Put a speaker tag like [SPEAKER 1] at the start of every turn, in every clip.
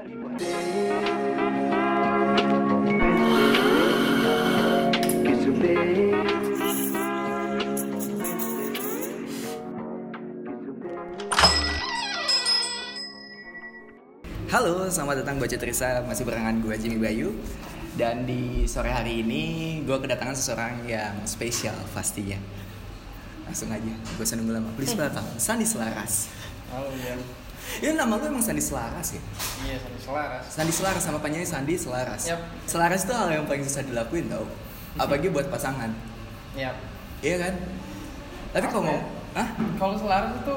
[SPEAKER 1] Halo, selamat datang buat Cetrisa Masih barengan gue Jimmy Bayu. Dan di sore hari ini gue kedatangan seseorang yang spesial pastinya. Langsung aja, gue nunggu lama. Please welcome, Sandi Selaras.
[SPEAKER 2] Halo. Ya
[SPEAKER 1] nama lu emang Sandi Selaras ya?
[SPEAKER 2] Iya, Sandi Selaras.
[SPEAKER 1] Sandi Selaras sama penyanyi Sandi Selaras
[SPEAKER 2] Yap.
[SPEAKER 1] Selaras itu hal yang paling susah dilakuin tau Apalagi buat pasangan
[SPEAKER 2] Iya.
[SPEAKER 1] Iya kan? Tapi kalau mau? Hah?
[SPEAKER 2] Kalau Selaras itu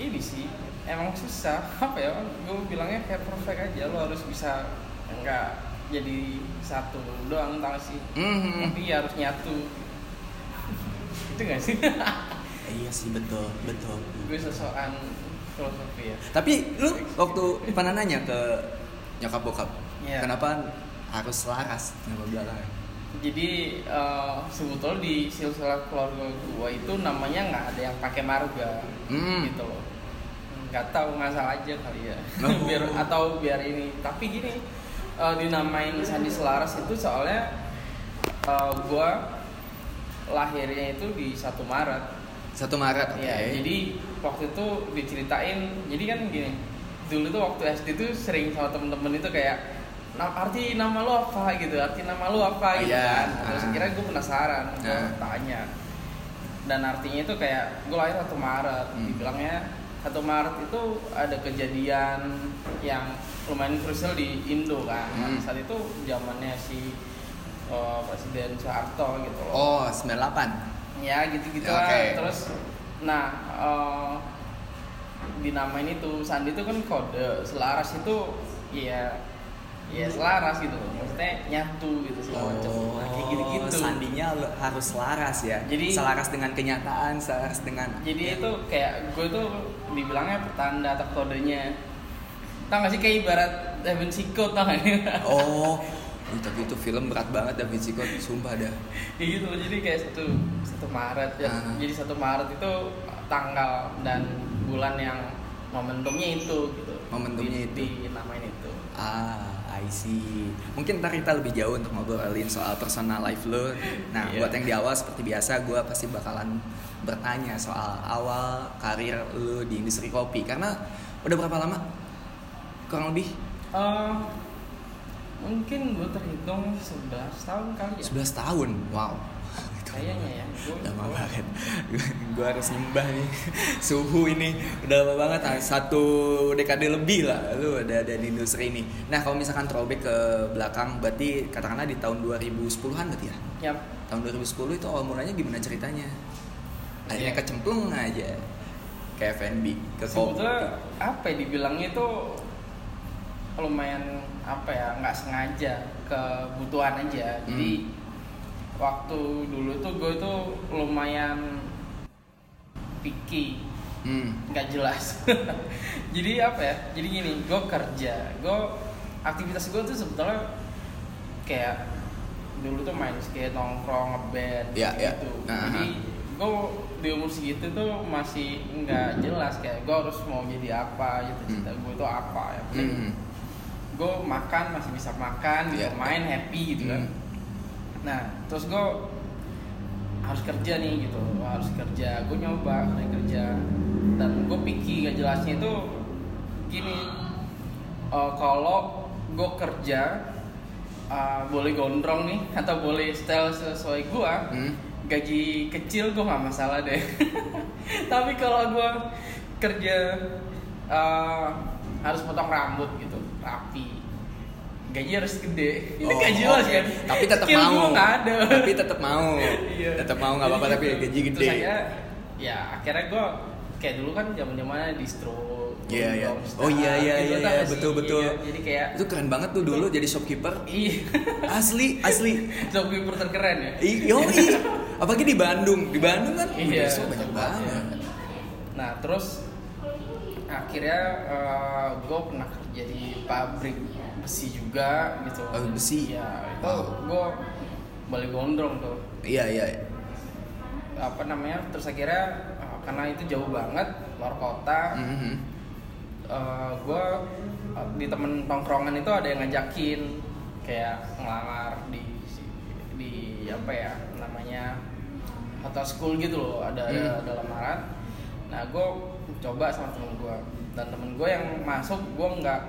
[SPEAKER 2] ini sih emang susah. Apa ya? Gue bilangnya kayak perfect aja. Lo harus bisa enggak jadi satu doang tau sih.
[SPEAKER 1] Mhm.
[SPEAKER 2] Tapi ya harus nyatu. itu gak sih?
[SPEAKER 1] Iya sih betul, betul
[SPEAKER 2] gue sosokan filosofi ya.
[SPEAKER 1] Tapi lu waktu pernah nanya ke nyokap bokap
[SPEAKER 2] Iya.
[SPEAKER 1] Kenapa harus selaras nama belakangnya?
[SPEAKER 2] Jadi eh, sebetulnya di silsilah keluarga gue itu namanya nggak ada yang pakai marga
[SPEAKER 1] Hmm.
[SPEAKER 2] gitu loh. Nggak tahu ngasal aja kali ya.
[SPEAKER 1] Oh.
[SPEAKER 2] biar atau biar ini. Tapi gini eh, dinamain Sandi Selaras itu soalnya eh, gue lahirnya itu di 1 Maret.
[SPEAKER 1] Satu Maret, oke.
[SPEAKER 2] Ya, jadi waktu itu diceritain. Jadi kan gini. Dulu tuh waktu SD tuh sering sama temen-temen itu kayak "Nam- arti nama lu apa gitu arti nama lu apa gitu
[SPEAKER 1] Iya,
[SPEAKER 2] kan terus
[SPEAKER 1] ah.
[SPEAKER 2] kira gue penasaran gue
[SPEAKER 1] Ah.
[SPEAKER 2] tanya dan artinya itu kayak gue lahir 1 Maret
[SPEAKER 1] Hmm.
[SPEAKER 2] dibilangnya 1 Maret itu ada kejadian yang lumayan krusial di Indo kan
[SPEAKER 1] Hmm.
[SPEAKER 2] saat itu zamannya si uh, Presiden Soeharto gitu loh
[SPEAKER 1] Oh, 98.
[SPEAKER 2] Ya gitu-gitu
[SPEAKER 1] Ya,
[SPEAKER 2] lah terus nah eh, dinamain itu sandi itu kan kode selaras itu ya ya selaras gitu maksudnya nyatu gitu segala macam. Nah, kayak gitu-gitu.
[SPEAKER 1] Oh, Sandinya harus selaras ya.
[SPEAKER 2] Jadi-
[SPEAKER 1] selaras dengan kenyataan, selaras dengan
[SPEAKER 2] jadi itu kayak gue tuh dibilangnya pertanda atau kodenya. Tau gak sih kayak ibarat Da Vinci Code tau gak?
[SPEAKER 1] Oh, Ih, tapi itu film berat banget Da Vinci Code, sumpah dah.
[SPEAKER 2] ya gitu jadi kayak satu satu Maret ya
[SPEAKER 1] Ah.
[SPEAKER 2] jadi satu Maret itu tanggal dan bulan yang momentumnya itu gitu
[SPEAKER 1] Momentumnya
[SPEAKER 2] di,
[SPEAKER 1] itu.
[SPEAKER 2] dinamain itu
[SPEAKER 1] Ah, I see. Mungkin ntar kita lebih jauh untuk ngobrolin soal personal life lo. Nah,
[SPEAKER 2] Iya.
[SPEAKER 1] buat yang di awal seperti biasa, gue pasti bakalan bertanya soal awal karir lo di industri kopi. Karena udah berapa lama? Kurang lebih
[SPEAKER 2] Eh, mungkin gue terhitung 11 tahun kali ya
[SPEAKER 1] 11 tahun. Wow.
[SPEAKER 2] Kayaknya ya gue
[SPEAKER 1] Lama banget. gue harus nyembah nih suhu ini udah lama banget ah, satu dekade lebih lah lu ada ada di industri ini. Nah kalau misalkan throwback ke belakang berarti katakanlah di tahun 2010-an berarti ya?
[SPEAKER 2] ya
[SPEAKER 1] tahun 2010 itu awal mulanya gimana ceritanya? Akhirnya
[SPEAKER 2] Iya.
[SPEAKER 1] kecemplung aja ke F&B, ke
[SPEAKER 2] sebetulnya apa ya dibilangnya itu lumayan apa ya nggak sengaja kebutuhan aja jadi
[SPEAKER 1] Hmm.
[SPEAKER 2] waktu dulu tuh gue tuh lumayan picky
[SPEAKER 1] Hmm.
[SPEAKER 2] nggak jelas jadi apa ya jadi gini gue kerja gue aktivitas gue tuh sebetulnya kayak dulu tuh main skate nongkrong ngeband
[SPEAKER 1] Ya, ya.
[SPEAKER 2] gitu
[SPEAKER 1] Nah,
[SPEAKER 2] jadi gue di umur segitu tuh masih nggak jelas kayak gue harus mau jadi apa gitu cita gue tuh apa ya
[SPEAKER 1] Hmm.
[SPEAKER 2] Gue makan masih bisa makan gitu
[SPEAKER 1] Ya.
[SPEAKER 2] main happy gitu kan
[SPEAKER 1] Hmm.
[SPEAKER 2] nah terus gue harus kerja nih gitu harus kerja gue nyoba kerja dan gue pikir gak jelasnya itu gini eh, kalau gue kerja eh, boleh gondrong nih atau boleh style sesuai gue
[SPEAKER 1] Hmm.
[SPEAKER 2] gaji kecil gue nggak masalah deh tapi kalau gue kerja eh, harus potong rambut gitu rapi gaji harus gede itu
[SPEAKER 1] Oh,
[SPEAKER 2] gak jelas
[SPEAKER 1] oke.
[SPEAKER 2] kan
[SPEAKER 1] Tapi tetap
[SPEAKER 2] Skill
[SPEAKER 1] mau.
[SPEAKER 2] nggak ada
[SPEAKER 1] Tapi tetap mau.
[SPEAKER 2] Iya.
[SPEAKER 1] Tetap mau nggak apa-apa tapi gaji gede.
[SPEAKER 2] Terus saya ya akhirnya gue kayak dulu kan zaman zamannya distro
[SPEAKER 1] Iya, iya.
[SPEAKER 2] Gongsta,
[SPEAKER 1] Oh iya iya
[SPEAKER 2] gitu,
[SPEAKER 1] iya,
[SPEAKER 2] tau
[SPEAKER 1] iya
[SPEAKER 2] gak sih?
[SPEAKER 1] betul betul.
[SPEAKER 2] Iya, jadi kayak
[SPEAKER 1] itu keren banget tuh dulu jadi shopkeeper.
[SPEAKER 2] iya
[SPEAKER 1] Asli asli.
[SPEAKER 2] shopkeeper terkeren ya
[SPEAKER 1] I- Yoi. Apalagi di Bandung. Di Bandung kan
[SPEAKER 2] Iya,
[SPEAKER 1] distro banyak banget.
[SPEAKER 2] Nah terus akhirnya gue pernah kerja di pabrik besi juga gitu.
[SPEAKER 1] Oh, besi.
[SPEAKER 2] Ya itu
[SPEAKER 1] Wow.
[SPEAKER 2] gue balik gondrong tuh.
[SPEAKER 1] Iya iya.
[SPEAKER 2] Apa namanya? Terus akhirnya eh, karena itu jauh banget luar kota,
[SPEAKER 1] Mhm.
[SPEAKER 2] gue di temen tongkrongan itu ada yang ngajakin kayak ngelamar di di apa ya namanya hotel school gitu loh ada ada,
[SPEAKER 1] Hmm.
[SPEAKER 2] ada lamaran nah gue coba sama temen gue dan temen gue yang masuk gue nggak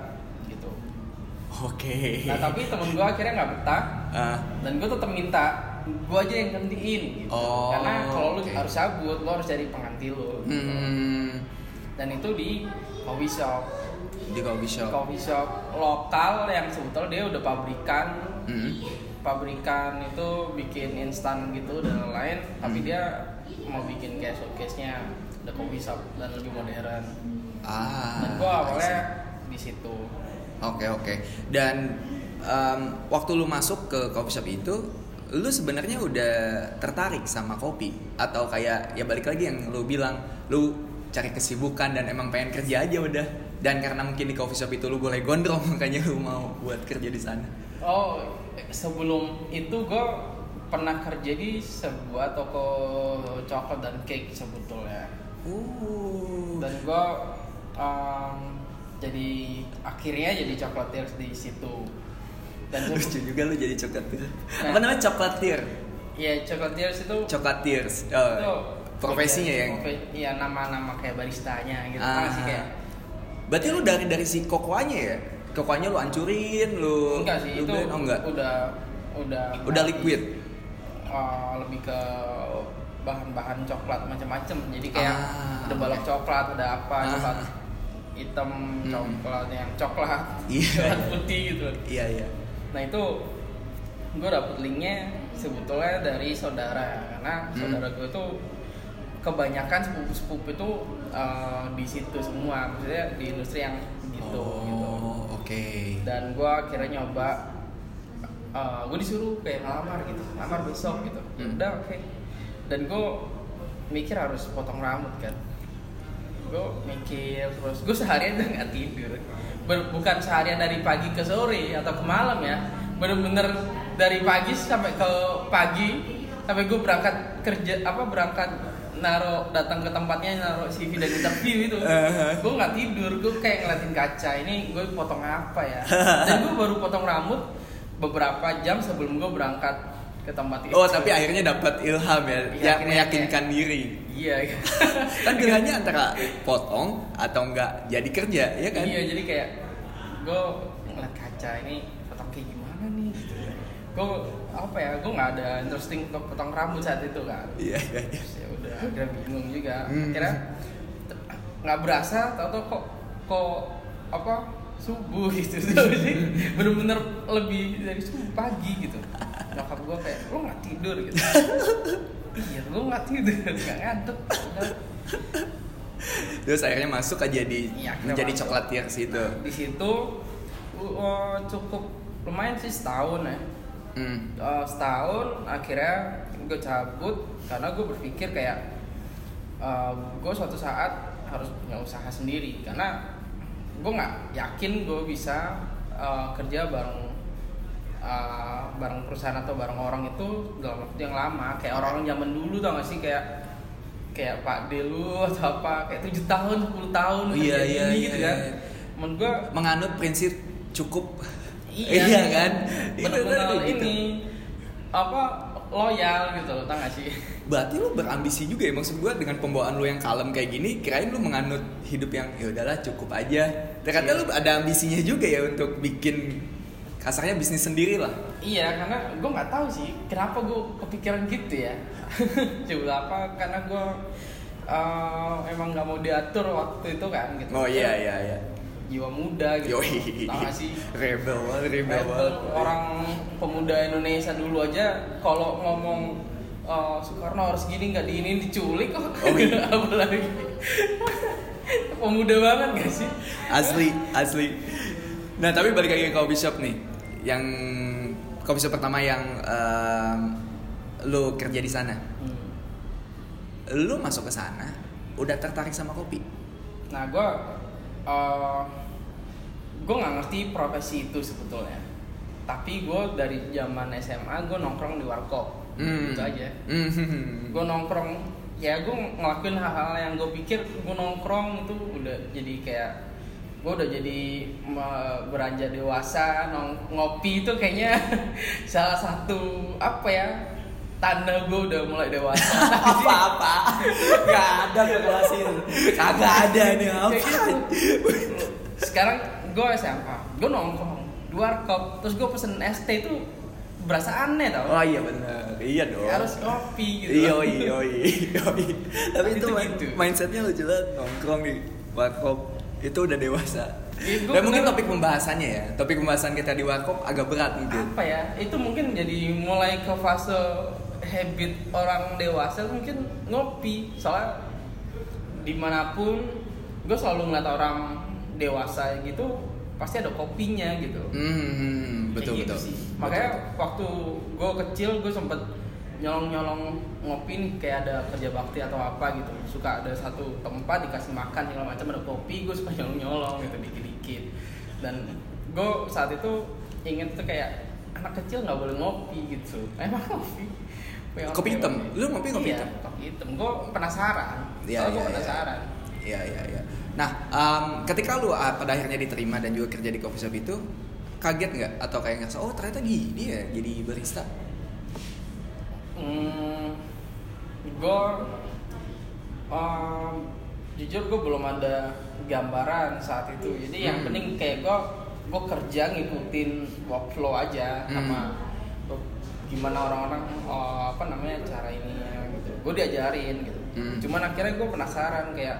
[SPEAKER 1] Oke.
[SPEAKER 2] nah tapi temen gue akhirnya nggak betah
[SPEAKER 1] Ah,
[SPEAKER 2] dan gue tetap minta gue aja yang gantiin gitu
[SPEAKER 1] Oh,
[SPEAKER 2] karena kalau lu
[SPEAKER 1] oke.
[SPEAKER 2] harus cabut lo harus cari pengganti lo gitu.
[SPEAKER 1] hmm,
[SPEAKER 2] dan itu di coffee shop
[SPEAKER 1] di coffee shop.
[SPEAKER 2] coffee shop lokal yang sebetulnya dia udah pabrikan
[SPEAKER 1] Hmm.
[SPEAKER 2] pabrikan itu bikin instan gitu dan lain-lain tapi
[SPEAKER 1] Hmm.
[SPEAKER 2] dia mau bikin kayak showcase nya the coffee shop dan lebih modern
[SPEAKER 1] Ah.
[SPEAKER 2] dan gua
[SPEAKER 1] I
[SPEAKER 2] awalnya di situ
[SPEAKER 1] Oke oke. Dan em, waktu lu masuk ke coffee shop itu, lu sebenarnya udah tertarik sama kopi atau kayak ya balik lagi yang lu bilang, lu cari kesibukan dan emang pengen kerja aja udah. Dan karena mungkin di coffee shop itu lu boleh gondrong makanya lu mau buat kerja di sana.
[SPEAKER 2] oh sebelum itu gua pernah kerja di sebuah toko coklat dan cake sebetulnya
[SPEAKER 1] Uh.
[SPEAKER 2] dan gua em, jadi akhirnya jadi chocolatiers di situ dan
[SPEAKER 1] Lucu juga lu jadi coklatier.
[SPEAKER 2] Nah.
[SPEAKER 1] Apa namanya coklatier?
[SPEAKER 2] ya chocolatiers itu
[SPEAKER 1] Coklatiers. Oh,
[SPEAKER 2] itu
[SPEAKER 1] profesinya
[SPEAKER 2] iya,
[SPEAKER 1] yang.
[SPEAKER 2] profe- iya nama-nama kayak baristanya gitu
[SPEAKER 1] Ah.
[SPEAKER 2] sih kayak
[SPEAKER 1] Berarti lu dari dari si kokoanya ya? Kokoanya lu hancurin, lu
[SPEAKER 2] enggak sih
[SPEAKER 1] lu
[SPEAKER 2] itu
[SPEAKER 1] oh enggak.
[SPEAKER 2] udah udah
[SPEAKER 1] Udah liquid.
[SPEAKER 2] eh, lebih ke bahan-bahan coklat macam-macam jadi kayak
[SPEAKER 1] Ah,
[SPEAKER 2] ada balok coklat ada apa
[SPEAKER 1] Ah.
[SPEAKER 2] coklat hitam
[SPEAKER 1] Hmm.
[SPEAKER 2] coklat yang coklat
[SPEAKER 1] Iya.
[SPEAKER 2] coklat putih gitu
[SPEAKER 1] Iya iya.
[SPEAKER 2] nah itu gue dapet linknya sebetulnya dari saudara karena
[SPEAKER 1] Hmm.
[SPEAKER 2] saudara gue tuh kebanyakan sepupu-sepupu itu eh, di situ semua maksudnya di industri yang gitu
[SPEAKER 1] oh,
[SPEAKER 2] gitu
[SPEAKER 1] oke.
[SPEAKER 2] dan gue akhirnya nyoba gue disuruh kayak ngelamar gitu ngelamar besok gitu
[SPEAKER 1] Hmm.
[SPEAKER 2] udah oke dan gue mikir harus potong rambut kan gue mikir terus gue seharian udah nggak tidur. Ber- bukan seharian dari pagi ke sore atau ke malam ya. Bener-bener dari pagi sampai ke pagi sampai gue berangkat kerja apa berangkat naro datang ke tempatnya naro CV dan interview itu.
[SPEAKER 1] Uh-huh.
[SPEAKER 2] gue nggak tidur gue kayak ngeliatin kaca. Ini gue potong apa ya? Dan gue baru potong rambut beberapa jam sebelum gue berangkat ke tempat itu.
[SPEAKER 1] Oh tapi akhirnya dapat ilham ya,
[SPEAKER 2] Iya,
[SPEAKER 1] yang
[SPEAKER 2] akhirnya
[SPEAKER 1] meyakinkan diri.
[SPEAKER 2] Iya
[SPEAKER 1] Kan pilihannya antara potong atau enggak jadi kerja, ya kan?
[SPEAKER 2] iya jadi kayak gue ngeliat kaca ini potong kayak gimana nih gitu. gue apa ya gue nggak ada interesting untuk potong rambut saat itu kan
[SPEAKER 1] Iya iya. iya.
[SPEAKER 2] Ya udah akhirnya bingung juga
[SPEAKER 1] Hmm.
[SPEAKER 2] akhirnya t- nggak berasa tau tau kok kok apa subuh gitu sih bener-bener lebih dari subuh pagi gitu nyokap gue kayak lo nggak tidur gitu iya gue nggak tidur nggak ngantuk.
[SPEAKER 1] Terus akhirnya masuk aja di
[SPEAKER 2] akhirnya
[SPEAKER 1] menjadi
[SPEAKER 2] masuk.
[SPEAKER 1] coklatier situ.
[SPEAKER 2] di situ uh, cukup lumayan sih setahun ya
[SPEAKER 1] Hmm.
[SPEAKER 2] Eh, setahun akhirnya gue cabut karena gue berpikir kayak gue suatu saat harus punya usaha sendiri karena gue nggak yakin gue bisa eh, kerja bareng eh, bareng perusahaan atau bareng orang itu dalam waktu yang lama kayak orang-orang zaman dulu tau gak sih kayak kayak Pak Delu atau apa kayak tujuh tahun 10 tahun
[SPEAKER 1] Oh, iya, iya,
[SPEAKER 2] ini
[SPEAKER 1] iya,
[SPEAKER 2] gitu
[SPEAKER 1] iya.
[SPEAKER 2] kan menurut gue
[SPEAKER 1] Menganut prinsip cukup.
[SPEAKER 2] Iya,
[SPEAKER 1] iya kan? Itu
[SPEAKER 2] Bener-bener
[SPEAKER 1] kan gitu.
[SPEAKER 2] ini apa loyal gitu loh, tau gak sih?
[SPEAKER 1] Berarti lu berambisi juga ya maksud gua dengan pembawaan lu yang kalem kayak gini, kirain lu menganut hidup yang ya udahlah cukup aja. Ternyata
[SPEAKER 2] Iya.
[SPEAKER 1] lu ada ambisinya juga ya untuk bikin kasarnya bisnis sendiri lah.
[SPEAKER 2] Iya, karena gue nggak tahu sih kenapa gue kepikiran gitu ya. Coba apa? Karena gue eh, emang nggak mau diatur waktu itu kan gitu.
[SPEAKER 1] Oh iya iya iya.
[SPEAKER 2] Jiwa muda gitu.
[SPEAKER 1] Yoi.
[SPEAKER 2] Tau gak sih?
[SPEAKER 1] Rebel banget, rebel
[SPEAKER 2] Rebel,
[SPEAKER 1] banget.
[SPEAKER 2] orang pemuda Indonesia dulu aja kalau ngomong eh, Soekarno harus gini nggak diinin diculik kok
[SPEAKER 1] Oh, iya.
[SPEAKER 2] apalagi pemuda banget gak sih
[SPEAKER 1] Asli, asli. Nah, tapi balik lagi ke coffee shop nih. Yang coffee shop pertama yang em, lu kerja di sana.
[SPEAKER 2] Hmm.
[SPEAKER 1] Lu masuk ke sana udah tertarik sama kopi.
[SPEAKER 2] nah gue gue nggak ngerti profesi itu sebetulnya tapi gue dari zaman SMA gue nongkrong di warkop
[SPEAKER 1] Hmm.
[SPEAKER 2] itu aja
[SPEAKER 1] Hmm.
[SPEAKER 2] gue nongkrong ya gue ngelakuin hal-hal yang gue pikir gue nongkrong itu udah jadi kayak gue udah jadi beranjak dewasa nong ngopi itu kayaknya salah satu apa ya tanda gue udah mulai dewasa.
[SPEAKER 1] Apa apa? Nggak ada kekelasin kagak ada nih apa?
[SPEAKER 2] gitu. sekarang gue SMA gue nongkrong di warkop terus gue pesen ST itu berasa aneh tau.
[SPEAKER 1] Oh iya benar iya dong.
[SPEAKER 2] Harus kopi gitu.
[SPEAKER 1] Iya iya iya. Tapi itu,
[SPEAKER 2] Itu
[SPEAKER 1] main-
[SPEAKER 2] gitu.
[SPEAKER 1] mindsetnya lucu banget nongkrong di warkop itu udah dewasa.
[SPEAKER 2] Iya, gua
[SPEAKER 1] dan mungkin topik pembahasannya ya. Topik pembahasan kita di warkop agak berat mungkin.
[SPEAKER 2] Apa ya? Itu mungkin jadi mulai ke fase habit orang dewasa mungkin ngopi. Soalnya di mana pun gue selalu ngeliat orang dewasa gitu pasti ada kopinya gitu.
[SPEAKER 1] Hmm, betul
[SPEAKER 2] Kayak gitu
[SPEAKER 1] betul.
[SPEAKER 2] sih.
[SPEAKER 1] Betul,
[SPEAKER 2] makanya
[SPEAKER 1] betul.
[SPEAKER 2] waktu gue kecil gue sempet nyolong nyolong ngopi nih kayak ada kerja bakti atau apa gitu suka ada satu tempat dikasih makan segala macam ada kopi gue suka nyolong nyolong gitu dikit dikit dan gue saat itu inget tuh kayak anak kecil nggak boleh ngopi gitu emang ngopi
[SPEAKER 1] Kopi hitam? Lu ngopi kopi
[SPEAKER 2] iya,
[SPEAKER 1] hitam?
[SPEAKER 2] kopi hitam gue penasaran
[SPEAKER 1] Iya,
[SPEAKER 2] Soalnya
[SPEAKER 1] iya,
[SPEAKER 2] gue
[SPEAKER 1] iya.
[SPEAKER 2] penasaran
[SPEAKER 1] Iya iya iya. Nah, em, ketika lu ah, pada akhirnya diterima dan juga kerja di coffee shop itu, kaget nggak atau kayak ngerasa oh ternyata gini ya jadi barista?
[SPEAKER 2] Hmm, gue um, jujur gue belum ada gambaran saat itu. Jadi yang
[SPEAKER 1] Hmm.
[SPEAKER 2] penting kayak gue gue kerja ngikutin workflow aja
[SPEAKER 1] Hmm.
[SPEAKER 2] sama gimana orang-orang oh, apa namanya cara ini gitu. Gue diajarin gitu.
[SPEAKER 1] Hmm.
[SPEAKER 2] Cuman akhirnya gue penasaran kayak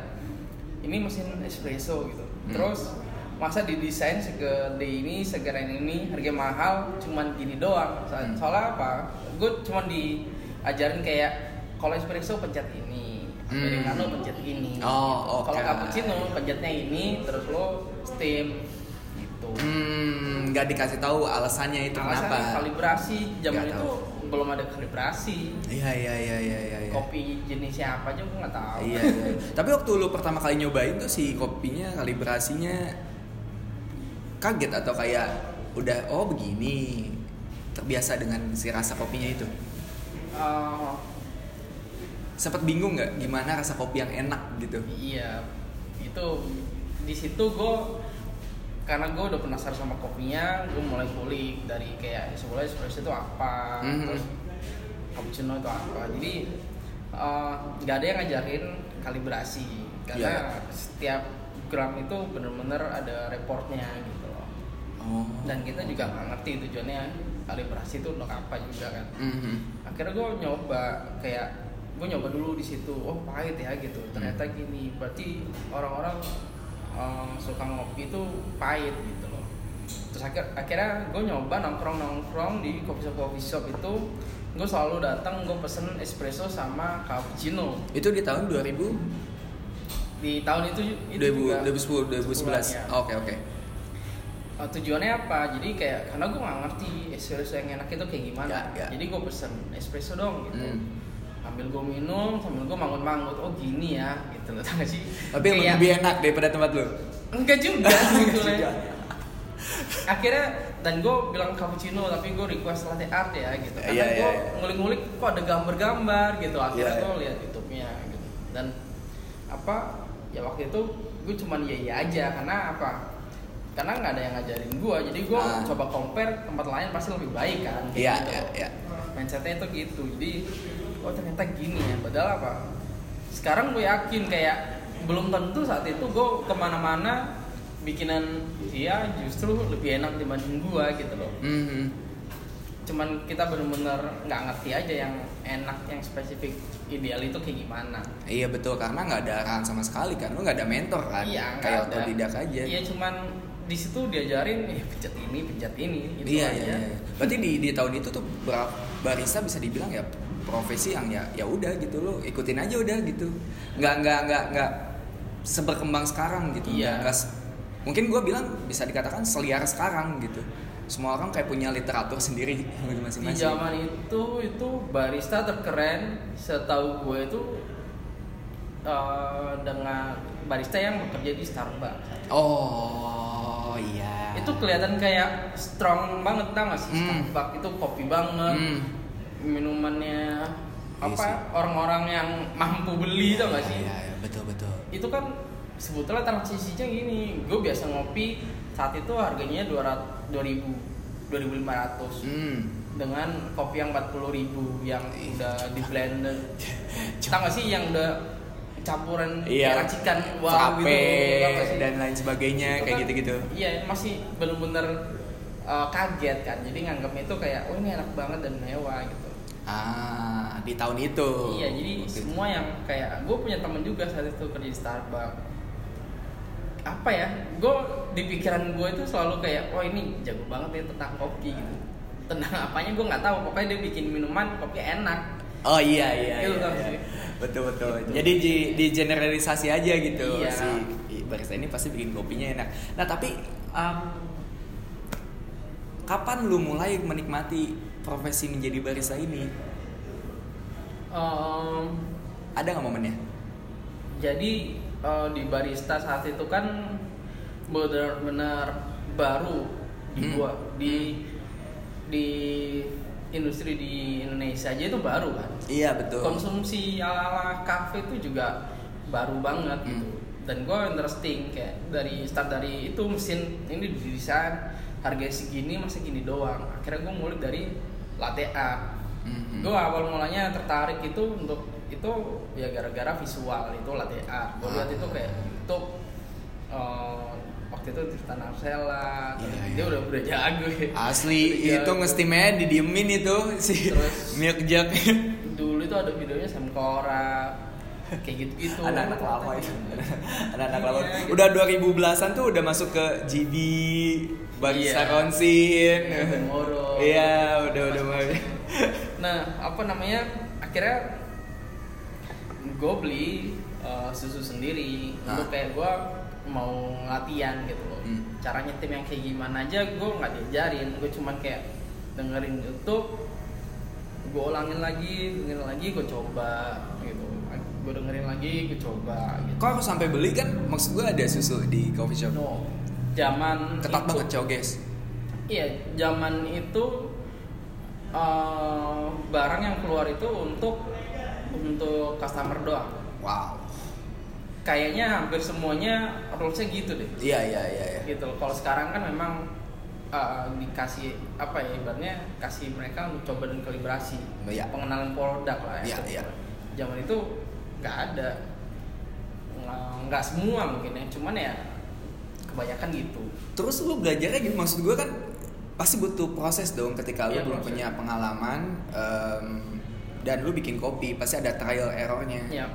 [SPEAKER 2] ini mesin espresso gitu.
[SPEAKER 1] Hmm.
[SPEAKER 2] Terus masa didesain segede ini, segeren ini, harga mahal, cuman gini doang. So-
[SPEAKER 1] Hmm.
[SPEAKER 2] Soalnya apa? Gue cuman diajarin kayak kalau espresso pencet ini,
[SPEAKER 1] Hmm.
[SPEAKER 2] americano pencet ini.
[SPEAKER 1] Oh, oke.
[SPEAKER 2] Kalau cappuccino pencetnya ini, terus lo steam gitu.
[SPEAKER 1] Hmm, nggak dikasih tahu alasannya itu
[SPEAKER 2] Alasannya
[SPEAKER 1] kenapa?
[SPEAKER 2] kalibrasi zaman itu belum ada kalibrasi.
[SPEAKER 1] Iya iya iya iya iya. iya.
[SPEAKER 2] Kopi jenisnya apa aja gue nggak tahu.
[SPEAKER 1] Iya, iya. Tapi waktu lu pertama kali nyobain tuh si kopinya kalibrasinya kaget atau kayak udah oh begini terbiasa dengan si rasa kopinya itu.
[SPEAKER 2] Eh,
[SPEAKER 1] Sempet bingung nggak gimana rasa kopi yang enak gitu?
[SPEAKER 2] Iya, itu di situ gue karena gue udah penasaran sama kopinya, gue mulai kulik dari kayak sebenarnya espresso itu apa,
[SPEAKER 1] Mhm.
[SPEAKER 2] terus cappuccino itu apa. Jadi eh, nggak ada yang ngajarin kalibrasi karena
[SPEAKER 1] Iya.
[SPEAKER 2] setiap gram itu bener-bener ada reportnya gitu loh.
[SPEAKER 1] Oh.
[SPEAKER 2] Dan kita juga nggak ngerti tujuannya kalibrasi itu untuk apa juga kan.
[SPEAKER 1] Mhm.
[SPEAKER 2] Akhirnya gue nyoba kayak gue nyoba dulu di situ oh pahit ya gitu ternyata gini berarti orang-orang eh, suka ngopi itu pahit gitu loh terus akhir akhirnya gue nyoba nongkrong nongkrong di coffee shop coffee shop itu gue selalu datang gue pesen espresso sama cappuccino
[SPEAKER 1] Itu di tahun 2000
[SPEAKER 2] di tahun itu itu
[SPEAKER 1] 2000
[SPEAKER 2] juga
[SPEAKER 1] 2010 2011.
[SPEAKER 2] ya.
[SPEAKER 1] Oke oke.
[SPEAKER 2] Eh, tujuannya apa? Jadi kayak karena gue nggak ngerti espresso yang enak itu kayak gimana.
[SPEAKER 1] Ya, ya.
[SPEAKER 2] jadi gue pesen espresso dong gitu.
[SPEAKER 1] Hmm.
[SPEAKER 2] ambil gue minum sambil gue manggut-manggut. Oh gini ya gitu. Loh tau gak sih?
[SPEAKER 1] Tapi yang lebih enak daripada tempat lu.
[SPEAKER 2] enggak juga sebetulnya. akhirnya dan gue bilang cappuccino tapi gue request latte art ya gitu. Karena
[SPEAKER 1] Iya, iya,
[SPEAKER 2] gue
[SPEAKER 1] iya.
[SPEAKER 2] ngulik-ngulik kok ada gambar-gambar gitu. Akhirnya
[SPEAKER 1] Iya, iya.
[SPEAKER 2] gue lihat YouTube-nya gitu. Dan apa ya waktu itu gue cuman iya iya aja. Karena apa karena nggak ada yang ngajarin gue jadi gue
[SPEAKER 1] Ah.
[SPEAKER 2] coba compare tempat lain pasti lebih baik kan
[SPEAKER 1] Iya
[SPEAKER 2] gitu.
[SPEAKER 1] iya iya.
[SPEAKER 2] mindsetnya itu gitu jadi oh ternyata gini ya padahal apa sekarang gue yakin kayak belum tentu saat itu gue ke mana-mana bikinan dia justru lebih enak dibanding gue gitu loh
[SPEAKER 1] Mhm.
[SPEAKER 2] cuman kita bener-bener nggak ngerti aja yang enak yang spesifik ideal itu kayak gimana
[SPEAKER 1] Iya betul karena nggak ada arahan sama sekali kan, lu nggak ada mentor kan,
[SPEAKER 2] iya
[SPEAKER 1] kayak otodidak aja.
[SPEAKER 2] iya cuman di situ diajarin eh pencet ini pencet ini gitu
[SPEAKER 1] iya,
[SPEAKER 2] aja
[SPEAKER 1] iya, iya. Berarti di di tahun itu tuh bar- barista bisa dibilang ya profesi yang ya ya udah gitu lo ikutin aja udah gitu. Nggak nggak nggak nggak seberkembang sekarang gitu.
[SPEAKER 2] Iya.
[SPEAKER 1] Nggak- nggak mungkin gue bilang bisa dikatakan seliar sekarang gitu. Semua orang kayak punya literatur sendiri
[SPEAKER 2] di
[SPEAKER 1] masing-masing.
[SPEAKER 2] zaman itu itu barista terkeren setahu gue itu eh, dengan barista yang bekerja di Starbucks
[SPEAKER 1] Oh iya.
[SPEAKER 2] itu kelihatan kayak strong banget tau gak sih
[SPEAKER 1] Hmm.
[SPEAKER 2] Starbucks itu kopi banget
[SPEAKER 1] Hmm.
[SPEAKER 2] minumannya
[SPEAKER 1] Iya
[SPEAKER 2] apa orang-orang yang mampu beli tau gak sih
[SPEAKER 1] Iya, iya, betul betul.
[SPEAKER 2] itu kan sebetulnya transisinya gini gue biasa ngopi saat itu harganya 200 2000 2500
[SPEAKER 1] Hmm.
[SPEAKER 2] dengan kopi yang 40.000 yang
[SPEAKER 1] Ih.
[SPEAKER 2] udah di blender tau gak sih yang udah campuran
[SPEAKER 1] Iya.
[SPEAKER 2] racikan wow gitu
[SPEAKER 1] dan lain sebagainya
[SPEAKER 2] Itu
[SPEAKER 1] kayak
[SPEAKER 2] kan,
[SPEAKER 1] gitu-gitu.
[SPEAKER 2] iya masih bener-bener uh, kaget kan jadi nganggapnya itu kayak oh ini enak banget dan mewah gitu
[SPEAKER 1] Ah, di tahun itu.
[SPEAKER 2] iya jadi
[SPEAKER 1] Waktu itu.
[SPEAKER 2] semua yang kayak gue punya temen juga saat itu kerja di Starbucks apa ya gue di pikiran gue itu selalu kayak oh ini jago banget ya tentang kopi gitu tentang apanya gue nggak tahu pokoknya dia bikin minuman kopi enak
[SPEAKER 1] Oh iya iya.
[SPEAKER 2] Itu
[SPEAKER 1] iya,
[SPEAKER 2] kan
[SPEAKER 1] iya. Betul betul.
[SPEAKER 2] Gitu.
[SPEAKER 1] Jadi di, di generalisasi aja gitu
[SPEAKER 2] Iya.
[SPEAKER 1] si barista ini pasti bikin kopinya enak. Nah tapi um, kapan lu mulai menikmati profesi menjadi barista ini?
[SPEAKER 2] Em,
[SPEAKER 1] Ada nggak momennya?
[SPEAKER 2] jadi eh, di barista saat itu kan benar-benar baru di
[SPEAKER 1] Hmm.
[SPEAKER 2] gua di di industri di Indonesia aja itu baru kan
[SPEAKER 1] Iya betul.
[SPEAKER 2] konsumsi ala-ala kafe itu juga baru banget
[SPEAKER 1] Hmm.
[SPEAKER 2] gitu dan gue interesting kayak dari start dari itu mesin ini didesain harga segini masa gini doang akhirnya gue mulai dari latte art
[SPEAKER 1] Mhm.
[SPEAKER 2] gue awal mulanya tertarik itu untuk itu ya gara-gara visual itu latte art gue lihat itu kayak YouTube eh, waktu itu Tristan Arsela
[SPEAKER 1] Iya,
[SPEAKER 2] dia
[SPEAKER 1] iya.
[SPEAKER 2] udah udah jago ya.
[SPEAKER 1] Asli
[SPEAKER 2] Udah
[SPEAKER 1] itu ngestimnya didiemin itu si
[SPEAKER 2] Terus-
[SPEAKER 1] milk jug.
[SPEAKER 2] dulu itu ada videonya Sam Cora kayak gitu-gitu
[SPEAKER 1] Anak-anak lama itu. Anak-anak lama.
[SPEAKER 2] Iya, gitu.
[SPEAKER 1] Udah 2000 belasan tuh udah masuk ke GB Barista
[SPEAKER 2] Iya.
[SPEAKER 1] Konsin.
[SPEAKER 2] Iya, Moro.
[SPEAKER 1] Iya, udah udah mulai.
[SPEAKER 2] nah apa namanya akhirnya gue beli uh, susu sendiri
[SPEAKER 1] Ah.
[SPEAKER 2] untuk kayak gue mau latihan gitu loh
[SPEAKER 1] Hmm.
[SPEAKER 2] cara nyetim yang kayak gimana aja gue nggak diajarin gue cuman kayak dengerin YouTube gue ulangin lagi dengerin lagi gue coba gitu gue dengerin lagi gue coba gitu
[SPEAKER 1] Kok aku sampai beli kan maksud gue ada susu di coffee shop.
[SPEAKER 2] no zaman
[SPEAKER 1] Ketat
[SPEAKER 2] itu-
[SPEAKER 1] banget coges.
[SPEAKER 2] Iya, zaman itu eh, barang yang keluar itu untuk untuk customer doang.
[SPEAKER 1] Wow.
[SPEAKER 2] Kayaknya hampir semuanya rulesnya gitu deh.
[SPEAKER 1] Iya iya iya. iya.
[SPEAKER 2] Gitu. Kalau sekarang kan memang eh, dikasih apa ya ibaratnya kasih mereka untuk coba dan kalibrasi,
[SPEAKER 1] Iya.
[SPEAKER 2] pengenalan produk lah.
[SPEAKER 1] Iya,
[SPEAKER 2] ya.
[SPEAKER 1] iya.
[SPEAKER 2] Zaman itu nggak ada, nggak semua mungkin ya, cuman ya kebanyakan gitu.
[SPEAKER 1] Terus lu belajarnya gitu maksud gue kan pasti butuh proses dong ketika lu
[SPEAKER 2] Iya,
[SPEAKER 1] belum
[SPEAKER 2] proses.
[SPEAKER 1] punya pengalaman em, dan lu bikin kopi pasti ada trial errornya.
[SPEAKER 2] Ya,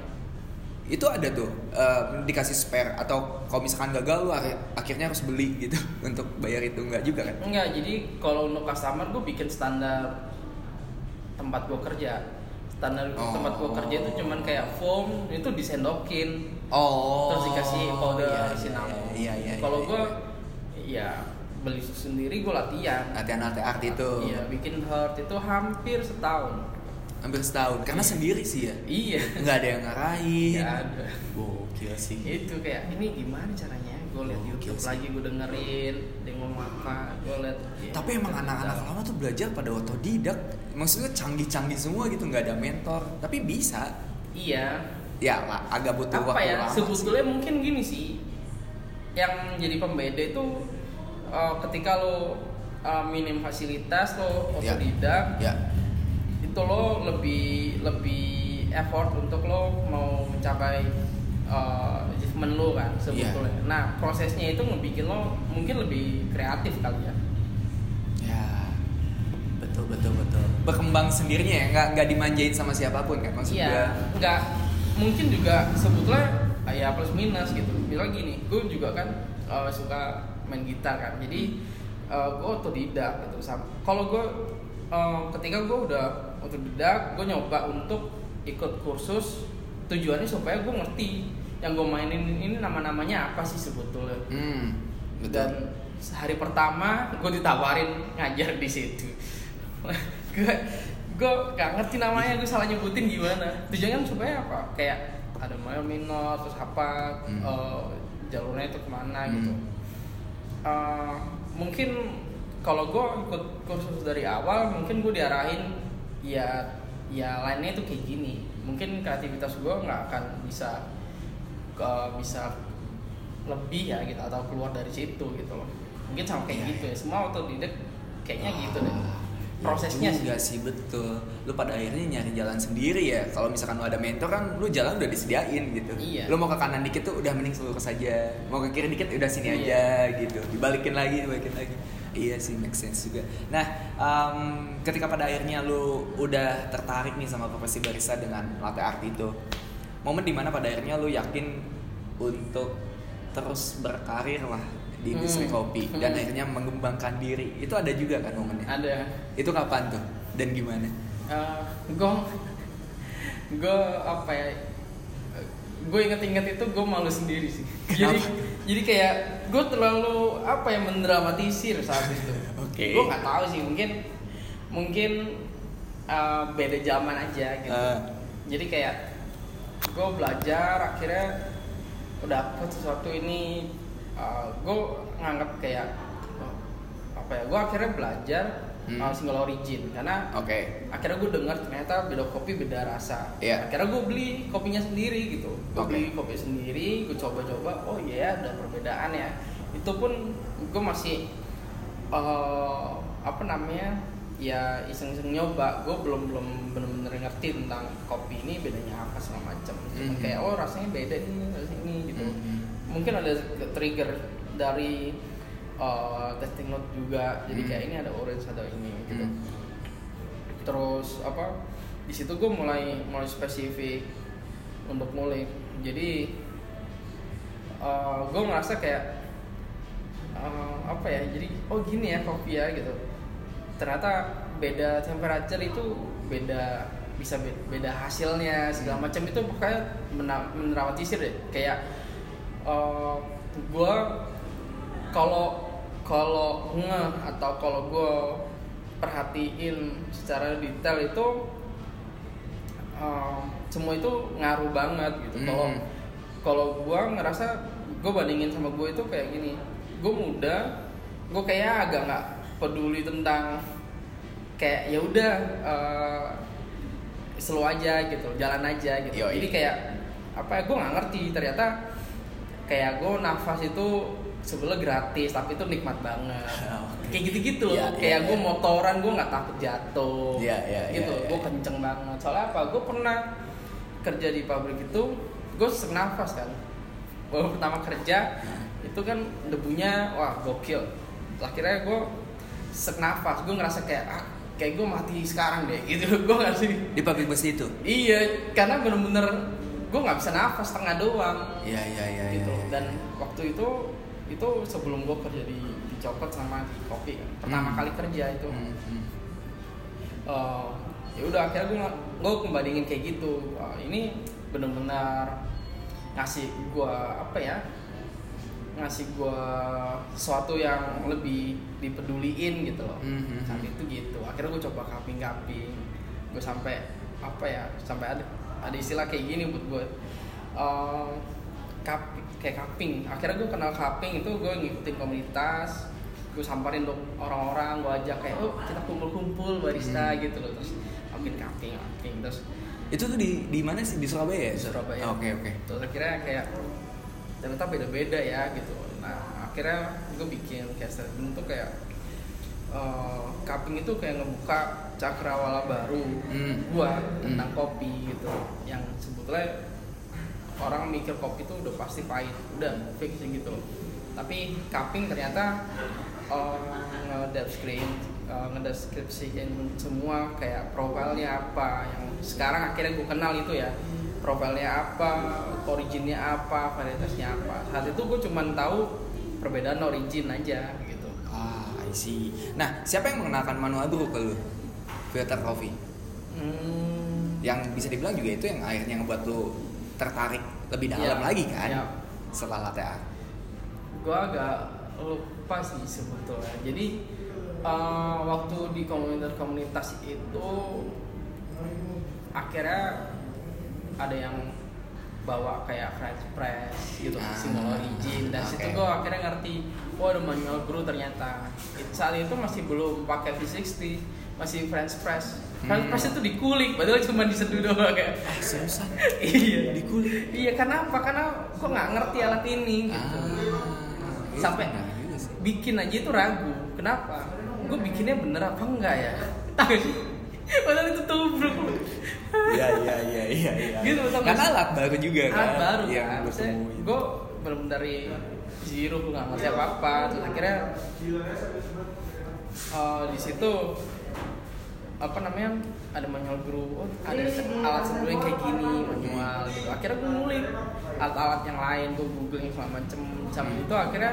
[SPEAKER 1] Itu ada tuh em, dikasih spare atau kalau misalkan gagal lu akhirnya harus beli gitu untuk bayar itu enggak juga kan?
[SPEAKER 2] Enggak, jadi kalau untuk customer gue bikin standar tempat gue kerja. Standar
[SPEAKER 1] Oh.
[SPEAKER 2] tempat gue kerja itu cuman kayak foam itu disendokin,
[SPEAKER 1] Oh.
[SPEAKER 2] terus dikasih powder
[SPEAKER 1] iya,
[SPEAKER 2] cinnamon.
[SPEAKER 1] Iya iya.
[SPEAKER 2] Kalau
[SPEAKER 1] iya,
[SPEAKER 2] gue
[SPEAKER 1] iya.
[SPEAKER 2] ya beli susu sendiri gue latihan.
[SPEAKER 1] latihan latte art itu
[SPEAKER 2] Iya, bikin heart itu hampir setahun.
[SPEAKER 1] Hampir setahun karena
[SPEAKER 2] Iya.
[SPEAKER 1] sendiri sih ya.
[SPEAKER 2] Iya.
[SPEAKER 1] Nggak ada yang ngarahin.
[SPEAKER 2] Nggak ada.
[SPEAKER 1] Gokil sih.
[SPEAKER 2] Itu kayak ini gimana caranya? Gue liat
[SPEAKER 1] Gokil
[SPEAKER 2] YouTube
[SPEAKER 1] sih.
[SPEAKER 2] lagi, gue dengerin, dia ngomong apa, gue liat. ya,
[SPEAKER 1] Tapi emang anak-anak lama tuh belajar pada otodidak. Maksudnya canggih-canggih semua gitu, nggak ada mentor. Tapi bisa.
[SPEAKER 2] Iya,
[SPEAKER 1] Ya lah, agak butuh
[SPEAKER 2] apa
[SPEAKER 1] waktu
[SPEAKER 2] ya
[SPEAKER 1] lama
[SPEAKER 2] sebetulnya mungkin gini sih yang jadi pembeda itu uh, ketika lo uh, minim fasilitas lo
[SPEAKER 1] Ya.
[SPEAKER 2] otodidak
[SPEAKER 1] sih. Ya.
[SPEAKER 2] Itu lo lebih lebih effort untuk lo mau mencapai uh, achievement lo kan sebetulnya
[SPEAKER 1] Iya.
[SPEAKER 2] nah prosesnya itu ngebikin lo mungkin lebih kreatif kali ya
[SPEAKER 1] Ya. Betul betul betul. Berkembang sendirinya ya, nggak nggak dimanjain sama siapa pun kan maksud
[SPEAKER 2] Iya,
[SPEAKER 1] gua.
[SPEAKER 2] nggak mungkin juga sebetulnya ya plus minus gitu. Bilang gini, gue juga kan uh, suka main gitar kan, jadi uh, gue otodidak gitu. Kalau gue uh, ketika gue udah otodidak, gue nyoba untuk ikut kursus. Tujuannya supaya gue ngerti yang gue mainin ini nama-namanya apa sih sebetulnya.
[SPEAKER 1] Hmm. Betul.
[SPEAKER 2] Dan hari pertama gue ditawarin ngajar di situ. gue gue gak ngerti namanya gue salah nyebutin gimana. Tujuannya supaya apa? Kayak ada mayor minor terus apa
[SPEAKER 1] Hmm.
[SPEAKER 2] eh, jalurnya itu ke mana
[SPEAKER 1] Hmm.
[SPEAKER 2] gitu. Eh, mungkin kalau gue ikut kursus dari awal mungkin gue diarahin ya ya lainnya itu kayak gini. Mungkin kreativitas gue nggak akan bisa ke bisa lebih ya gitu atau keluar dari situ gitu loh. Mungkin sama kayak
[SPEAKER 1] Iya,
[SPEAKER 2] gitu
[SPEAKER 1] iya.
[SPEAKER 2] ya semua otodidak kayaknya gitu deh.
[SPEAKER 1] Ah,
[SPEAKER 2] prosesnya
[SPEAKER 1] ya
[SPEAKER 2] sih.
[SPEAKER 1] juga sih? Betul. Lu pada akhirnya nyari jalan sendiri ya. Kalau misalkan lu ada mentor kan lu jalan udah disediain gitu.
[SPEAKER 2] Iya.
[SPEAKER 1] lu mau ke kanan dikit tuh udah mending lurus saja mau ke kiri dikit udah sini
[SPEAKER 2] Iya.
[SPEAKER 1] aja gitu. Dibalikin lagi dibalikin lagi iya sih make sense juga nah em, ketika pada akhirnya lu udah tertarik nih sama profesi barista dengan latte art itu momen di mana pada akhirnya lu yakin untuk terus berkarir lah di industri
[SPEAKER 2] Hmm.
[SPEAKER 1] kopi dan
[SPEAKER 2] Hmm.
[SPEAKER 1] akhirnya mengembangkan diri itu ada juga kan momennya
[SPEAKER 2] ada
[SPEAKER 1] itu kapan tuh dan gimana?
[SPEAKER 2] gue gue apa ya gue inget-inget itu gue malu sendiri sih jadi
[SPEAKER 1] Kenapa?
[SPEAKER 2] jadi kayak gue terlalu apa ya mendramatisir saat itu
[SPEAKER 1] Oke.
[SPEAKER 2] gue nggak tahu sih mungkin mungkin uh, beda zaman aja gitu
[SPEAKER 1] Ah.
[SPEAKER 2] jadi kayak gue belajar akhirnya udah dapet sesuatu ini uh, gue nganggap kayak oh, apa ya gue akhirnya belajar
[SPEAKER 1] Hmm.
[SPEAKER 2] uh, single origin karena
[SPEAKER 1] Oke.
[SPEAKER 2] akhirnya gue dengar ternyata beda kopi beda rasa
[SPEAKER 1] Iya.
[SPEAKER 2] akhirnya gue beli kopinya sendiri gitu gue
[SPEAKER 1] Oke.
[SPEAKER 2] beli kopi sendiri gue coba-coba oh iya ada perbedaan ya itu pun gue masih eh, apa namanya ya iseng-iseng nyoba gue belum belum bener-bener ngerti tentang kopi ini bedanya apa segala macam Cuman
[SPEAKER 1] Mhm.
[SPEAKER 2] kayak oh rasanya beda ini rasanya ini gitu
[SPEAKER 1] Mhm.
[SPEAKER 2] mungkin ada trigger dari eh, testing note juga. Jadi
[SPEAKER 1] Hmm.
[SPEAKER 2] kayak ini ada orange ada ini gitu.
[SPEAKER 1] Hmm.
[SPEAKER 2] terus apa di situ gue mulai mulai spesifik untuk mulai jadi gue ngerasa kayak eh, apa ya jadi oh gini ya kopi ya gitu. Ternyata beda temperature itu beda bisa be- beda hasilnya segala macam. Itu pokoknya mena- mendramatisir deh. Kayak gue kalau kalau nge atau kalau gue perhatiin secara detail itu um, semua itu ngaruh banget gitu. Kalau
[SPEAKER 1] Hmm.
[SPEAKER 2] kalau gue ngerasa gue bandingin sama gue itu kayak gini, gue muda, gue kayak agak nggak peduli tentang kayak ya udah uh, slow aja gitu, jalan aja gitu.
[SPEAKER 1] Yoi.
[SPEAKER 2] Jadi kayak apa ya gue nggak ngerti ternyata kayak gue nafas itu sebelah gratis tapi itu nikmat banget
[SPEAKER 1] Oke.
[SPEAKER 2] kayak gitu-gitu loh
[SPEAKER 1] Iya,
[SPEAKER 2] kayak
[SPEAKER 1] iya,
[SPEAKER 2] gue
[SPEAKER 1] iya.
[SPEAKER 2] motoran gue nggak takut jatuh
[SPEAKER 1] Iya, iya,
[SPEAKER 2] gitu
[SPEAKER 1] iya, iya,
[SPEAKER 2] gue
[SPEAKER 1] iya.
[SPEAKER 2] kenceng banget soalnya apa gue pernah kerja di pabrik itu gue sesak nafas kan baru pertama kerja itu kan debunya wah gokil akhirnya gue sesak nafas gue ngerasa kayak ah kayak gue mati sekarang deh gitu gue nggak sih
[SPEAKER 1] Di pabrik besi itu?
[SPEAKER 2] iya karena bener-bener gue nggak bisa nafas setengah doang
[SPEAKER 1] Iya iya iya.
[SPEAKER 2] gitu
[SPEAKER 1] iya, iya.
[SPEAKER 2] dan waktu itu itu sebelum gue kerja di, di coklat sama di kopi kan pertama
[SPEAKER 1] Hmm.
[SPEAKER 2] kali kerja itu
[SPEAKER 1] Hmm, hmm.
[SPEAKER 2] Eh, ya udah akhirnya gue gue kembandingin kayak gitu Wah, ini benar-benar ngasih gue apa ya ngasih gue sesuatu yang lebih dipeduliin gitu loh
[SPEAKER 1] Hmm, hmm,
[SPEAKER 2] saat
[SPEAKER 1] hmm.
[SPEAKER 2] itu gitu akhirnya gue coba kaping kaping gue sampai apa ya sampai ada ada istilah kayak gini buat gue Eh, kap kayak kaping akhirnya gue kenal kaping itu gue ngikutin komunitas gue samperin dong orang-orang gue ajak kayak oh kita kumpul-kumpul barista
[SPEAKER 1] Hmm.
[SPEAKER 2] gitu loh terus bikin kaping kaping terus
[SPEAKER 1] Itu tuh di di mana sih? Di Surabaya ya?
[SPEAKER 2] Di Surabaya.
[SPEAKER 1] Oke oke.
[SPEAKER 2] terus akhirnya kayak ternyata beda-beda ya gitu nah akhirnya gue bikin kayak statement tuh kayak cupping itu kayak ngebuka cakrawala baru
[SPEAKER 1] Hmm.
[SPEAKER 2] gua tentang
[SPEAKER 1] Hmm.
[SPEAKER 2] kopi gitu yang sebetulnya orang mikir kopi itu udah pasti pahit udah fix gitu tapi cupping ternyata uh, ngedeskripsiin uh, ngedeskripsiin semua kayak profilnya apa yang sekarang akhirnya gue kenal itu ya profilnya apa originnya apa varietasnya apa saat itu gue cuman tahu perbedaan origin aja gitu
[SPEAKER 1] Ah, I see. Nah, siapa yang mengenalkan Manu Abru ke lu? Filter Coffee.
[SPEAKER 2] hmm,
[SPEAKER 1] Yang bisa dibilang juga itu yang akhirnya ngebuat lu tertarik lebih dalam
[SPEAKER 2] Iya,
[SPEAKER 1] lagi kan?
[SPEAKER 2] iya.
[SPEAKER 1] Setelah latte art.
[SPEAKER 2] gue agak lupa sih sebetulnya jadi uh, waktu di komunitas-komunitas itu akhirnya ada yang bawa kayak French press gitu
[SPEAKER 1] Ah,
[SPEAKER 2] single origin dan
[SPEAKER 1] oke.
[SPEAKER 2] situ gue akhirnya ngerti oh ada manual brew ternyata saat itu masih belum pakai V60 masih French press French
[SPEAKER 1] Hmm.
[SPEAKER 2] press itu dikulik padahal cuma diseduh doang kayak
[SPEAKER 1] Ah, seriusan?
[SPEAKER 2] iya
[SPEAKER 1] Dikulik?
[SPEAKER 2] iya kenapa karena kok nggak ngerti alat ini gitu
[SPEAKER 1] Ah, iya,
[SPEAKER 2] Sampai-
[SPEAKER 1] sih.
[SPEAKER 2] bikin aja itu ragu kenapa gue bikinnya bener apa enggak ya padahal itu tubruk
[SPEAKER 1] Iya iya iya iya iya.
[SPEAKER 2] Gitu,
[SPEAKER 1] Kan
[SPEAKER 2] sih?
[SPEAKER 1] alat baru juga kan.
[SPEAKER 2] alat baru
[SPEAKER 1] yang
[SPEAKER 2] kan gue belum dari zero gue nggak ngerti apa apa terus akhirnya eh, di situ apa namanya ada manual brew oh, ada alat seduh yang kayak gini manual gitu akhirnya gue ngulik alat-alat yang lain gue googling segala macem sama itu akhirnya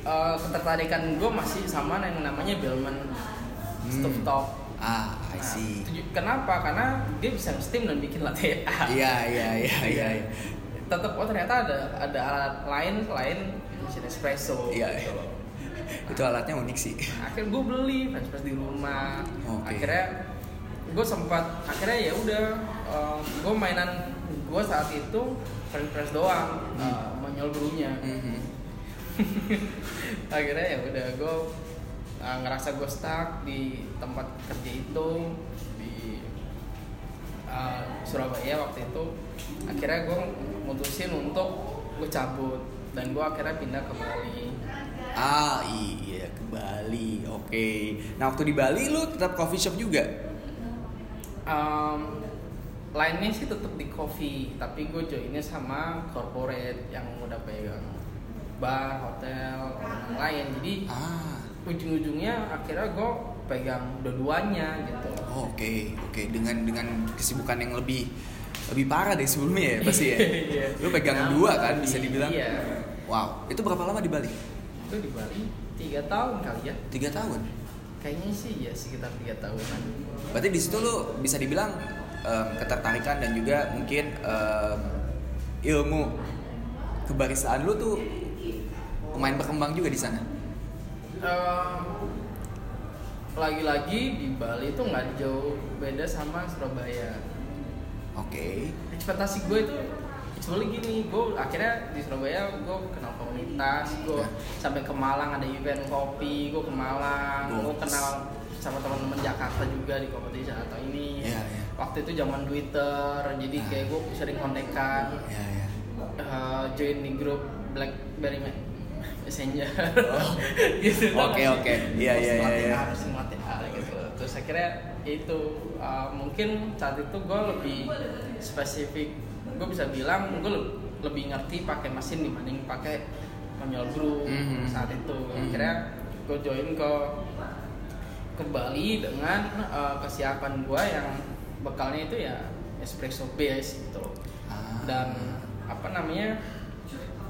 [SPEAKER 2] eh, ketertarikan gue masih sama yang namanya Bellman
[SPEAKER 1] Hmm.
[SPEAKER 2] stovetop
[SPEAKER 1] Ah, I
[SPEAKER 2] Nah,
[SPEAKER 1] see.
[SPEAKER 2] tuju- kenapa karena dia bisa steam dan bikin latte art
[SPEAKER 1] Iya iya iya iya. iya.
[SPEAKER 2] tetap oh ternyata ada ada alat lain selain mesin espresso
[SPEAKER 1] Iya,
[SPEAKER 2] gitu
[SPEAKER 1] iya. Itu alatnya unik sih.
[SPEAKER 2] Akhirnya gue beli French press di rumah
[SPEAKER 1] Oke.
[SPEAKER 2] akhirnya gue sempat akhirnya ya udah gue mainan gue saat itu French press doang
[SPEAKER 1] Hmm.
[SPEAKER 2] uh, manual brewnya
[SPEAKER 1] Mhm.
[SPEAKER 2] akhirnya ya udah gue uh, ngerasa gue stuck di tempat kerja itu di uh, Surabaya waktu itu akhirnya gue mutusin untuk gue cabut dan gue akhirnya pindah ke Bali
[SPEAKER 1] Ah iya ke Bali. Oke. Nah waktu di Bali lu tetap coffee shop juga?
[SPEAKER 2] um, lainnya sih tetap di coffee tapi gue joinnya sama corporate yang udah pegang bar hotel lain jadi
[SPEAKER 1] Ah.
[SPEAKER 2] ujung-ujungnya akhirnya gue pegang dua-duanya gitu
[SPEAKER 1] Oh, Oke oke dengan dengan kesibukan yang lebih lebih parah dari sebelumnya ya pasti ya.
[SPEAKER 2] Iya.
[SPEAKER 1] Lu pegang
[SPEAKER 2] Nah,
[SPEAKER 1] dua kan bisa
[SPEAKER 2] iya.
[SPEAKER 1] dibilang. Wow. Itu berapa lama di Bali?
[SPEAKER 2] Itu di Bali tiga tahun kali ya
[SPEAKER 1] Tiga tahun.
[SPEAKER 2] kayaknya sih ya sekitar tiga tahunan
[SPEAKER 1] Berarti di situ lu bisa dibilang em, ketertarikan dan juga mungkin em, ilmu kebarisaan lu tuh lumayan berkembang juga di sana.
[SPEAKER 2] Em, lagi-lagi di Bali itu nggak jauh beda sama Surabaya
[SPEAKER 1] Oke.
[SPEAKER 2] ekspektasi gue itu actually gini gue akhirnya di Surabaya gue kenal komunitas gue
[SPEAKER 1] Ya.
[SPEAKER 2] sampai ke Malang ada event kopi gue ke Malang gue kenal sama teman-teman Jakarta juga di kompetisi atau ini
[SPEAKER 1] Iya, iya.
[SPEAKER 2] waktu itu zaman Twitter jadi
[SPEAKER 1] Ah.
[SPEAKER 2] kayak gue sering kontekan
[SPEAKER 1] Ya ya.
[SPEAKER 2] eh, join di grup BlackBerry Me- Messenger
[SPEAKER 1] Oh.
[SPEAKER 2] gitu
[SPEAKER 1] Oke, oke. Iya, iya, iya, iya.
[SPEAKER 2] gitu terus akhirnya itu uh, mungkin saat itu gue lebih spesifik gue bisa bilang gue le- lebih ngerti pakai mesin dibanding pakai manual brew
[SPEAKER 1] Mhm.
[SPEAKER 2] saat itu
[SPEAKER 1] Mhm.
[SPEAKER 2] akhirnya gue join ke ke Bali dengan uh, kesiapan gue yang bekalnya itu ya espresso base gitu loh
[SPEAKER 1] Ah.
[SPEAKER 2] dan apa namanya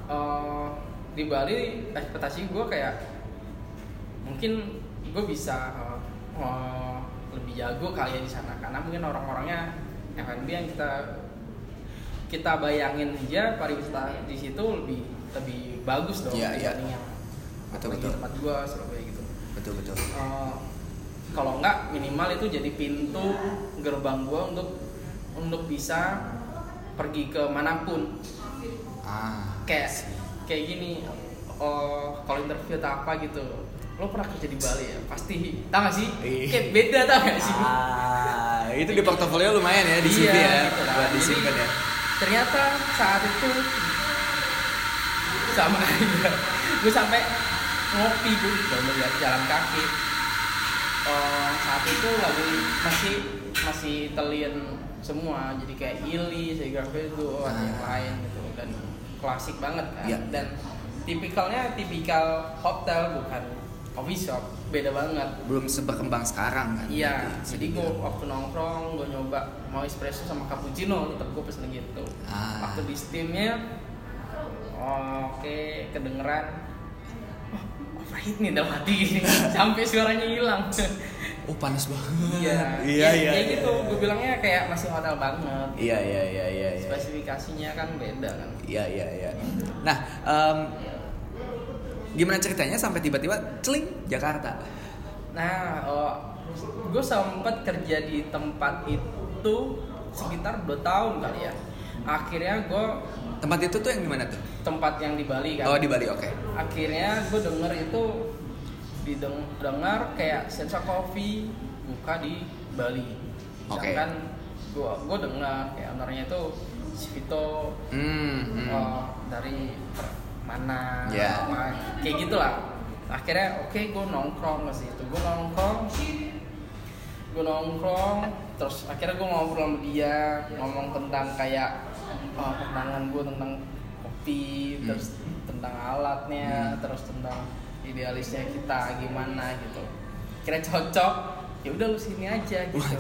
[SPEAKER 2] eh, di Bali ekspektasi gue kayak mungkin gue bisa eh, eh, lebih jago kali ya di sana karena mungkin orang-orangnya F&B yang kita kita bayangin aja pariwisata di situ lebih lebih bagus dong
[SPEAKER 1] Iya, iya.
[SPEAKER 2] dibanding yang
[SPEAKER 1] Betul, betul.
[SPEAKER 2] tempat gue Surabaya gitu
[SPEAKER 1] betul betul.
[SPEAKER 2] Eh, kalau enggak minimal itu jadi pintu gerbang gue untuk untuk bisa pergi ke mana pun
[SPEAKER 1] Ah.
[SPEAKER 2] kayak kayak gini oh kalau interview atau apa gitu lo pernah kerja di Bali ya pasti tau gak sih kayak beda tau gak sih
[SPEAKER 1] Ah, itu di portofolio lumayan ya di CV
[SPEAKER 2] Iya,
[SPEAKER 1] ya,
[SPEAKER 2] gitu
[SPEAKER 1] buat disimpan ya.
[SPEAKER 2] Ternyata saat itu sama aja. Gue sampai ngopi gue baru lihat jalan kaki. Eh, saat itu lagi masih masih telian semua. Jadi kayak Ili, Sega ada yang
[SPEAKER 1] Ah.
[SPEAKER 2] lain gitu. Dan klasik banget kan.
[SPEAKER 1] Iya.
[SPEAKER 2] dan tipikalnya tipikal hotel bukan coffee shop beda banget
[SPEAKER 1] Belum seberkembang sekarang kan.
[SPEAKER 2] Iya, jadi gue
[SPEAKER 1] dibilang.
[SPEAKER 2] waktu nongkrong gue nyoba mau espresso sama cappuccino tetap gue pesen gitu.
[SPEAKER 1] Ah.
[SPEAKER 2] Waktu di steamnya, oke kedengeran, oh overheat nih dalam hati gini, sampai suaranya hilang.
[SPEAKER 1] Oh panas banget.
[SPEAKER 2] Iya,
[SPEAKER 1] iya iya.
[SPEAKER 2] Kayak gitu,
[SPEAKER 1] iya.
[SPEAKER 2] gue bilangnya kayak masih hotel banget.
[SPEAKER 1] Iya iya iya iya. iya.
[SPEAKER 2] Spesifikasinya kan beda kan.
[SPEAKER 1] Iya iya iya. Nah, em, gimana ceritanya sampai tiba-tiba celing Jakarta?
[SPEAKER 2] Nah, gue sempat kerja di tempat itu sekitar 2 tahun kali ya. akhirnya gue
[SPEAKER 1] Tempat itu tuh yang di mana tuh?
[SPEAKER 2] tempat yang di Bali kan
[SPEAKER 1] Oh di Bali, oke.
[SPEAKER 2] akhirnya gue denger itu didengar kayak Sensa Coffee buka di Bali
[SPEAKER 1] Oke.
[SPEAKER 2] kan gue gue dengar kayak ownernya itu si Vito
[SPEAKER 1] Hmm, hmm.
[SPEAKER 2] oh, dari mana
[SPEAKER 1] Ya.
[SPEAKER 2] apa, kayak gitulah akhirnya oke gue nongkrong ke situ gue nongkrong gue nongkrong terus akhirnya gue ngobrol sama dia ngomong tentang kayak oh, pandangan gue tentang kopi
[SPEAKER 1] Hmm.
[SPEAKER 2] terus tentang alatnya
[SPEAKER 1] Hmm.
[SPEAKER 2] terus tentang idealisnya kita gimana gitu kira cocok ya udah lu sini aja gitu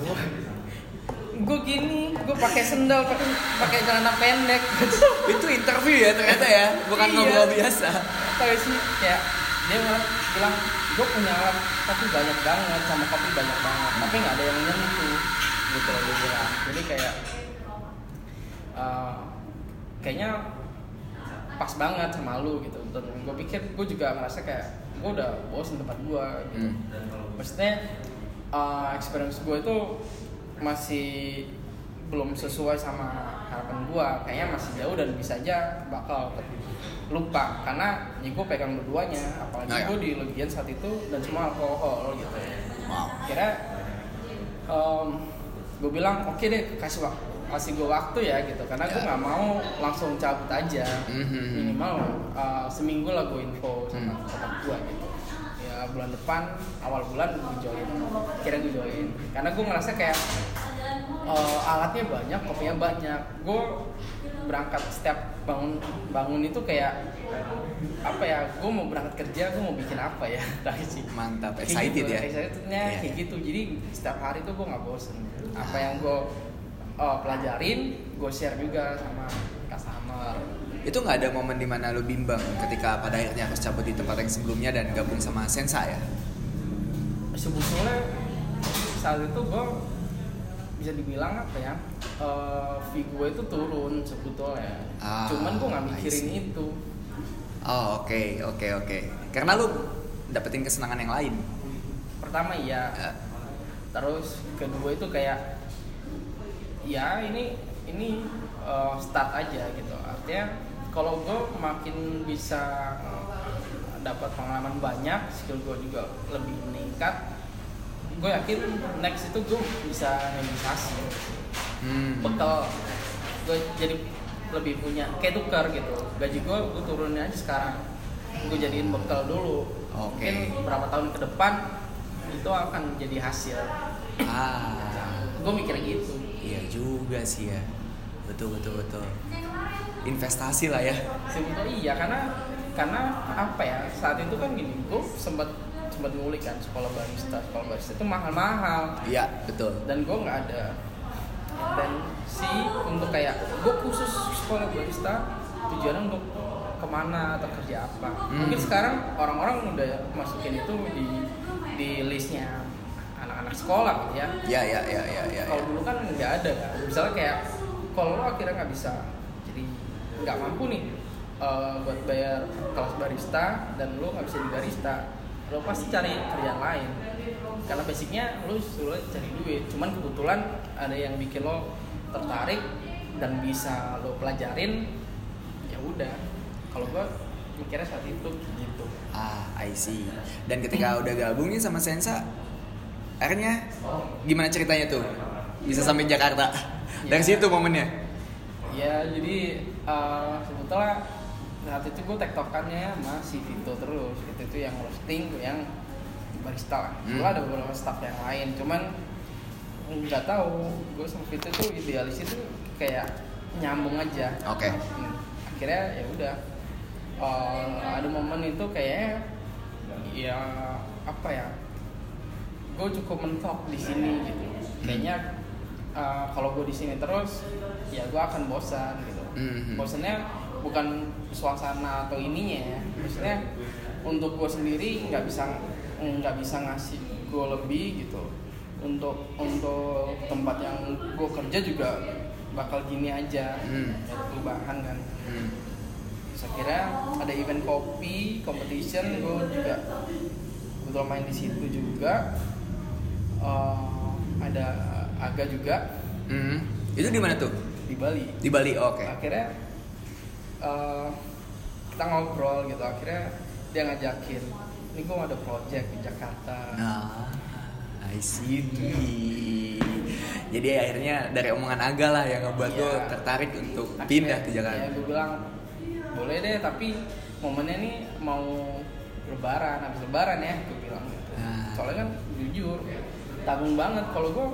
[SPEAKER 2] gue gini gue pakai sendal pakai pakai celana pendek
[SPEAKER 1] Itu interview ya ternyata ya, bukan
[SPEAKER 2] Iya.
[SPEAKER 1] ngobrol biasa.
[SPEAKER 2] tahu sih kayak dia malah bilang gue punya alat kopi banyak banget sama kopi banyak banget tapi nggak ada yang nyentuh gitu loh dia bilang jadi kayak eh, kayaknya pas banget sama lu gitu dan gue pikir gue juga ngerasa kayak gue udah bosen tempat gue gitu
[SPEAKER 1] Hmm.
[SPEAKER 2] maksudnya eh, experience gue itu masih belum sesuai sama harapan gue kayaknya masih jauh dan bisa aja bakal lupa karena ya gue pegang berduanya apalagi
[SPEAKER 1] Oh, ya.
[SPEAKER 2] gue di legian saat itu dan semua alkohol gitu
[SPEAKER 1] Wow.
[SPEAKER 2] kira gue bilang oke deh kasih waktu kasih gue waktu ya gitu karena gue
[SPEAKER 1] Ya.
[SPEAKER 2] nggak mau langsung cabut aja
[SPEAKER 1] Mhm.
[SPEAKER 2] minimal uh, seminggu lah gue info sama
[SPEAKER 1] Hmm.
[SPEAKER 2] gue gitu ya bulan depan awal bulan gue join. Kira gue join. Karena gue ngerasa kayak uh, alatnya banyak kopinya banyak. Gue berangkat setiap bangun bangun itu kayak apa ya gue mau berangkat kerja gue mau bikin apa ya? Sih.
[SPEAKER 1] Mantap,
[SPEAKER 2] Kayak
[SPEAKER 1] excited
[SPEAKER 2] gitu,
[SPEAKER 1] ya.
[SPEAKER 2] excitednya
[SPEAKER 1] Iya,
[SPEAKER 2] kayak
[SPEAKER 1] iya.
[SPEAKER 2] gitu. Jadi setiap hari tuh gue nggak bosen. Apa yang gue uh, pelajarin gue share juga sama customer
[SPEAKER 1] Itu nggak ada momen di mana lu bimbang ketika pada akhirnya harus cabut di tempat yang sebelumnya dan gabung sama Sensa ya?
[SPEAKER 2] sebetulnya saat itu gue bisa dibilang apa ya uh, fee gue itu turun sebetulnya
[SPEAKER 1] Ah,
[SPEAKER 2] cuman gue nggak mikirin itu
[SPEAKER 1] Oh oke oke oke. Karena lu dapetin kesenangan yang lain.
[SPEAKER 2] pertama iya
[SPEAKER 1] Ya.
[SPEAKER 2] terus kedua itu kayak ya ini ini uh, start aja gitu artinya kalau gue makin bisa uh, dapat pengalaman banyak skill gue juga lebih meningkat gue yakin next itu gue bisa negosiasi
[SPEAKER 1] Hmm.
[SPEAKER 2] bekal gue jadi lebih punya kayak tukar gitu gaji gue gue turunin aja sekarang gue jadiin bekal dulu
[SPEAKER 1] Oke.
[SPEAKER 2] mungkin berapa tahun ke depan itu akan jadi hasil
[SPEAKER 1] Ah,
[SPEAKER 2] gue mikir gitu
[SPEAKER 1] iya juga sih ya. Betul betul betul. Investasi lah ya.
[SPEAKER 2] sebetulnya iya karena karena apa ya saat itu kan gini gue sempat sempat ngulik kan sekolah barista sekolah barista itu mahal-mahal
[SPEAKER 1] Iya betul.
[SPEAKER 2] dan gue nggak ada dan si untuk kayak gue khusus sekolah barista tujuannya untuk ke mana atau kerja apa
[SPEAKER 1] Hmm.
[SPEAKER 2] mungkin sekarang orang-orang udah masukin itu di di listnya anak-anak sekolah gitu ya
[SPEAKER 1] Ya ya ya ya ya.
[SPEAKER 2] kalau
[SPEAKER 1] ya.
[SPEAKER 2] dulu kan nggak ada kan misalnya kayak kalau lo akhirnya nggak bisa nggak mampu nih eh, buat bayar kelas barista dan lo nggak bisa di barista lo pasti cari kerjaan lain karena basicnya lo suruh cari duit cuman kebetulan ada yang bikin lo tertarik dan bisa lo pelajarin ya udah kalau gua mikirnya saat itu gitu
[SPEAKER 1] Ah, I see. Dan ketika udah gabung nih sama Sensa, akhirnya gimana ceritanya tuh? Bisa sampai Jakarta. Dari
[SPEAKER 2] Ya.
[SPEAKER 1] situ momennya.
[SPEAKER 2] ya jadi eh, sebetulnya saat itu gue tektokannya sama si Vito terus. Itu itu yang roasting yang barista lah.
[SPEAKER 1] Hmm.
[SPEAKER 2] gue ada beberapa staff yang lain. Cuman nggak tahu. Gue sama Vito tuh idealis itu kayak nyambung aja.
[SPEAKER 1] Oke.
[SPEAKER 2] Hmm. akhirnya ya udah. Eh, ada momen itu kayak ya apa ya gue cukup mentok di sini gitu. Kayaknya eh, kalau gue di sini terus ya gue akan bosan gitu
[SPEAKER 1] Mhm.
[SPEAKER 2] bosannya bukan suasana atau ininya ya maksudnya untuk gue sendiri nggak bisa nggak bisa ngasih gue lebih gitu untuk untuk tempat yang gue kerja juga bakal gini aja
[SPEAKER 1] Hmm.
[SPEAKER 2] Perubahan kan
[SPEAKER 1] Hmm.
[SPEAKER 2] saya kira ada event kopi competition gue juga kebetulan main di situ juga Eh, ada Aga juga
[SPEAKER 1] Hmm. Itu di mana tuh?
[SPEAKER 2] Di Bali
[SPEAKER 1] Di Bali, oke.
[SPEAKER 2] akhirnya eh, kita ngobrol gitu akhirnya dia ngajakin ini gue ada project di Jakarta
[SPEAKER 1] Nah, I see. Jadi akhirnya dari omongan Aga lah yang ngebuat
[SPEAKER 2] Iya.
[SPEAKER 1] lo tertarik untuk
[SPEAKER 2] Akhirnya,
[SPEAKER 1] pindah ke Jakarta.
[SPEAKER 2] ya gue bilang boleh deh tapi momennya nih mau lebaran habis lebaran ya gue bilang gitu
[SPEAKER 1] Ah.
[SPEAKER 2] soalnya kan jujur tanggung banget kalau gue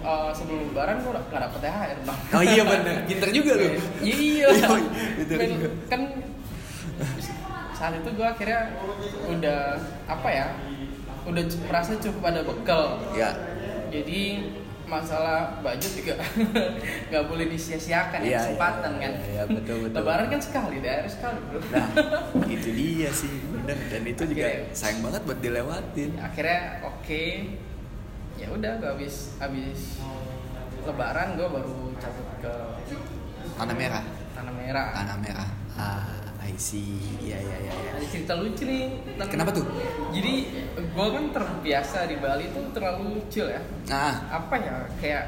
[SPEAKER 2] eh, sebelum lebaran gue nggak dapet THR bang.
[SPEAKER 1] Oh iya bener, pinter juga lo.
[SPEAKER 2] iya.
[SPEAKER 1] Iya,
[SPEAKER 2] kan, kan saat itu gue akhirnya udah apa ya udah merasa cukup ada bekal.
[SPEAKER 1] Ya,
[SPEAKER 2] jadi masalah budget juga nggak boleh disia-siakan
[SPEAKER 1] Iya,
[SPEAKER 2] ya kesempatan
[SPEAKER 1] iya,
[SPEAKER 2] kan?
[SPEAKER 1] iya, iya, betul, betul.
[SPEAKER 2] lebaran kan sekali daerah sekali bro.
[SPEAKER 1] Nah itu dia sih bener. Dan itu juga sayang banget buat dilewatin.
[SPEAKER 2] akhirnya oke ya udah gue habis habis lebaran gue baru cabut ke
[SPEAKER 1] Tanah merah,
[SPEAKER 2] tanah merah
[SPEAKER 1] tanah merah. Ah, I see. Iya iya iya. iya.
[SPEAKER 2] ada cerita lucu nih tentang-
[SPEAKER 1] Kenapa tuh?
[SPEAKER 2] jadi gue kan terbiasa di Bali tuh terlalu chill ya
[SPEAKER 1] Nah,
[SPEAKER 2] apa ya kayak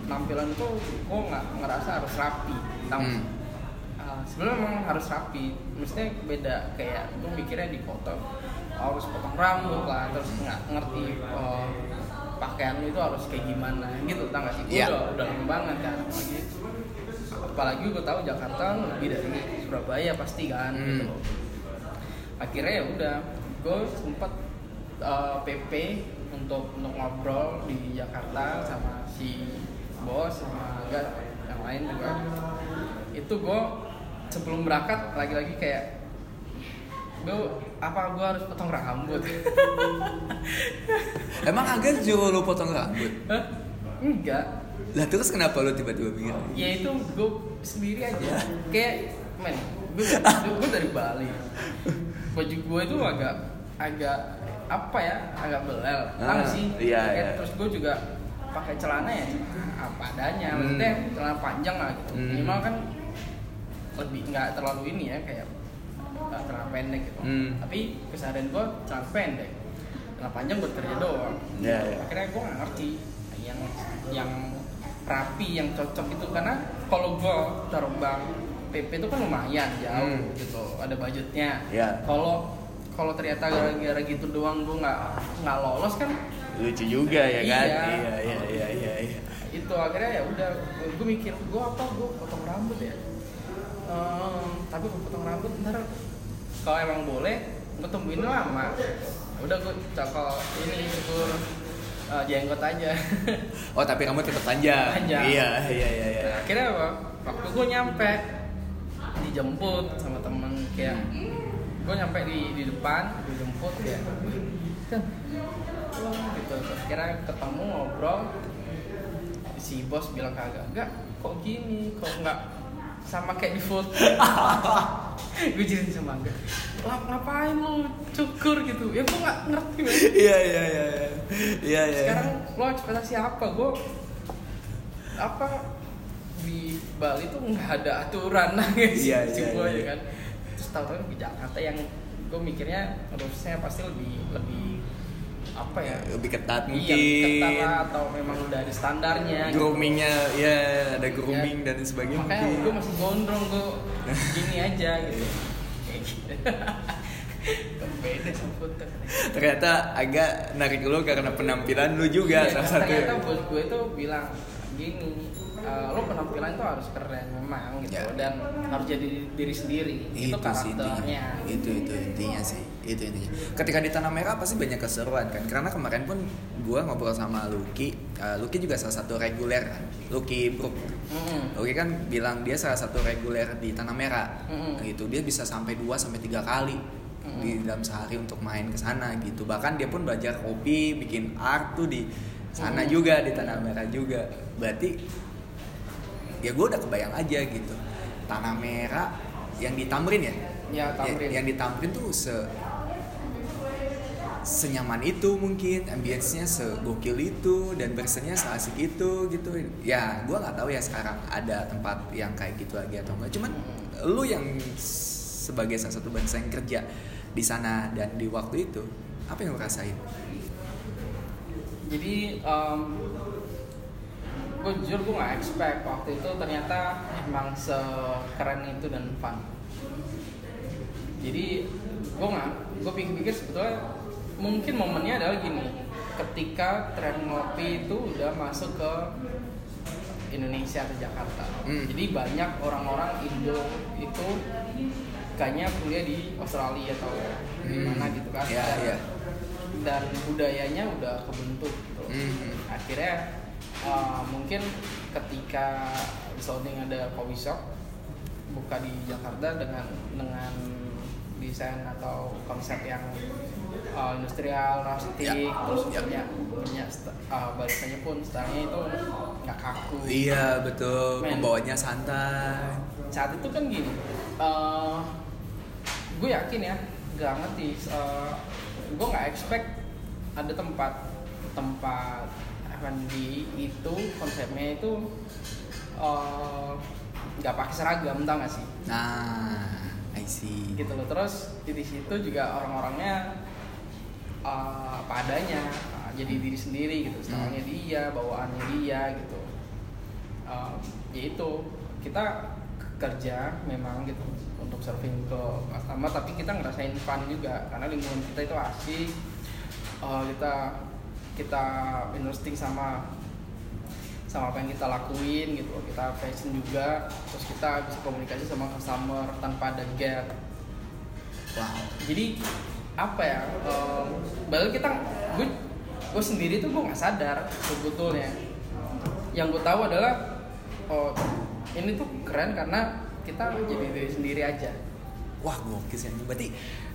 [SPEAKER 2] penampilan tuh gue nggak ngerasa harus rapi tahu
[SPEAKER 1] Hmm.
[SPEAKER 2] Uh, sebenarnya memang harus rapi maksudnya beda kayak gue mikirnya di foto harus potong rambut lah terus nggak ngerti uh, pakaian lu itu harus kayak gimana gitu tau gak sih gue
[SPEAKER 1] Iya.
[SPEAKER 2] udah udah lama banget kan apalagi apalagi gue tahu Jakarta lebih dari Surabaya pasti kan
[SPEAKER 1] Hmm.
[SPEAKER 2] gitu akhirnya ya udah gue sempat uh, PP untuk untuk ngobrol di Jakarta sama si bos sama enggak yang lain juga itu gue sebelum berangkat lagi-lagi kayak gue apa gue harus potong rambut
[SPEAKER 1] emang agak jauh lo potong rambut.
[SPEAKER 2] Hah? enggak
[SPEAKER 1] Lah terus kenapa lo tiba-tiba mikir?
[SPEAKER 2] ya itu gue sendiri aja kayak men gue gue dari Bali baju gue itu agak agak apa ya agak belel
[SPEAKER 1] Ah,
[SPEAKER 2] sih
[SPEAKER 1] iya,
[SPEAKER 2] Kayak
[SPEAKER 1] iya.
[SPEAKER 2] terus gue juga pakai celana ya apa adanya
[SPEAKER 1] Hmm.
[SPEAKER 2] maksudnya celana panjang lah gitu
[SPEAKER 1] Hmm.
[SPEAKER 2] minimal kan lebih nggak terlalu ini ya kayak celana pendek gitu
[SPEAKER 1] Hmm.
[SPEAKER 2] tapi keseharian gue celana pendek celana panjang buat kerja doang
[SPEAKER 1] Iya, iya.
[SPEAKER 2] akhirnya gue nggak ngerti yang yang rapi yang cocok itu karena kalau gue terbang PP itu kan lumayan jauh
[SPEAKER 1] Hmm.
[SPEAKER 2] gitu ada budgetnya
[SPEAKER 1] Iya.
[SPEAKER 2] kalau kalau ternyata gara-gara gitu doang gue nggak nggak lolos kan
[SPEAKER 1] Lucu juga ya kan?
[SPEAKER 2] Iya.
[SPEAKER 1] Iya iya iya iya. iya.
[SPEAKER 2] itu akhirnya ya udah gue mikir gue apa gue potong rambut ya Ehm, tapi gue potong rambut ntar kalau emang boleh gue tungguin lama udah gue cokol ini syukur eh, jenggot aja
[SPEAKER 1] Oh tapi kamu tetap panjang.
[SPEAKER 2] Panjang.
[SPEAKER 1] Iya iya iya. iya.
[SPEAKER 2] Nah, akhirnya apa? waktu gue nyampe dijemput sama temen kayak gue nyampe di di depan dijemput ya gitu Terus akhirnya ketemu ngobrol si bos bilang kagak enggak kok gini kok enggak sama kayak di foto gue jadi sama lah ngapain lu cukur gitu ya gue nggak ngerti men.
[SPEAKER 1] Iya iya iya. iya. Iya iya.
[SPEAKER 2] sekarang lo ekspektasi apa gue apa di Bali tuh nggak ada aturan lah guys
[SPEAKER 1] Iya, iya, iya.
[SPEAKER 2] ya kan terus tahu-tahu di Jakarta yang gue mikirnya harusnya pasti lebih lebih apa ya
[SPEAKER 1] lebih ketat
[SPEAKER 2] iya
[SPEAKER 1] mungkin.
[SPEAKER 2] ketat lah atau memang udah ada standarnya gitu.
[SPEAKER 1] Groomingnya ya ada grooming dan sebagainya
[SPEAKER 2] makanya
[SPEAKER 1] mungkin.
[SPEAKER 2] gue masih gondrong gue gini aja gitu gitu beda foto
[SPEAKER 1] Ternyata agak narik lo karena penampilan lo juga
[SPEAKER 2] Iya,
[SPEAKER 1] salah satu.
[SPEAKER 2] ternyata bos gue tuh bilang gini eh, lo penampilan tuh harus keren memang gitu
[SPEAKER 1] Ya.
[SPEAKER 2] dan harus jadi diri sendiri itu,
[SPEAKER 1] itu sih intinya.
[SPEAKER 2] karakternya
[SPEAKER 1] itu itu intinya sih itu intinya. Ketika di tanah merah pasti banyak keseruan kan. Karena kemarin pun gue ngobrol sama Lucky Eh, Lucky juga salah satu reguler kan Lucky Brook.
[SPEAKER 2] Mm-mm.
[SPEAKER 1] Lucky kan bilang dia salah satu reguler di tanah merah.
[SPEAKER 2] Mm-mm.
[SPEAKER 1] gitu dia bisa sampai 2 sampai tiga kali
[SPEAKER 2] Mm-mm.
[SPEAKER 1] di dalam sehari untuk main ke sana gitu. Bahkan dia pun belajar kopi bikin art tuh di sana
[SPEAKER 2] Mm-mm.
[SPEAKER 1] juga di tanah merah juga. Berarti ya gue udah kebayang aja gitu. Tanah merah yang di Tamrin ya?
[SPEAKER 2] Ya tamrin
[SPEAKER 1] Ya- yang di Tamrin tuh se senyaman itu mungkin ambience-nya segokil itu dan bersenya seasik itu gitu. Ya gue nggak tahu ya sekarang ada tempat yang kayak gitu lagi atau enggak cuman lu yang sebagai salah satu bangsa yang kerja di sana dan di waktu itu apa yang lu rasain?
[SPEAKER 2] Jadi em, gue jujur gue nggak expect waktu itu ternyata emang sekeren itu dan fun. Jadi gue nggak gue pikir-pikir sebetulnya mungkin momennya adalah gini ketika tren ngopi itu udah masuk ke Indonesia ke Jakarta
[SPEAKER 1] Hmm.
[SPEAKER 2] jadi banyak orang-orang Indo itu kayaknya kuliah di Australia atau di
[SPEAKER 1] Hmm.
[SPEAKER 2] mana gitu kan
[SPEAKER 1] Iya, iya.
[SPEAKER 2] dan budayanya udah kebentuk gitu.
[SPEAKER 1] Hmm.
[SPEAKER 2] akhirnya uh, mungkin ketika sounding ada coffee shop buka di Jakarta dengan dengan desain atau konsep yang uh, industrial, rustic,
[SPEAKER 1] Ya,
[SPEAKER 2] terus
[SPEAKER 1] ya.
[SPEAKER 2] punya punya uh, pun stylenya itu nggak kaku.
[SPEAKER 1] Iya betul,
[SPEAKER 2] Men.
[SPEAKER 1] pembawanya santai.
[SPEAKER 2] Saat itu kan gini, uh, gue yakin ya, gak ngerti, uh, gue nggak expect ada tempat tempat F&B itu konsepnya itu uh, nggak pakai seragam, tau gak sih?
[SPEAKER 1] Nah, I see.
[SPEAKER 2] gitu loh terus di situ juga orang-orangnya uh, apa adanya uh, jadi diri sendiri gitu stylenya dia bawaannya dia gitu. Um, ya itu. Kita kerja memang gitu untuk serving ke customer tapi kita ngerasain fun juga karena lingkungan kita itu asik. Uh, kita kita interesting sama sama apa yang kita lakuin gitu. Kita passion juga terus kita bisa komunikasi sama customer tanpa ada gap.
[SPEAKER 1] Wow.
[SPEAKER 2] jadi apa ya um, bahkan kita gue gue sendiri tuh gue nggak sadar sebetulnya yang gue tahu adalah oh ini tuh keren karena kita jadi diri sendiri aja
[SPEAKER 1] Wah gokil sih. Berarti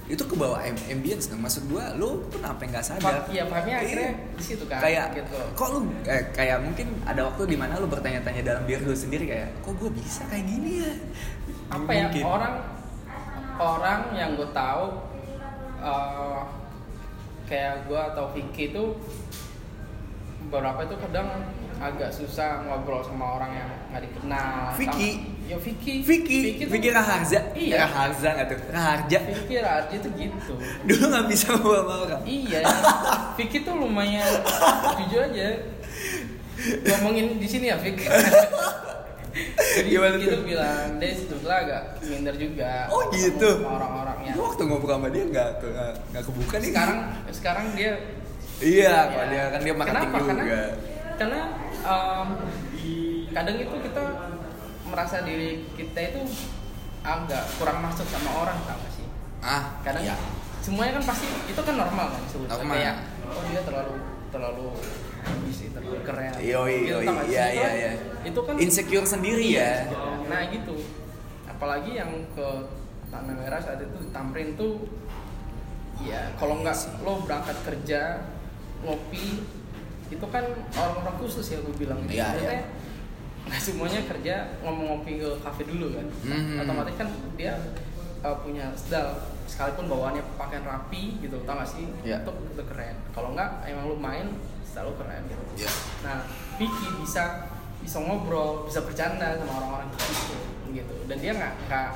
[SPEAKER 1] itu ke bawah am- ambience dong. Maksud gua lu kenapa nggak sadar?
[SPEAKER 2] Iya, akhirnya
[SPEAKER 1] Iya.
[SPEAKER 2] di situ kan,
[SPEAKER 1] Kayak
[SPEAKER 2] gitu.
[SPEAKER 1] kok lu eh, kayak mungkin ada waktu di mana lu bertanya-tanya dalam diri lu sendiri kayak kok gua bisa kayak gini ya?
[SPEAKER 2] apa ya
[SPEAKER 1] Mungkin.
[SPEAKER 2] orang orang yang gue tahu uh, kayak gue atau Vicky itu beberapa itu kadang agak susah ngobrol sama orang yang nggak dikenal.
[SPEAKER 1] Vicky?
[SPEAKER 2] Sama- Ya Vicky.
[SPEAKER 1] Vicky,
[SPEAKER 2] tuh-
[SPEAKER 1] Vicky Raharja,
[SPEAKER 2] Iya.
[SPEAKER 1] Raharja nggak tuh? Raharja.
[SPEAKER 2] Vicky Raharja tuh gitu.
[SPEAKER 1] Dulu nggak bisa ngobrol sama orang.
[SPEAKER 2] iya. Vicky tuh lumayan jujur aja. Ngomongin di sini ya Vicky. Jadi
[SPEAKER 1] Gimana
[SPEAKER 2] Vicky
[SPEAKER 1] tuh?
[SPEAKER 2] bilang dia sebetulnya agak minder juga.
[SPEAKER 1] Oh, gitu?
[SPEAKER 2] Orang-orangnya.
[SPEAKER 1] Gua waktu ngobrol sama dia nggak nggak nggak kebuka nih.
[SPEAKER 2] sekarang sekarang dia
[SPEAKER 1] Iya,
[SPEAKER 2] ya,
[SPEAKER 1] kalau dia kan dia marketing
[SPEAKER 2] kenapa?
[SPEAKER 1] juga.
[SPEAKER 2] karena karena um, kadang itu kita merasa diri kita itu agak kurang masuk sama orang tau gak sih
[SPEAKER 1] Ah,
[SPEAKER 2] kadang
[SPEAKER 1] iya.
[SPEAKER 2] semuanya kan pasti itu kan normal kan sebetulnya
[SPEAKER 1] Normal.
[SPEAKER 2] kayak oh dia terlalu terlalu ambisi terlalu keren
[SPEAKER 1] Yoi,
[SPEAKER 2] Gitu,
[SPEAKER 1] yoi, iya, iya, iya.
[SPEAKER 2] itu kan
[SPEAKER 1] insecure sendiri
[SPEAKER 2] Iya,
[SPEAKER 1] ya.
[SPEAKER 2] gitu. Nah gitu. Apalagi yang ke Tanah Merah saat itu di Tamrin tuh ya kalau nggak
[SPEAKER 1] Iya sih.
[SPEAKER 2] lo berangkat kerja ngopi itu kan orang-orang khusus ya gue bilang
[SPEAKER 1] Iya,
[SPEAKER 2] Maksudnya,
[SPEAKER 1] iya.
[SPEAKER 2] nggak semuanya kerja ngomong ngopi ke kafe dulu kan
[SPEAKER 1] Mhm.
[SPEAKER 2] otomatis kan dia uh, punya style sekalipun bawaannya pakaian rapi gitu tau gak sih
[SPEAKER 1] Iya.
[SPEAKER 2] itu, itu keren kalau nggak emang lu main style lu keren gitu
[SPEAKER 1] Iya.
[SPEAKER 2] Nah, Vicky bisa bisa ngobrol, bisa bercanda sama orang-orang gitu, gitu. Dan dia nggak nggak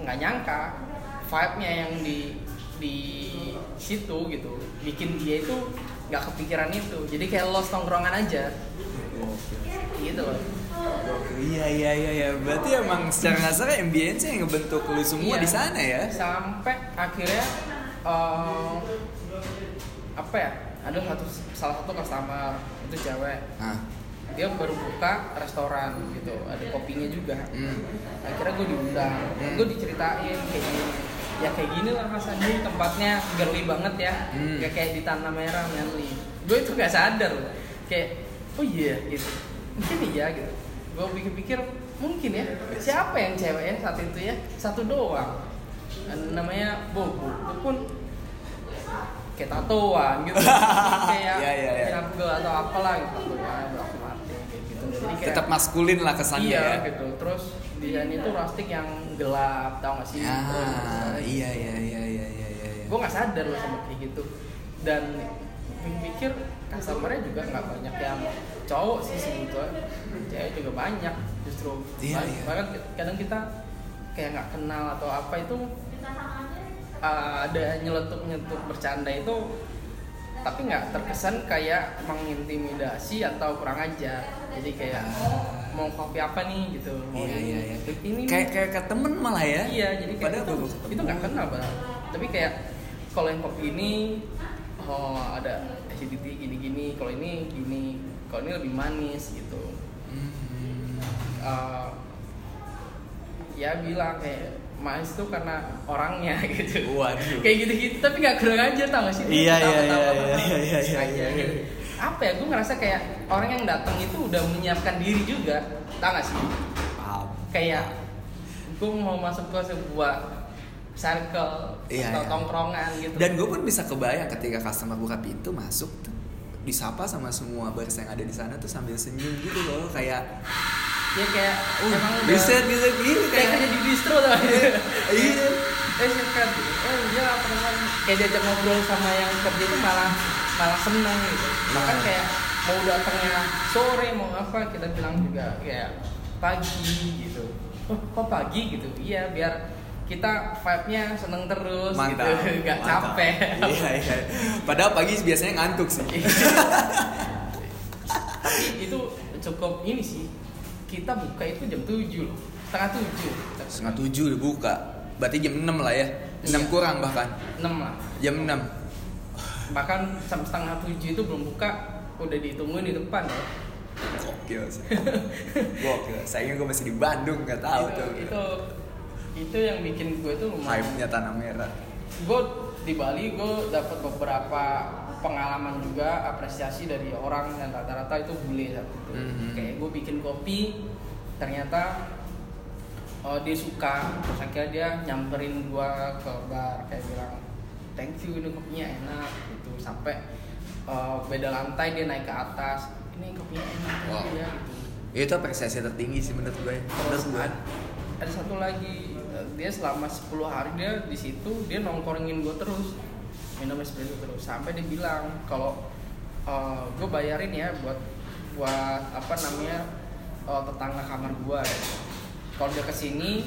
[SPEAKER 2] nggak nyangka vibe-nya yang di di situ gitu, bikin dia itu nggak kepikiran itu. Jadi kayak lost tongkrongan aja, gitu loh.
[SPEAKER 1] Iya iya iya iya. Berarti emang secara nggak salah ambience yang ngebentuk lu semua
[SPEAKER 2] Iya.
[SPEAKER 1] di sana ya.
[SPEAKER 2] Sampai akhirnya eh, apa ya? Ada satu salah satu customer itu cewek.
[SPEAKER 1] Ah.
[SPEAKER 2] Dia baru buka restoran gitu, ada kopinya juga.
[SPEAKER 1] Hmm.
[SPEAKER 2] akhirnya gue diundang
[SPEAKER 1] Hmm.
[SPEAKER 2] gue diceritain kayak gini ya kayak gini lah mas Andi tempatnya girly banget ya
[SPEAKER 1] Hmm.
[SPEAKER 2] Gak kayak di tanah merah manly gue itu gak sadar kayak oh iya gitu mungkin iya gitu gue pikir-pikir mungkin ya siapa yang cewek ya saat itu ya satu doang namanya Bobo pun kayak tatoan gitu kayak
[SPEAKER 1] iya, iya.
[SPEAKER 2] Arab girl atau apalah gitu ya Black gitu jadi kayak
[SPEAKER 1] Tetap maskulin lah kesannya
[SPEAKER 2] iya
[SPEAKER 1] ya.
[SPEAKER 2] gitu terus desain itu rustic yang gelap tau gak sih
[SPEAKER 1] Ah, iya iya iya iya iya iya. iya.
[SPEAKER 2] gue nggak sadar loh sama kayak gitu dan pikir customernya juga nggak banyak yang cowok sih sebetulnya cewek juga banyak justru
[SPEAKER 1] Iya, iya.
[SPEAKER 2] bahkan kadang kita kayak nggak kenal atau apa itu uh, ada nyeletuk nyetuk bercanda itu tapi nggak terkesan kayak mengintimidasi atau kurang ajar. Jadi kayak mau kopi apa nih? gitu. Mau
[SPEAKER 1] Iya,
[SPEAKER 2] ini.
[SPEAKER 1] iya, iya.
[SPEAKER 2] ini
[SPEAKER 1] Kayak kayak ke temen malah ya.
[SPEAKER 2] iya jadi kayak
[SPEAKER 1] Padahal
[SPEAKER 2] itu, itu nggak kenal bang. Tapi kayak kalau yang kopi ini oh ada acidity gini-gini. Kalau ini gini kalau ini lebih manis gitu.
[SPEAKER 1] Hmm.
[SPEAKER 2] Eh, ya bilang kayak manis tuh karena orangnya gitu
[SPEAKER 1] Waduh.
[SPEAKER 2] kayak gitu-gitu tapi nggak kurang aja tau gak sih
[SPEAKER 1] Iya, iya, iya, iya, iya, iya, iya, iya.
[SPEAKER 2] gitu. apa ya gue ngerasa kayak orang yang datang itu udah menyiapkan diri juga tau gak sih
[SPEAKER 1] Paham.
[SPEAKER 2] kayak gue mau masuk ke sebuah circle
[SPEAKER 1] Iya,
[SPEAKER 2] atau
[SPEAKER 1] iya.
[SPEAKER 2] tongkrongan gitu
[SPEAKER 1] Dan gue pun bisa kebayang ketika customer buka pintu masuk tuh disapa sama semua barista yang ada di sana tuh sambil senyum gitu loh kayak
[SPEAKER 2] ya kayak
[SPEAKER 1] uh,
[SPEAKER 2] emang udah
[SPEAKER 1] bisa bisa gitu
[SPEAKER 2] kayak
[SPEAKER 1] kayak.
[SPEAKER 2] kerja di distro tuh
[SPEAKER 1] iya
[SPEAKER 2] eh sikat oh iya apa namanya kayak diajak ngobrol sama yang kerja itu malah malah seneng gitu. Bahkan
[SPEAKER 1] Iya.
[SPEAKER 2] kayak mau datangnya sore mau apa kita bilang juga kayak pagi gitu. Oh kok pagi gitu? Iya biar kita vibe-nya seneng terus
[SPEAKER 1] mantap
[SPEAKER 2] gitu nggak capek.
[SPEAKER 1] Iya iya. Padahal pagi biasanya ngantuk sih.
[SPEAKER 2] Tapi itu cukup ini sih kita buka itu jam 7 loh. Setengah tujuh.
[SPEAKER 1] Setengah tujuh udah buka berarti jam 6 lah ya. 6
[SPEAKER 2] Iya.
[SPEAKER 1] kurang bahkan.
[SPEAKER 2] Enam lah.
[SPEAKER 1] Jam 6
[SPEAKER 2] bahkan jam setengah tujuh itu belum buka udah ditungguin di depan ya
[SPEAKER 1] gokil sih. Gokil. Sayangnya gue masih di Bandung nggak tahu
[SPEAKER 2] itu,
[SPEAKER 1] tuh.
[SPEAKER 2] itu itu yang bikin gue tuh lumayan.
[SPEAKER 1] Hype nya tanah merah.
[SPEAKER 2] Gue di Bali gue dapat beberapa pengalaman juga apresiasi dari orang yang rata-rata itu bule saat itu.
[SPEAKER 1] Mhm.
[SPEAKER 2] kayak gue bikin kopi ternyata oh, dia suka. Terus akhirnya dia nyamperin gue ke bar kayak bilang thank you ini kopinya enak gitu. Sampai uh, beda lantai dia naik ke atas ini kopinya enak
[SPEAKER 1] Wow.
[SPEAKER 2] ya gitu.
[SPEAKER 1] Itu apresiasi tertinggi sih menurut gue menurut
[SPEAKER 2] Terus
[SPEAKER 1] gue
[SPEAKER 2] ad- ada satu lagi dia selama 10 hari dia di situ dia nongkrongin gue terus minum espresso terus. Sampai dia bilang kalau gue bayarin ya buat buat apa namanya eh, tetangga kamar gue kalau dia ke sini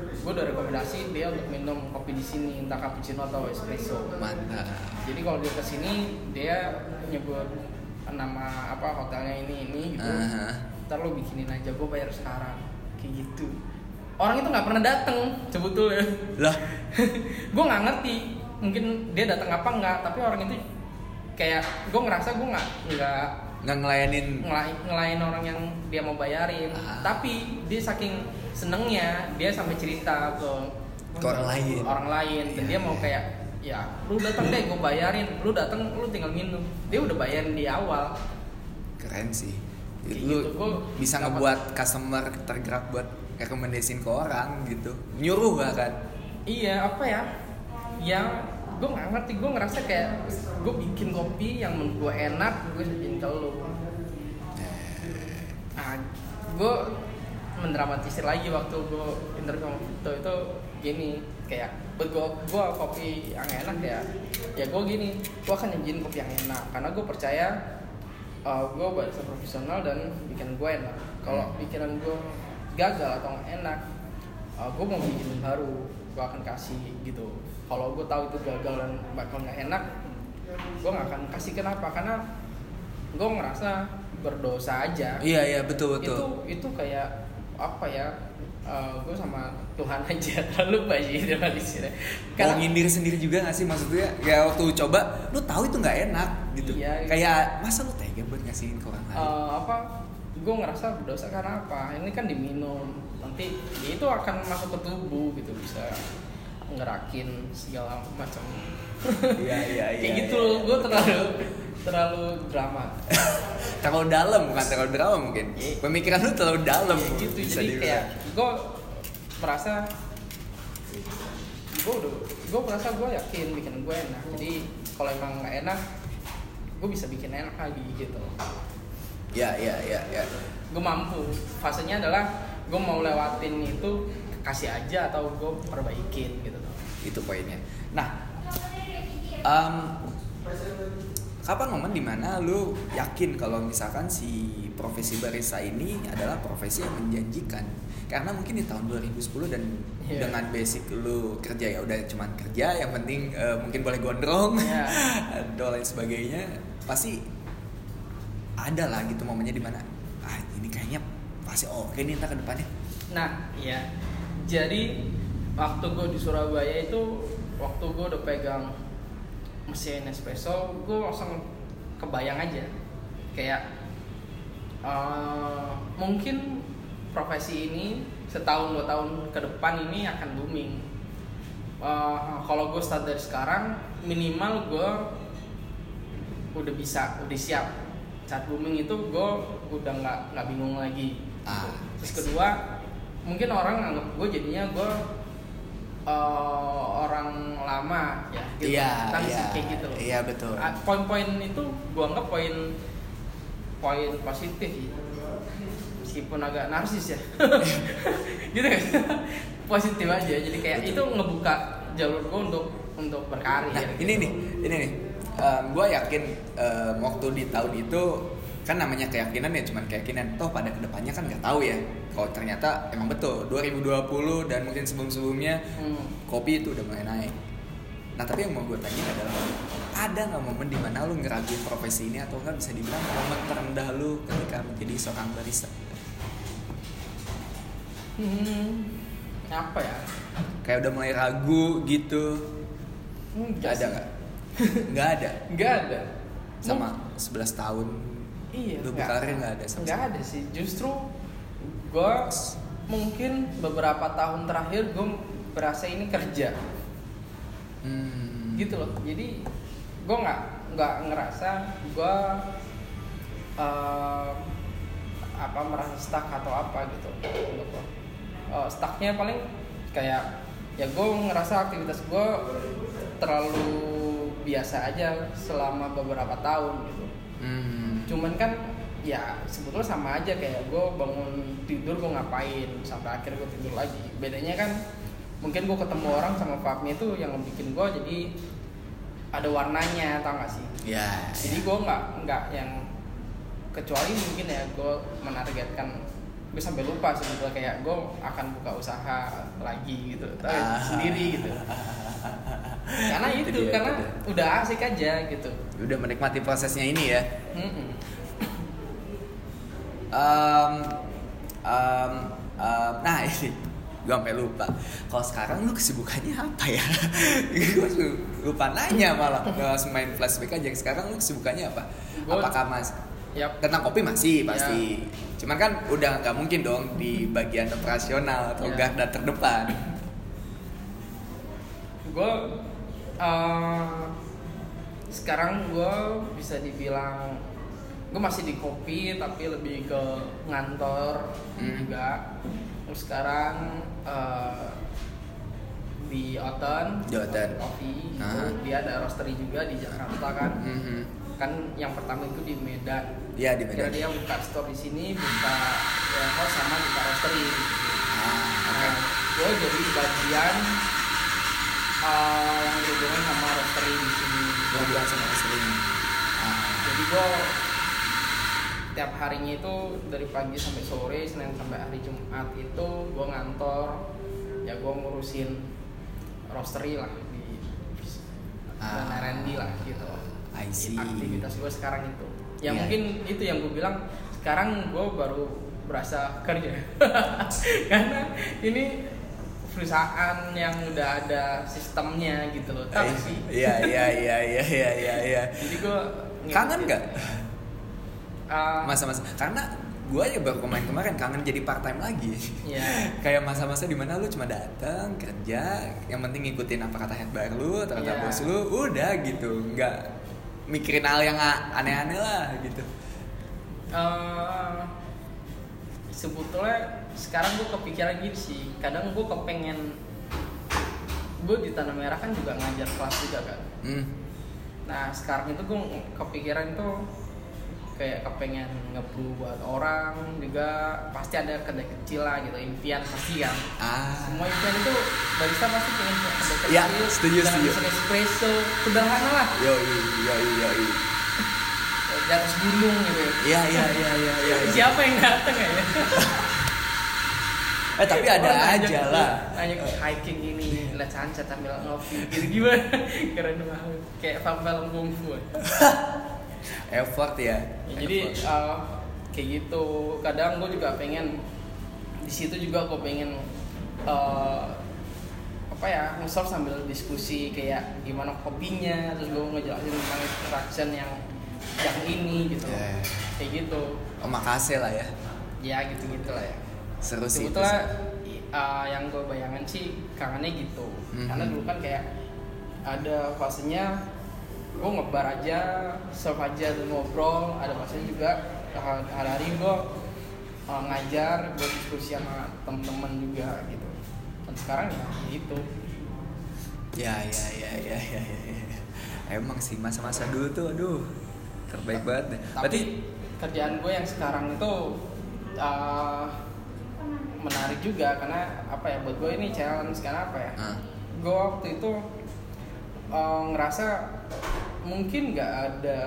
[SPEAKER 2] gue udah rekomendasi dia untuk minum kopi di sini entah cappuccino atau espresso.
[SPEAKER 1] Mantap.
[SPEAKER 2] Jadi kalau dia ke sini dia nyebut nama apa hotelnya ini ini gitu.
[SPEAKER 1] Aha.
[SPEAKER 2] ntar lo bikinin aja gue bayar sekarang. Kayak gitu orang itu nggak pernah dateng. Sebetulnya
[SPEAKER 1] lah.
[SPEAKER 2] Gue nggak ngerti mungkin dia datang apa nggak tapi orang itu kayak gue ngerasa gue nggak nggak
[SPEAKER 1] nggak ngelayanin.
[SPEAKER 2] ngelain, ngelain orang yang dia mau bayarin.
[SPEAKER 1] Ah.
[SPEAKER 2] tapi dia saking senengnya dia sampai cerita ke
[SPEAKER 1] Ke orang lain.
[SPEAKER 2] orang lain. Dan
[SPEAKER 1] Iya,
[SPEAKER 2] dia mau
[SPEAKER 1] iya.
[SPEAKER 2] kayak ya lu datang deh gue bayarin. Lu datang lu tinggal minum. Dia udah bayarin di awal.
[SPEAKER 1] Keren sih.
[SPEAKER 2] Kayak
[SPEAKER 1] lu
[SPEAKER 2] gitu, gua
[SPEAKER 1] bisa ngebuat customer tergerak buat rekomendasiin ke orang gitu. Nyuruh bahkan
[SPEAKER 2] iya apa ya? Yang gue nggak ngerti gue ngerasa kayak gue bikin kopi yang menurut gue enak gue sajiin ke lu nah gue mendramatisir lagi waktu gue interview sama Vito itu gini kayak buat gue gue kopi yang enak ya ya gue gini gue akan nyajiin kopi yang enak. Karena gue percaya uh, gue bahasa profesional dan bikinan gue enak. Kalau bikinan gue gagal atau nggak enak uh, gue mau bikin baru gue akan kasih gitu. Kalau gue tahu itu gagal dan bakal nggak enak gue nggak akan kasih. Kenapa? Karena gue ngerasa berdosa aja.
[SPEAKER 1] Iya iya betul
[SPEAKER 2] itu
[SPEAKER 1] betul.
[SPEAKER 2] itu kayak apa ya gue sama Tuhan aja terlalu dengan di sini
[SPEAKER 1] mau ngindir sendiri juga gak sih? Maksudnya kayak waktu coba lu tahu itu nggak enak gitu.
[SPEAKER 2] Iya, iya.
[SPEAKER 1] kayak masa lu tega buat ngasihin ke orang lain?
[SPEAKER 2] Eh, apa gue ngerasa berdosa karena apa? Ini kan diminum. Nanti ya itu akan masuk ke tubuh gitu bisa ngerakin segala macam.
[SPEAKER 1] Iya iya iya
[SPEAKER 2] kayak gitu
[SPEAKER 1] iya.
[SPEAKER 2] gue terlalu terlalu drama.
[SPEAKER 1] Terlalu dalam bukan terlalu drama mungkin.
[SPEAKER 2] Iya.
[SPEAKER 1] pemikiran lu terlalu dalam.
[SPEAKER 2] Kayak gitu
[SPEAKER 1] bisa
[SPEAKER 2] jadi
[SPEAKER 1] dibilang.
[SPEAKER 2] kayak gue merasa gue udah gue merasa gue yakin bikin gue enak. Jadi kalau emang nggak enak gue bisa bikin enak lagi gitu
[SPEAKER 1] ya ya ya ya.
[SPEAKER 2] Gue mampu. Fasenya adalah gue mau lewatin itu kasih aja atau gue perbaikin gitu.
[SPEAKER 1] Itu poinnya. Nah em, kapan momen di mana lu yakin kalau misalkan si profesi barista ini adalah profesi yang menjanjikan? Karena mungkin di tahun 2010 dan
[SPEAKER 2] Iya.
[SPEAKER 1] dengan basic lu kerja ya udah cuman kerja yang penting eh, mungkin boleh gondrong
[SPEAKER 2] Iya.
[SPEAKER 1] dan lain sebagainya pasti ada lah gitu momennya di mana ah ini kayaknya pasti oke nih ntar ke depannya
[SPEAKER 2] Nah, iya. Jadi waktu gue di Surabaya itu waktu gue udah pegang mesin espresso, gue langsung kebayang aja kayak eh, mungkin profesi ini setahun dua tahun ke depan ini akan booming. Eh, kalau gue start dari sekarang minimal gue udah bisa, udah siap. Saat booming itu gue udah nggak nggak bingung lagi.
[SPEAKER 1] Ah,
[SPEAKER 2] Terus kedua mungkin orang anggap gue jadinya gue eh, orang lama ya gitu.
[SPEAKER 1] iya
[SPEAKER 2] Kan sih
[SPEAKER 1] iya
[SPEAKER 2] kayak gitu loh.
[SPEAKER 1] iya betul
[SPEAKER 2] Ah, Poin-poin itu gue anggap poin poin positif ya. Meskipun agak narsis ya. gitu kan. positif aja. Jadi kayak
[SPEAKER 1] Betul.
[SPEAKER 2] itu ngebuka jalur gue untuk untuk berkarir.
[SPEAKER 1] Nah,
[SPEAKER 2] gitu.
[SPEAKER 1] ini nih, ini nih. Gue yakin em, waktu di tahun itu kan namanya keyakinan ya cuman keyakinan toh pada ke depannya kan nggak tahu ya kalau ternyata emang betul 2020 dan mungkin sebelum-sebelumnya
[SPEAKER 2] Hmm.
[SPEAKER 1] kopi itu udah mulai naik nah tapi yang mau gue tanya adalah ada nggak momen di mana lu ngeraguin profesi ini atau nggak bisa dibilang momen terendah lu ketika menjadi seorang barista
[SPEAKER 2] Hmm. Apa ya?
[SPEAKER 1] kayak udah mulai ragu gitu
[SPEAKER 2] Enggak
[SPEAKER 1] ada nggak nggak ada
[SPEAKER 2] Enggak ada.
[SPEAKER 1] sama 11 tahun
[SPEAKER 2] Iya.
[SPEAKER 1] lu
[SPEAKER 2] nggak-
[SPEAKER 1] berkarir nggak ada sama
[SPEAKER 2] Nggak ada sih. Justru gue mungkin beberapa tahun terakhir gue berasa ini kerja
[SPEAKER 1] Hmm.
[SPEAKER 2] gitu loh. Jadi gue nggak nggak ngerasa gue eh, apa merasa stuck atau apa gitu. Untuk gua. Eh, stucknya paling kayak ya gue ngerasa aktivitas gue terlalu biasa aja selama beberapa tahun gitu
[SPEAKER 1] Hmm.
[SPEAKER 2] cuman kan ya sebetulnya sama aja kayak gue bangun tidur gue ngapain sampai akhir gue tidur lagi bedanya kan mungkin gue ketemu orang sama vibe-nya itu yang bikin gue jadi ada warnanya tau gak sih
[SPEAKER 1] Ya.
[SPEAKER 2] jadi gue nggak nggak yang kecuali mungkin ya gue menargetkan gue sampai lupa sebetulnya kayak gue akan buka usaha lagi gitu tapi
[SPEAKER 1] Ah.
[SPEAKER 2] sendiri gitu karena
[SPEAKER 1] Itu
[SPEAKER 2] itu
[SPEAKER 1] dia,
[SPEAKER 2] karena
[SPEAKER 1] itu
[SPEAKER 2] udah asik aja gitu
[SPEAKER 1] Udah menikmati prosesnya ini ya. Um, um, um, nah ini gue sampai lupa. Kalau sekarang lu kesibukannya apa ya? gue lupa nanya malah. Langsung main flashback aja. Sekarang lu kesibukannya apa?
[SPEAKER 2] Gua-
[SPEAKER 1] Apakah mas
[SPEAKER 2] Yap.
[SPEAKER 1] tentang kopi masih pasti. Cuman kan udah nggak mungkin dong di bagian operasional atau
[SPEAKER 2] Ya.
[SPEAKER 1] garda terdepan.
[SPEAKER 2] gue eh, sekarang gue bisa dibilang gue masih di kopi tapi lebih ke ngantor
[SPEAKER 1] Hmm.
[SPEAKER 2] juga terus sekarang eh, di Oten
[SPEAKER 1] Di Oten.
[SPEAKER 2] kopi itu
[SPEAKER 1] Aha.
[SPEAKER 2] dia ada roastery juga di Jakarta kan
[SPEAKER 1] Mhm.
[SPEAKER 2] Kan yang pertama itu di Medan
[SPEAKER 1] Iya di
[SPEAKER 2] kira
[SPEAKER 1] Medan.
[SPEAKER 2] dia buka store di sini buka warehouse sama buka roastery
[SPEAKER 1] Ah.
[SPEAKER 2] Nah, gue jadi bagian uh, yang berhubungan sama roastery di sini.
[SPEAKER 1] Bilang sama istrinya. Ah.
[SPEAKER 2] Jadi gue tiap harinya itu dari pagi sampai sore, senin sampai hari Jumat itu gue ngantor, ya gue ngurusin roastery lah di dan
[SPEAKER 1] Ah.
[SPEAKER 2] R&D lah gitu.
[SPEAKER 1] I see.
[SPEAKER 2] Aktivitas gue sekarang itu. Ya
[SPEAKER 1] Iya.
[SPEAKER 2] mungkin itu yang gue bilang sekarang gue baru berasa kerja karena ini perusahaan yang udah ada sistemnya gitu loh sih
[SPEAKER 1] Iya iya iya iya iya iya iya.
[SPEAKER 2] jadi gue
[SPEAKER 1] Kangen nggak
[SPEAKER 2] Ah,
[SPEAKER 1] masa-masa? Karena gue aja baru kemarin kemarin kangen jadi part time lagi.
[SPEAKER 2] ya
[SPEAKER 1] Kayak masa-masa di mana lu cuma datang kerja, yang penting ngikutin apa kata head bar lu, atau kata
[SPEAKER 2] Iya.
[SPEAKER 1] bos lu, udah gitu, nggak mikirin hal yang aneh-aneh lah gitu.
[SPEAKER 2] eh, sebetulnya sekarang gue kepikiran gitu sih kadang gue kepengen gue di tanah merah kan juga ngajar kelas juga kan
[SPEAKER 1] Hmm.
[SPEAKER 2] Nah sekarang itu gue kepikiran tuh kayak kepengen ngebrew buat orang juga pasti ada kedai kecil lah gitu impian pasti kan
[SPEAKER 1] Ah.
[SPEAKER 2] semua impian itu barista pasti pengen punya kedai kecil
[SPEAKER 1] Ya, setuju,
[SPEAKER 2] dengan
[SPEAKER 1] setuju.
[SPEAKER 2] espresso sederhana lah
[SPEAKER 1] Yo yo yo yo.
[SPEAKER 2] di atas gunung gitu ya.
[SPEAKER 1] Iya iya iya iya iya.
[SPEAKER 2] siapa yang datang ya
[SPEAKER 1] Eh tapi ada
[SPEAKER 2] ngajak-
[SPEAKER 1] aja lah.
[SPEAKER 2] ngajak hiking ini lihat sunset sambil ngopi gitu gimana keren banget kayak film-film kungfu
[SPEAKER 1] Effort ya.
[SPEAKER 2] Ya, jadi
[SPEAKER 1] Effort.
[SPEAKER 2] uh, kayak gitu kadang gue juga pengen di situ juga gue pengen uh, apa ya nge sambil diskusi kayak gimana kopinya terus gue ngejelasin tentang interaction yang yang ini gitu
[SPEAKER 1] Ya.
[SPEAKER 2] kayak gitu
[SPEAKER 1] Omakase lah ya.
[SPEAKER 2] ya gitu gitu lah ya
[SPEAKER 1] Seru sih. itu
[SPEAKER 2] i- uh, yang gue bayangin sih kangennya gitu
[SPEAKER 1] Mhm.
[SPEAKER 2] karena dulu kan kayak ada fasenya gue ngebar aja surf aja dan ngobrol ada fasenya juga uh, hari-hari gue uh, ngajar gue diskusi sama temen-temen juga gitu dan sekarang ya gitu
[SPEAKER 1] Ya ya ya ya ya. ya, ya. Emang sih masa-masa dulu tuh aduh terbaik banget deh. Berarti
[SPEAKER 2] tapi kerjaan gue yang sekarang itu uh, menarik juga karena apa ya buat gue ini challenge karena apa ya
[SPEAKER 1] Ah.
[SPEAKER 2] gue waktu itu uh, ngerasa mungkin nggak ada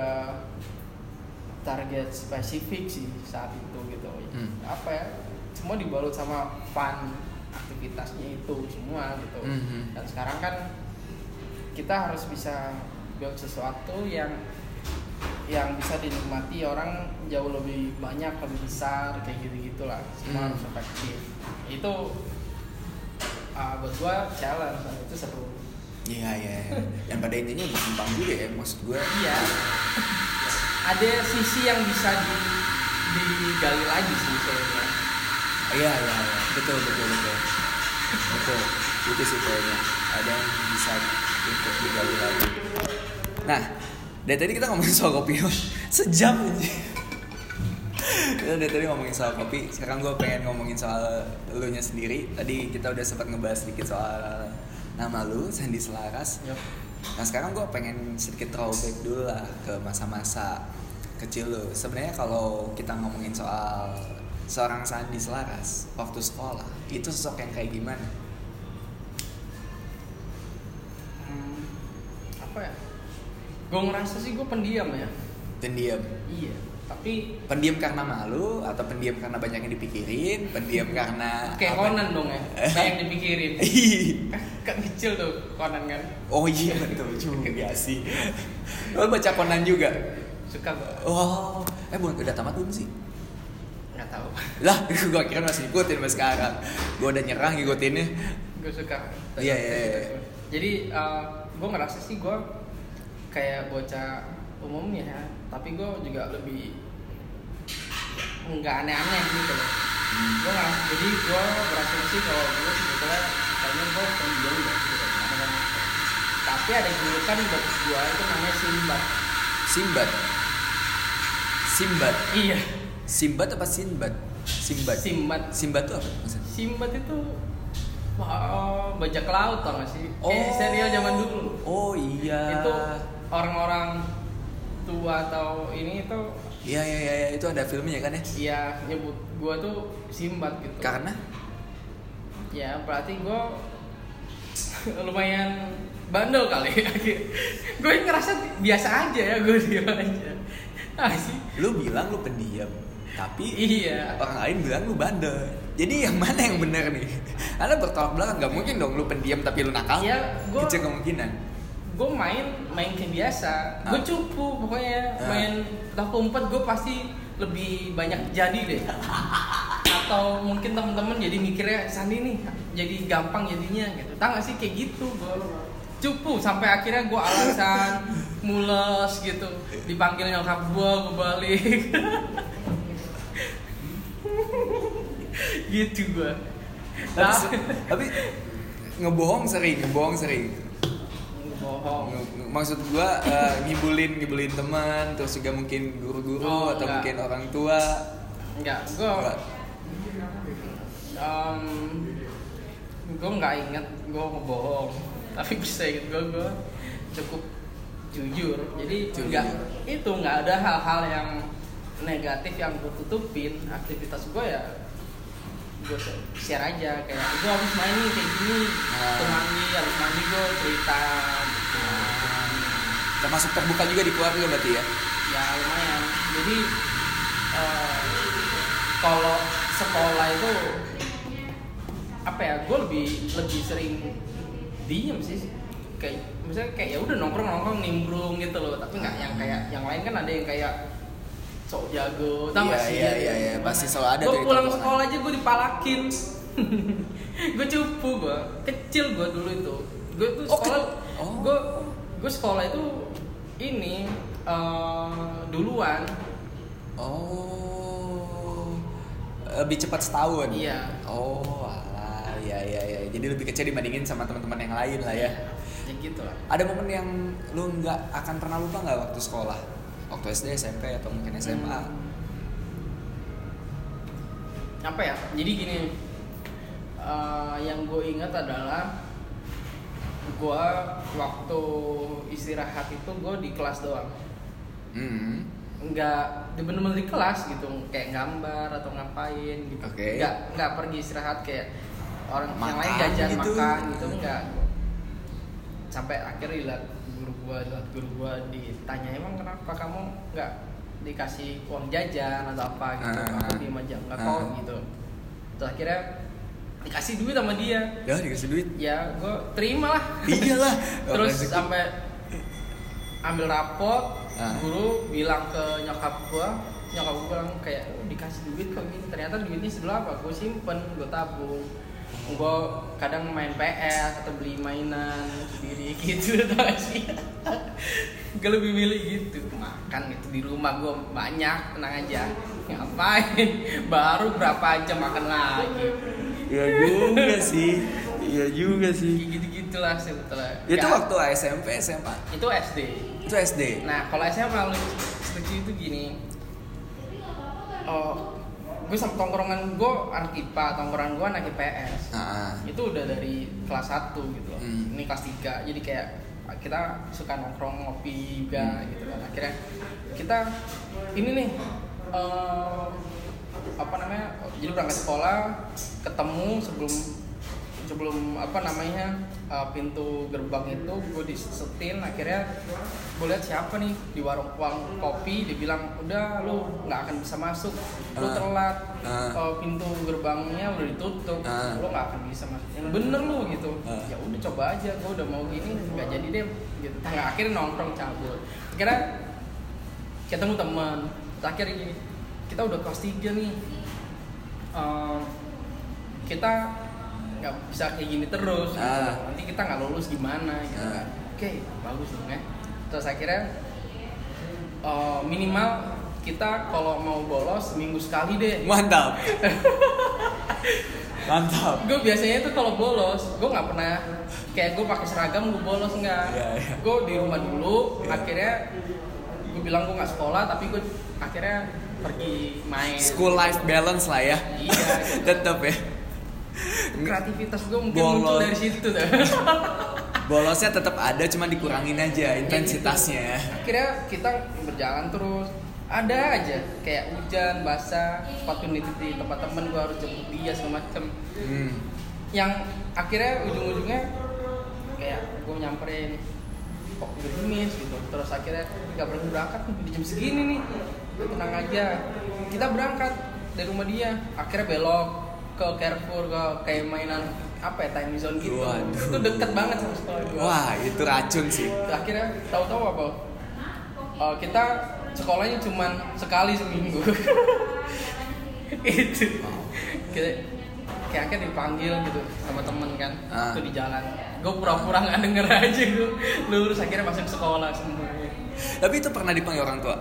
[SPEAKER 2] target spesifik sih saat itu gitu.
[SPEAKER 1] Hmm.
[SPEAKER 2] apa ya? Semua dibalut sama fun aktivitasnya itu semua gitu.
[SPEAKER 1] Mhm.
[SPEAKER 2] dan sekarang kan kita harus bisa build sesuatu yang yang bisa dinikmati. Orang jauh lebih banyak lebih besar kayak gitu gitulah semua
[SPEAKER 1] Hmm.
[SPEAKER 2] harus efektif. Itu uh, buat gua challenge. Itu seru
[SPEAKER 1] Iya iya. iya. Dan pada intinya berkembang juga ya maksud gue.
[SPEAKER 2] iya ada sisi yang bisa di digali lagi sih bilang.
[SPEAKER 1] Iya iya iya. Betul betul betul. Betul. Itu sih kayaknya ada yang bisa untuk digali lagi. Nah, dari tadi kita ngomongin soal kopi sejam aja. kita dari tadi ngomongin soal kopi, sekarang gue pengen ngomongin soal lu nya sendiri. Tadi kita udah sempat ngebahas sedikit soal nama lu, Sandi Selaras.
[SPEAKER 2] Yup.
[SPEAKER 1] Nah sekarang gue pengen sedikit throwback dulu lah ke masa-masa kecil lo. Sebenarnya kalau kita ngomongin soal seorang Sandi Selaras waktu sekolah, itu sosok yang kayak gimana?
[SPEAKER 2] Hmm, apa ya gue ngerasa sih gue pendiam ya
[SPEAKER 1] Pendiam.
[SPEAKER 2] iya tapi
[SPEAKER 1] Pendiam karena malu atau pendiam karena banyak yang dipikirin? Pendiam karena
[SPEAKER 2] kayak? Conan dong ya yang dipikirin
[SPEAKER 1] Ih,
[SPEAKER 2] kan kecil tuh Conan kan
[SPEAKER 1] oh iya betul juga sih. Lo baca Conan juga?
[SPEAKER 2] suka gue
[SPEAKER 1] Oh, eh bukan udah tamat belum sih?
[SPEAKER 2] nggak tahu
[SPEAKER 1] Lah, gue kira masih ngikutin sampai sekarang. Gue udah nyerang ngikutinnya.
[SPEAKER 2] gue suka
[SPEAKER 1] Iya, iya, iya.
[SPEAKER 2] jadi gue ngerasa sih gue kayak bocah umumnya ya tapi gue juga lebih nggak aneh-aneh gitu loh
[SPEAKER 1] Hmm.
[SPEAKER 2] gue ngerasa jadi gue berasa sih kalau gue sebetulnya kayaknya gue gitu Kadang-kadang. tapi ada julukan buat gue itu namanya Simbat
[SPEAKER 1] Simbat. Simbat.
[SPEAKER 2] iya
[SPEAKER 1] Simbat apa Sinbad? Simbat.
[SPEAKER 2] Simbat
[SPEAKER 1] Simbat tuh apa maksudnya?
[SPEAKER 2] Simbat itu wah, bajak laut tau gak sih? Kayak serial zaman dulu.
[SPEAKER 1] Oh iya.
[SPEAKER 2] Itu orang-orang tua atau ini itu
[SPEAKER 1] Iya iya iya iya, itu ada filmnya kan ya?
[SPEAKER 2] ya nyebut gua tuh Simbat gitu.
[SPEAKER 1] Karena
[SPEAKER 2] Ya berarti gua lumayan bandel kali. gue ngerasa biasa aja ya gue diam aja. Ah sih.
[SPEAKER 1] lu bilang lu pendiam, tapi
[SPEAKER 2] Iya.
[SPEAKER 1] orang lain bilang lu bandel. Jadi yang mana yang benar nih? Karena bertolak belakang gak mungkin dong lu pendiam tapi lu nakal.
[SPEAKER 2] Iya, gua-
[SPEAKER 1] Kecil kemungkinan.
[SPEAKER 2] gue main main kayak biasa gue
[SPEAKER 1] Ah.
[SPEAKER 2] cupu pokoknya
[SPEAKER 1] Ah.
[SPEAKER 2] main petak umpet gue pasti lebih banyak jadi deh. Atau mungkin temen-temen jadi mikirnya Sandi nih jadi gampang jadinya gitu. Tau gak sih kayak gitu gue cupu sampai akhirnya gue alasan mules gitu. Dipanggil nyokap gue gue balik. Gitu gue
[SPEAKER 1] Tapi, tapi ngebohong sering, ngebohong sering.
[SPEAKER 2] bohong
[SPEAKER 1] Nge- nge- Maksud gua eh, ngibulin ngibulin teman, terus juga mungkin guru-guru
[SPEAKER 2] Oh,
[SPEAKER 1] atau
[SPEAKER 2] enggak.
[SPEAKER 1] mungkin orang tua.
[SPEAKER 2] enggak
[SPEAKER 1] Enggak.
[SPEAKER 2] um, gue nggak inget gue ngebohong tapi bisa inget gue gue cukup jujur jadi
[SPEAKER 1] Jujur.
[SPEAKER 2] nggak itu nggak ada hal-hal yang negatif yang gue tutupin aktivitas gue ya gue share aja kayak gue habis main nih kayak gini
[SPEAKER 1] Ah.
[SPEAKER 2] tuh mandi habis mandi gue cerita gitu
[SPEAKER 1] termasuk terbuka juga di keluarga berarti ya?
[SPEAKER 2] Ya lumayan. Jadi eh, kalau sekolah itu apa ya gue lebih lebih sering diem sih. Kayak misalnya kayak ya udah nongkrong nongkrong nimbrung gitu loh. Tapi nggak yang kayak yang lain kan ada yang kayak sok jago tau
[SPEAKER 1] Iya,
[SPEAKER 2] sih?
[SPEAKER 1] iya, iya, iya. Pasti selalu ada
[SPEAKER 2] gue pulang sekolah aja gue dipalakin. Gue cupu gue kecil gue dulu itu. Gue tuh
[SPEAKER 1] Oh,
[SPEAKER 2] sekolah
[SPEAKER 1] ke- oh.
[SPEAKER 2] gue gue sekolah itu ini eh, duluan.
[SPEAKER 1] Oh lebih cepat setahun?
[SPEAKER 2] Iya.
[SPEAKER 1] oh alah ya ya ya jadi lebih kecil dibandingin sama teman-teman yang lain lah ya.
[SPEAKER 2] Ya gitu lah.
[SPEAKER 1] Ada momen yang lu nggak akan pernah lupa nggak waktu sekolah? Waktu SD SMP atau mungkin SMA
[SPEAKER 2] Hmm. apa ya? Jadi gini eh, yang gue ingat adalah gue waktu istirahat itu gue di kelas doang
[SPEAKER 1] hmm.
[SPEAKER 2] nggak di bener-bener di kelas gitu kayak gambar atau ngapain gitu
[SPEAKER 1] Oke.
[SPEAKER 2] nggak nggak pergi istirahat kayak orang yang
[SPEAKER 1] Makan
[SPEAKER 2] lain jajan
[SPEAKER 1] gitu.
[SPEAKER 2] makan gitu enggak sampai akhirnya dilihat guru gua lihat guru gua ditanya emang kenapa kamu nggak dikasih uang jajan atau apa gitu
[SPEAKER 1] Ah.
[SPEAKER 2] aku diem aja nggak
[SPEAKER 1] Ah.
[SPEAKER 2] kok gitu terus akhirnya dikasih duit sama dia.
[SPEAKER 1] Ya dikasih duit.
[SPEAKER 2] Ya gue terima lah.
[SPEAKER 1] Iyalah.
[SPEAKER 2] Terus sampai ambil rapot
[SPEAKER 1] Ah.
[SPEAKER 2] guru bilang ke nyokap gua nyokap gua bilang kayak oh, dikasih duit kok gini. Ternyata duitnya sebelah apa? Gue simpen gue tabung. Gue kadang main PS atau beli mainan sendiri gitu tau sih? Gue lebih milih gitu. Makan itu di rumah gue banyak tenang aja. Ngapain? Baru berapa jam makan lagi
[SPEAKER 1] ya juga sih iya juga sih
[SPEAKER 2] gitu gitulah sebetulnya
[SPEAKER 1] itu waktu SMP SMA
[SPEAKER 2] itu SD
[SPEAKER 1] itu SD
[SPEAKER 2] Nah, kalau SMA lucu, itu gini. Oh, gue sama tongkrongan gue anak IPA, tongkrongan gue anak IPS.
[SPEAKER 1] Ah.
[SPEAKER 2] Itu udah dari kelas 1 gitu loh.
[SPEAKER 1] Hmm.
[SPEAKER 2] Ini kelas 3. Jadi kayak kita suka nongkrong ngopi juga
[SPEAKER 1] Hmm.
[SPEAKER 2] gitu kan. Akhirnya kita ini nih eh, apa namanya? Jadi berangkat sekolah, ketemu sebelum sebelum apa namanya uh, pintu gerbang itu gue disetin akhirnya gue lihat siapa nih di warung warung kopi dia bilang udah lu nggak akan bisa masuk lu
[SPEAKER 1] Ah.
[SPEAKER 2] telat
[SPEAKER 1] Ah.
[SPEAKER 2] uh, pintu gerbangnya udah ditutup
[SPEAKER 1] Ah.
[SPEAKER 2] lu nggak akan bisa masuk yang bener lu gitu
[SPEAKER 1] Ah.
[SPEAKER 2] ya udah coba aja gue udah mau gini nggak jadi deh gitu nggak akhirnya nongkrong cabut akhirnya ketemu teman terakhir gini kita udah kelas 3 nih Eh, kita nggak bisa kayak gini terus gitu.
[SPEAKER 1] Ah.
[SPEAKER 2] nanti kita nggak lulus gimana gitu
[SPEAKER 1] Ah.
[SPEAKER 2] kan oke bagus dong ya terus akhirnya eh, minimal kita kalau mau bolos seminggu sekali deh
[SPEAKER 1] mantap mantap
[SPEAKER 2] gue biasanya tuh kalau bolos gue nggak pernah kayak gue pakai seragam gue bolos nggak
[SPEAKER 1] Iya, iya.
[SPEAKER 2] gue di rumah dulu
[SPEAKER 1] Iya.
[SPEAKER 2] akhirnya gue bilang gue nggak sekolah tapi gue akhirnya pergi main.
[SPEAKER 1] School life balance lah ya.
[SPEAKER 2] Iya.
[SPEAKER 1] tetap ya.
[SPEAKER 2] Kreativitas gue mungkin
[SPEAKER 1] Bolos.
[SPEAKER 2] muncul dari situ tuh
[SPEAKER 1] bolosnya tetap ada cuma dikurangin aja intensitasnya
[SPEAKER 2] akhirnya kita berjalan terus. Ada aja kayak hujan basah sepatu nitip di tempat temen gue harus jemput dia segala macem.
[SPEAKER 1] Hmm.
[SPEAKER 2] yang akhirnya ujung-ujungnya kayak gue nyamperin kok udah gemis gitu. Terus akhirnya nggak berani berangkat nih di jam segini nih Udah tenang aja. Kita berangkat dari rumah dia. Akhirnya belok ke Carrefour ke kayak mainan apa ya time zone gitu.
[SPEAKER 1] Waduh.
[SPEAKER 2] itu deket banget sama sekolah gue
[SPEAKER 1] wah itu racun sih.
[SPEAKER 2] Akhirnya tahu-tahu apa? Eh, kita sekolahnya cuman sekali seminggu. Itu. Kita kayak akhirnya dipanggil gitu sama temen kan.
[SPEAKER 1] Ah.
[SPEAKER 2] itu di jalan. Gue pura-pura nggak denger aja gue lulus akhirnya masuk sekolah semuanya
[SPEAKER 1] tapi itu pernah dipanggil orang tua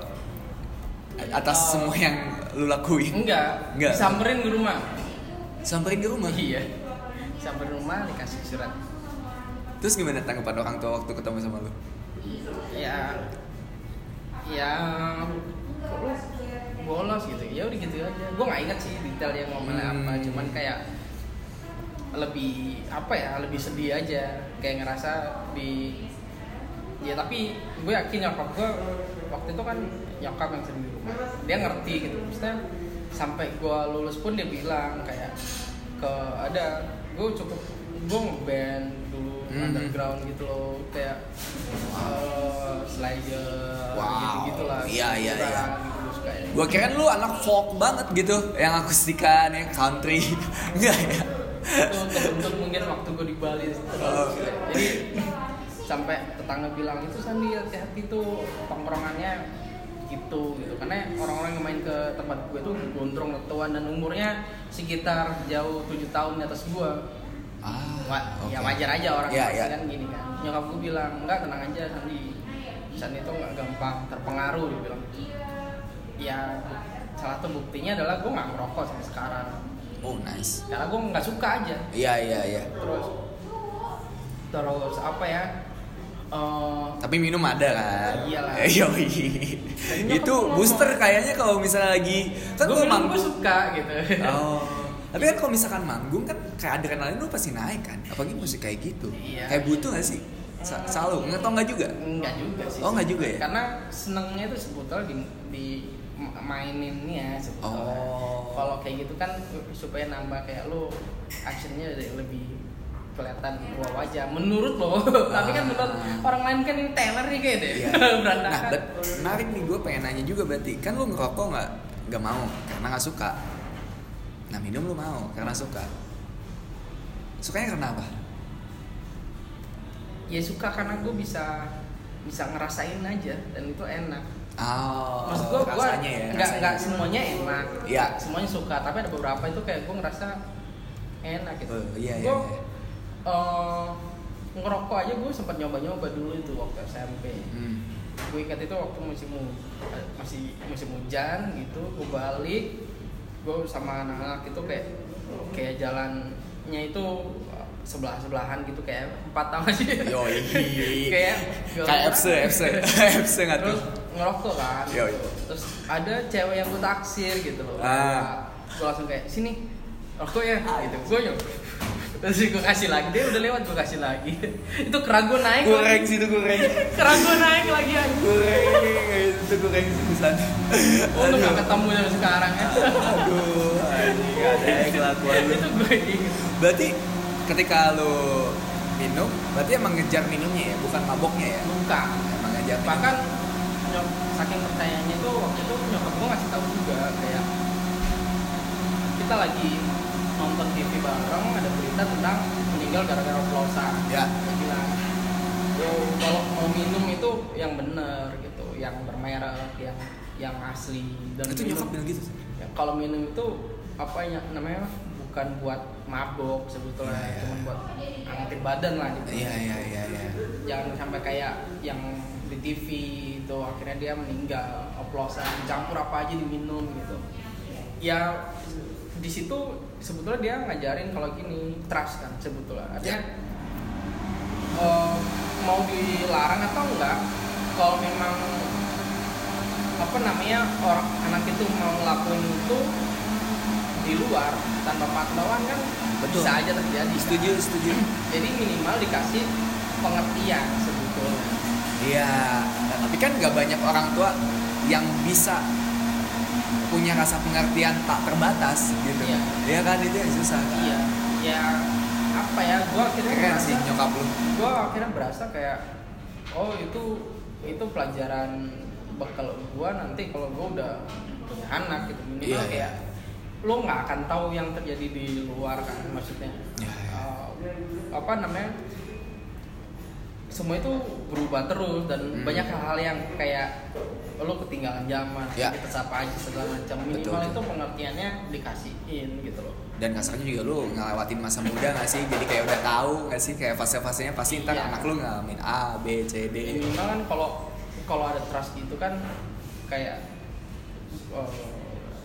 [SPEAKER 1] atas
[SPEAKER 2] Oh.
[SPEAKER 1] semua yang lu lakuin.
[SPEAKER 2] Enggak,
[SPEAKER 1] Enggak.
[SPEAKER 2] disamperin ke rumah.
[SPEAKER 1] Samperin ke rumah?
[SPEAKER 2] Iya. Samperin rumah dikasih surat.
[SPEAKER 1] Terus gimana tanggapan orang tua waktu ketemu sama lu?
[SPEAKER 2] Ya ya bolos gitu. Ya udah gitu aja. Gue nggak ingat sih detail yang ngomongnya apa.
[SPEAKER 1] Hmm.
[SPEAKER 2] cuman kayak lebih apa ya lebih sedih aja. Kayak ngerasa di ya tapi gue yakin nyokap gue waktu itu kan nyokap yang sering di rumah dia ngerti gitu maksudnya sampai gue lulus pun dia bilang kayak ke ada gue cukup gue ngeband dulu
[SPEAKER 1] Hmm.
[SPEAKER 2] underground gitu loh kayak se slider
[SPEAKER 1] Wow.
[SPEAKER 2] gitu gitulah
[SPEAKER 1] Iya, iya, iya.
[SPEAKER 2] gitu gue suka ya
[SPEAKER 1] Gue kira lu anak folk banget gitu, yang akustikan, yang country. Enggak ya?
[SPEAKER 2] itu untuk mungkin waktu gue di Bali
[SPEAKER 1] Oh.
[SPEAKER 2] terus jadi sampai tetangga bilang itu Sandi hati-hati tuh tongkrongannya gitu gitu karena orang-orang yang main ke tempat gue tuh gondrong tuan dan umurnya sekitar jauh tujuh tahun di atas gue
[SPEAKER 1] Ah,
[SPEAKER 2] Wa- ya
[SPEAKER 1] oke.
[SPEAKER 2] wajar aja orang pasti
[SPEAKER 1] iya.
[SPEAKER 2] kan gini kan nyokap gue bilang enggak tenang aja Sandi Sandi itu nggak gampang terpengaruh dia bilang ya salah satu buktinya adalah gue nggak merokok sampai sekarang
[SPEAKER 1] Oh nice.
[SPEAKER 2] karena gue nggak suka aja
[SPEAKER 1] Iya iya iya.
[SPEAKER 2] terus terus apa ya Eh,
[SPEAKER 1] Tapi minum ada kan?
[SPEAKER 2] Iyalah.
[SPEAKER 1] Yoi.
[SPEAKER 2] Tadinya
[SPEAKER 1] Itu booster kayaknya kalau misalnya lagi kan
[SPEAKER 2] gue
[SPEAKER 1] manggung.
[SPEAKER 2] gue suka gitu
[SPEAKER 1] Oh. Tapi kan kalau misalkan manggung kan kayak adrenalin lu pasti naik kan. Apalagi musik kayak gitu.
[SPEAKER 2] Iya.
[SPEAKER 1] Kayak butuh gak sih? Sa- Selalu. Nggak tau nggak juga?
[SPEAKER 2] Enggak juga sih
[SPEAKER 1] Oh, nggak juga ya?
[SPEAKER 2] karena senengnya itu sebetulnya di, di ma- maininnya sebetulnya
[SPEAKER 1] Oh.
[SPEAKER 2] kalau kayak gitu kan supaya nambah kayak lo actionnya lebih kelihatan wah wajah menurut lo tapi kan menurut orang lain kan ini teler nih kayak deh
[SPEAKER 1] Ah. Iya.
[SPEAKER 2] berantakan
[SPEAKER 1] Nah, bet- menarik nih gue pengen nanya juga berarti. Kan lu ngerokok nggak nggak mau karena nggak suka. Nah minum lu mau karena suka. Sukanya karena apa?
[SPEAKER 2] ya suka karena gue bisa bisa ngerasain aja dan itu enak
[SPEAKER 1] Oh,
[SPEAKER 2] maksud gue gue
[SPEAKER 1] ya.
[SPEAKER 2] nggak
[SPEAKER 1] rasanya.
[SPEAKER 2] nggak semuanya enak
[SPEAKER 1] Iya.
[SPEAKER 2] semuanya suka tapi ada beberapa itu kayak gue ngerasa enak gitu
[SPEAKER 1] Oh, iya, iya,
[SPEAKER 2] gue
[SPEAKER 1] iya.
[SPEAKER 2] Eh, ngerokok aja gue sempat nyoba nyoba dulu itu waktu SMP
[SPEAKER 1] Hmm.
[SPEAKER 2] gue ingat itu waktu musim masih musim hujan gitu gue balik gue sama anak-anak itu kayak kayak jalannya itu sebelah sebelahan gitu kayak empat tahun sih
[SPEAKER 1] Yoi.
[SPEAKER 2] kayak
[SPEAKER 1] Kayak FC, FC, FC nggak
[SPEAKER 2] terus ngerokok kan.
[SPEAKER 1] Yoi.
[SPEAKER 2] terus ada cewek yang gue taksir gitu. Loh
[SPEAKER 1] Ah.
[SPEAKER 2] gue langsung kayak sini rokok ya. Gitu. Gue nyok terus gue kasih lagi dia udah lewat gue kasih lagi itu keragu naik
[SPEAKER 1] Goreng itu goreng.
[SPEAKER 2] keragu naik lagi aja
[SPEAKER 1] goreng itu goreng pisan.
[SPEAKER 2] Untung gak ketemu sampai sekarang ya.
[SPEAKER 1] Aduh, anjing ada ya kelakuan lu.
[SPEAKER 2] itu gue.
[SPEAKER 1] Berarti ketika lu minum, berarti emang ngejar minumnya ya, bukan maboknya ya?
[SPEAKER 2] Bukan.
[SPEAKER 1] Emang ngejar minum.
[SPEAKER 2] Bahkan nyok, saking pertanyaannya itu waktu itu nyokap gue ngasih tahu juga kayak kita lagi nonton TV bareng ada berita tentang meninggal gara-gara oplosan.
[SPEAKER 1] Ya.
[SPEAKER 2] Dia bilang, yo kalau mau minum itu yang bener gitu, yang bermerek, yang yang asli dan
[SPEAKER 1] itu
[SPEAKER 2] minum-
[SPEAKER 1] nyokap bilang gitu.
[SPEAKER 2] Ya, kalau minum itu apa ya namanya bukan buat mabok sebetulnya
[SPEAKER 1] Iya, iya.
[SPEAKER 2] cuma buat angkat badan lah gitu
[SPEAKER 1] Iya iya iya iya.
[SPEAKER 2] jangan sampai kayak yang di TV itu akhirnya dia meninggal oplosan campur apa aja diminum gitu ya di situ sebetulnya dia ngajarin kalau gini trust kan sebetulnya artinya eh, mau dilarang atau enggak kalau memang apa namanya orang anak itu mau ngelakuin itu di luar tanpa pantauan kan
[SPEAKER 1] Betul.
[SPEAKER 2] bisa aja terjadi kan?
[SPEAKER 1] Setuju setuju.
[SPEAKER 2] jadi minimal dikasih pengertian sebetulnya
[SPEAKER 1] Iya, tapi kan nggak banyak orang tua yang bisa punya rasa pengertian tak terbatas gitu.
[SPEAKER 2] Iya.
[SPEAKER 1] Iya kan itu yang susah. kan?
[SPEAKER 2] iya ya apa ya gua akhirnya
[SPEAKER 1] Keren
[SPEAKER 2] berasa,
[SPEAKER 1] sih nyokap lu.
[SPEAKER 2] gua akhirnya berasa kayak oh itu itu pelajaran bekal gua nanti kalau gua udah punya anak gitu minimal
[SPEAKER 1] iya.
[SPEAKER 2] kayak lo nggak akan tahu yang terjadi di luar kan maksudnya. Eh, apa namanya semua itu berubah terus dan
[SPEAKER 1] Hmm.
[SPEAKER 2] banyak hal-hal yang kayak lo ketinggalan zaman
[SPEAKER 1] Ya.
[SPEAKER 2] kita sapa aja segala macam minimal
[SPEAKER 1] Betul,
[SPEAKER 2] itu pengertiannya dikasihin gitu loh
[SPEAKER 1] Dan kasarnya juga lu ngelewatin masa muda gak sih? Jadi kayak udah tahu gak sih kayak fase-fasenya pasti ntar
[SPEAKER 2] Iya.
[SPEAKER 1] anak lu ngalamin A, B, C, D.
[SPEAKER 2] minimal kan kalau kalau ada trust gitu kan kayak eh,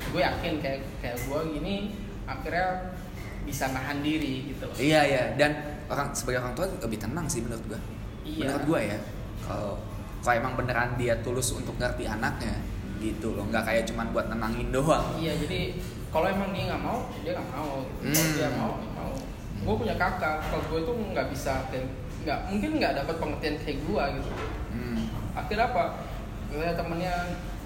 [SPEAKER 2] gue yakin kayak kayak gue gini akhirnya bisa nahan diri gitu loh
[SPEAKER 1] Iya iya dan orang sebagai orang tua lebih tenang sih menurut gua.
[SPEAKER 2] Iya.
[SPEAKER 1] Menurut gua ya. Kalau kalau emang beneran dia tulus untuk ngerti anaknya gitu loh, nggak kayak cuman buat nenangin doang.
[SPEAKER 2] iya jadi kalau emang dia nggak mau dia nggak mau gitu. kalau
[SPEAKER 1] Hmm.
[SPEAKER 2] dia mau dia mau gue punya kakak kalau gue tuh nggak bisa nggak mungkin nggak dapat pengertian kayak gue gitu
[SPEAKER 1] Hmm.
[SPEAKER 2] akhirnya apa gue temennya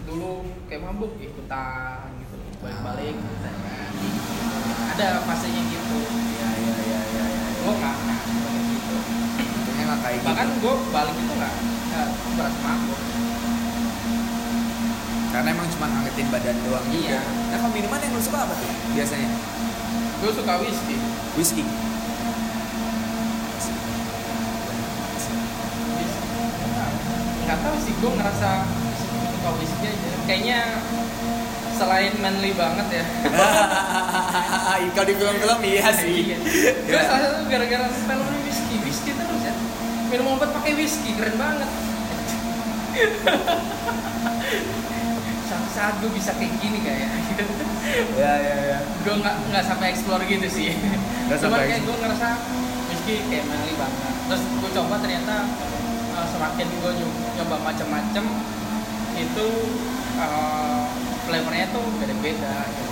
[SPEAKER 2] dulu kayak mabuk ikutan gitu balik-balik
[SPEAKER 1] Ah.
[SPEAKER 2] gitu, kan. ada fasenya gitu
[SPEAKER 1] Iya iya iya iya. iya.
[SPEAKER 2] gue nggak nggak kayak gitu bahkan
[SPEAKER 1] gitu.
[SPEAKER 2] gue balik itu nggak nggak mabuk
[SPEAKER 1] karena emang cuma ngangetin badan doang
[SPEAKER 2] Iya.
[SPEAKER 1] juga. nah kalau minuman yang lu suka apa tuh biasanya?
[SPEAKER 2] Gue suka whisky.
[SPEAKER 1] Whisky.
[SPEAKER 2] Nggak tahu sih gue ngerasa suka whisky aja. Kayaknya selain manly banget ya.
[SPEAKER 1] Kalau di film-film iya sih.
[SPEAKER 2] Iya. gue salah satu gara-gara film whisky whisky minum obat pakai whisky keren banget. Suatu saat gue bisa kayak gini kayak
[SPEAKER 1] ya ya ya.
[SPEAKER 2] Gue nggak nggak sampai explore gitu sih.
[SPEAKER 1] Nggak
[SPEAKER 2] cuman
[SPEAKER 1] sampai
[SPEAKER 2] kayak gue ngerasa whisky kayak manly banget. Terus gue coba ternyata uh, semakin gue nyoba macam-macam itu uh, flavornya tuh beda-beda. Gitu.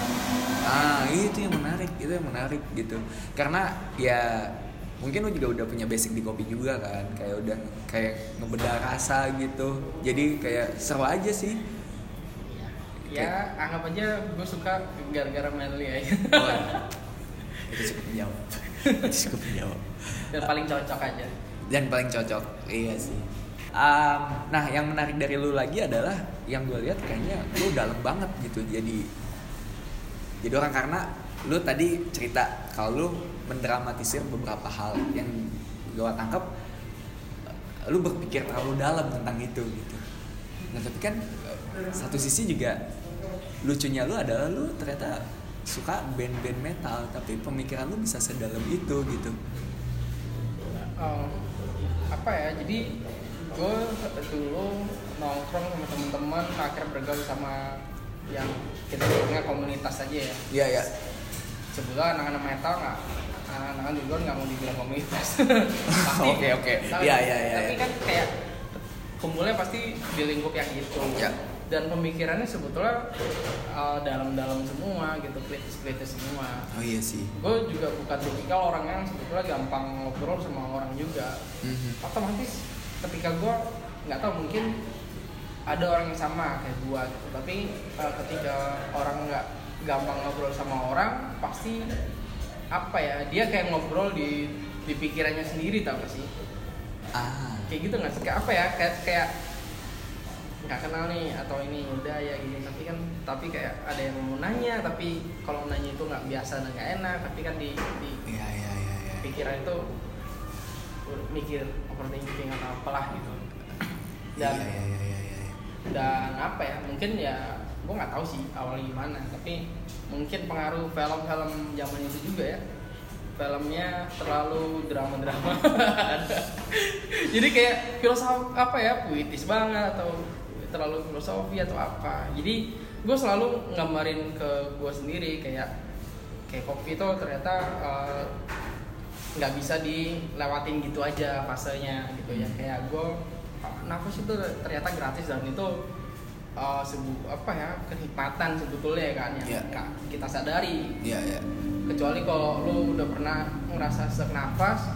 [SPEAKER 1] ah itu yang menarik itu yang menarik gitu. Karena ya mungkin lu juga udah punya basic di kopi juga kan kayak udah kayak ngebedah rasa gitu. Jadi kayak seru aja sih.
[SPEAKER 2] Ya anggap aja gue suka gara-gara manly aja
[SPEAKER 1] Oh, itu cukup menjawab. Itu cukup menjawab.
[SPEAKER 2] Dan paling cocok aja.
[SPEAKER 1] Dan paling cocok iya sih. Um, nah yang menarik dari lu lagi adalah yang gue lihat kayaknya lu dalam banget gitu. Jadi jadi orang karena lu tadi cerita kalau lu mendramatisir beberapa hal yang gue tangkap lu berpikir terlalu dalam tentang itu gitu. Nah tapi kan eh, satu sisi juga lucunya lu adalah lu ternyata suka band-band metal tapi pemikiran lu bisa sedalam itu gitu.
[SPEAKER 2] Oh, apa ya jadi gue dulu nongkrong sama temen-temen akhirnya bergaul sama yang kita bilangnya komunitas aja ya.
[SPEAKER 1] Iya ya
[SPEAKER 2] sebetulnya anak-anak metal nggak anak-anak luar nggak mau dibilang komunitas.
[SPEAKER 1] Oke, oke.
[SPEAKER 2] tapi-
[SPEAKER 1] Iya, iya, iya,
[SPEAKER 2] tapi kan kayak kumpulnya pasti di lingkup yang gitu
[SPEAKER 1] Iya.
[SPEAKER 2] dan pemikirannya sebetulnya uh, dalam-dalam semua gitu kritis-kritis semua.
[SPEAKER 1] Oh iya sih.
[SPEAKER 2] Gue juga bukan tipikal orang yang sebetulnya gampang ngobrol sama orang juga.
[SPEAKER 1] Mhm.
[SPEAKER 2] otomatis ketika gue nggak tahu mungkin ada orang yang sama kayak gue gitu. Tapi uh, ketika orang nggak gampang ngobrol sama orang pasti apa ya dia kayak ngobrol di di pikirannya sendiri tau gak sih?
[SPEAKER 1] Ah.
[SPEAKER 2] Kayak gitu nggak sih? Kayak apa ya? Kayak kayak nggak kenal nih atau ini udah ya gini tapi kan tapi kayak ada yang mau nanya tapi kalau nanya itu nggak biasa dan nggak enak tapi kan di, di
[SPEAKER 1] iya iya iya iya.
[SPEAKER 2] pikiran itu mikir overthinking atau apalah gitu.
[SPEAKER 1] Iya
[SPEAKER 2] dan
[SPEAKER 1] iya iya iya iya.
[SPEAKER 2] dan apa ya mungkin ya gue nggak tahu sih awalnya gimana tapi mungkin pengaruh film-film zaman itu juga ya. Filmnya terlalu drama-drama. Jadi kayak filosofi apa ya puitis banget atau terlalu filosofi atau apa. Jadi gue selalu nggambarin ke gue sendiri kayak kayak kopi itu ternyata eh, nggak bisa dilewatin gitu aja fasenya gitu ya. Kayak gue nafas itu ternyata gratis dan itu uh, sebu apa ya kenikmatan sebetulnya kan yang nggak kita sadari.
[SPEAKER 1] Iya iya.
[SPEAKER 2] Kecuali kalau lu udah pernah ngerasa sesak nafas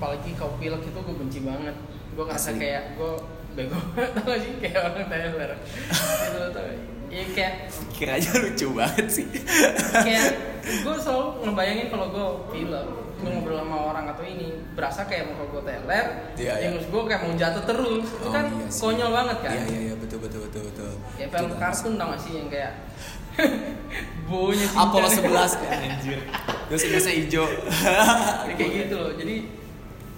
[SPEAKER 2] apalagi kau pilek itu gue benci banget. Gue ngerasa
[SPEAKER 1] Asli.
[SPEAKER 2] kayak gue bego tau gak sih? Kayak orang Tyler? Iya kayak
[SPEAKER 1] kira aja lucu banget sih.
[SPEAKER 2] Kayak gue selalu ngebayangin kalau gue pilek gue ngobrol sama orang atau ini berasa kayak mau gue teler
[SPEAKER 1] Iya, iya.
[SPEAKER 2] yang gue kayak mau jatuh terus. Itu
[SPEAKER 1] Oh,
[SPEAKER 2] kan
[SPEAKER 1] iya sih.
[SPEAKER 2] konyol banget kan?
[SPEAKER 1] Iya iya iya. Betul betul betul betul.
[SPEAKER 2] Kayak
[SPEAKER 1] Betul.
[SPEAKER 2] film kartun tau gak sih yang kayak baunya
[SPEAKER 1] sih. Apollo
[SPEAKER 2] cincang.
[SPEAKER 1] 11 anjir. Terus biasa hijau.
[SPEAKER 2] Jadi kayak gitu. Loh jadi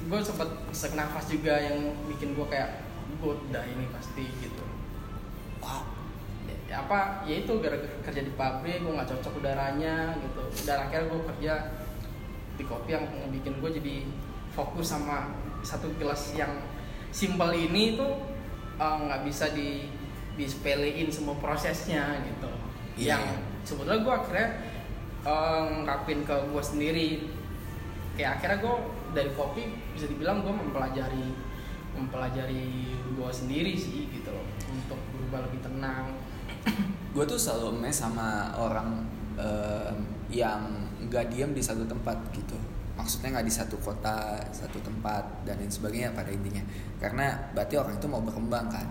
[SPEAKER 2] gue sempet sesak nafas juga yang bikin gue kayak gue udah ini pasti gitu.
[SPEAKER 1] Wow
[SPEAKER 2] ya, ya apa ya itu gara-gara kerja di pabrik gue nggak cocok udaranya gitu. Dan akhirnya gue kerja di kopi yang bikin gue jadi fokus sama satu gelas yang simpel ini tuh eh, nggak bisa di disepelein semua prosesnya gitu.
[SPEAKER 1] Iya,
[SPEAKER 2] yang
[SPEAKER 1] iya.
[SPEAKER 2] sebetulnya gue akhirnya ngungkapin ke gue sendiri. Kayak akhirnya gue dari kopi bisa dibilang gue mempelajari mempelajari gue sendiri sih gitu loh untuk berubah lebih tenang.
[SPEAKER 1] Gue tuh selalu emes sama orang em, yang nggak diam di satu tempat gitu. Maksudnya nggak di satu kota satu tempat dan lain sebagainya pada intinya. Karena berarti orang itu mau berkembang kan?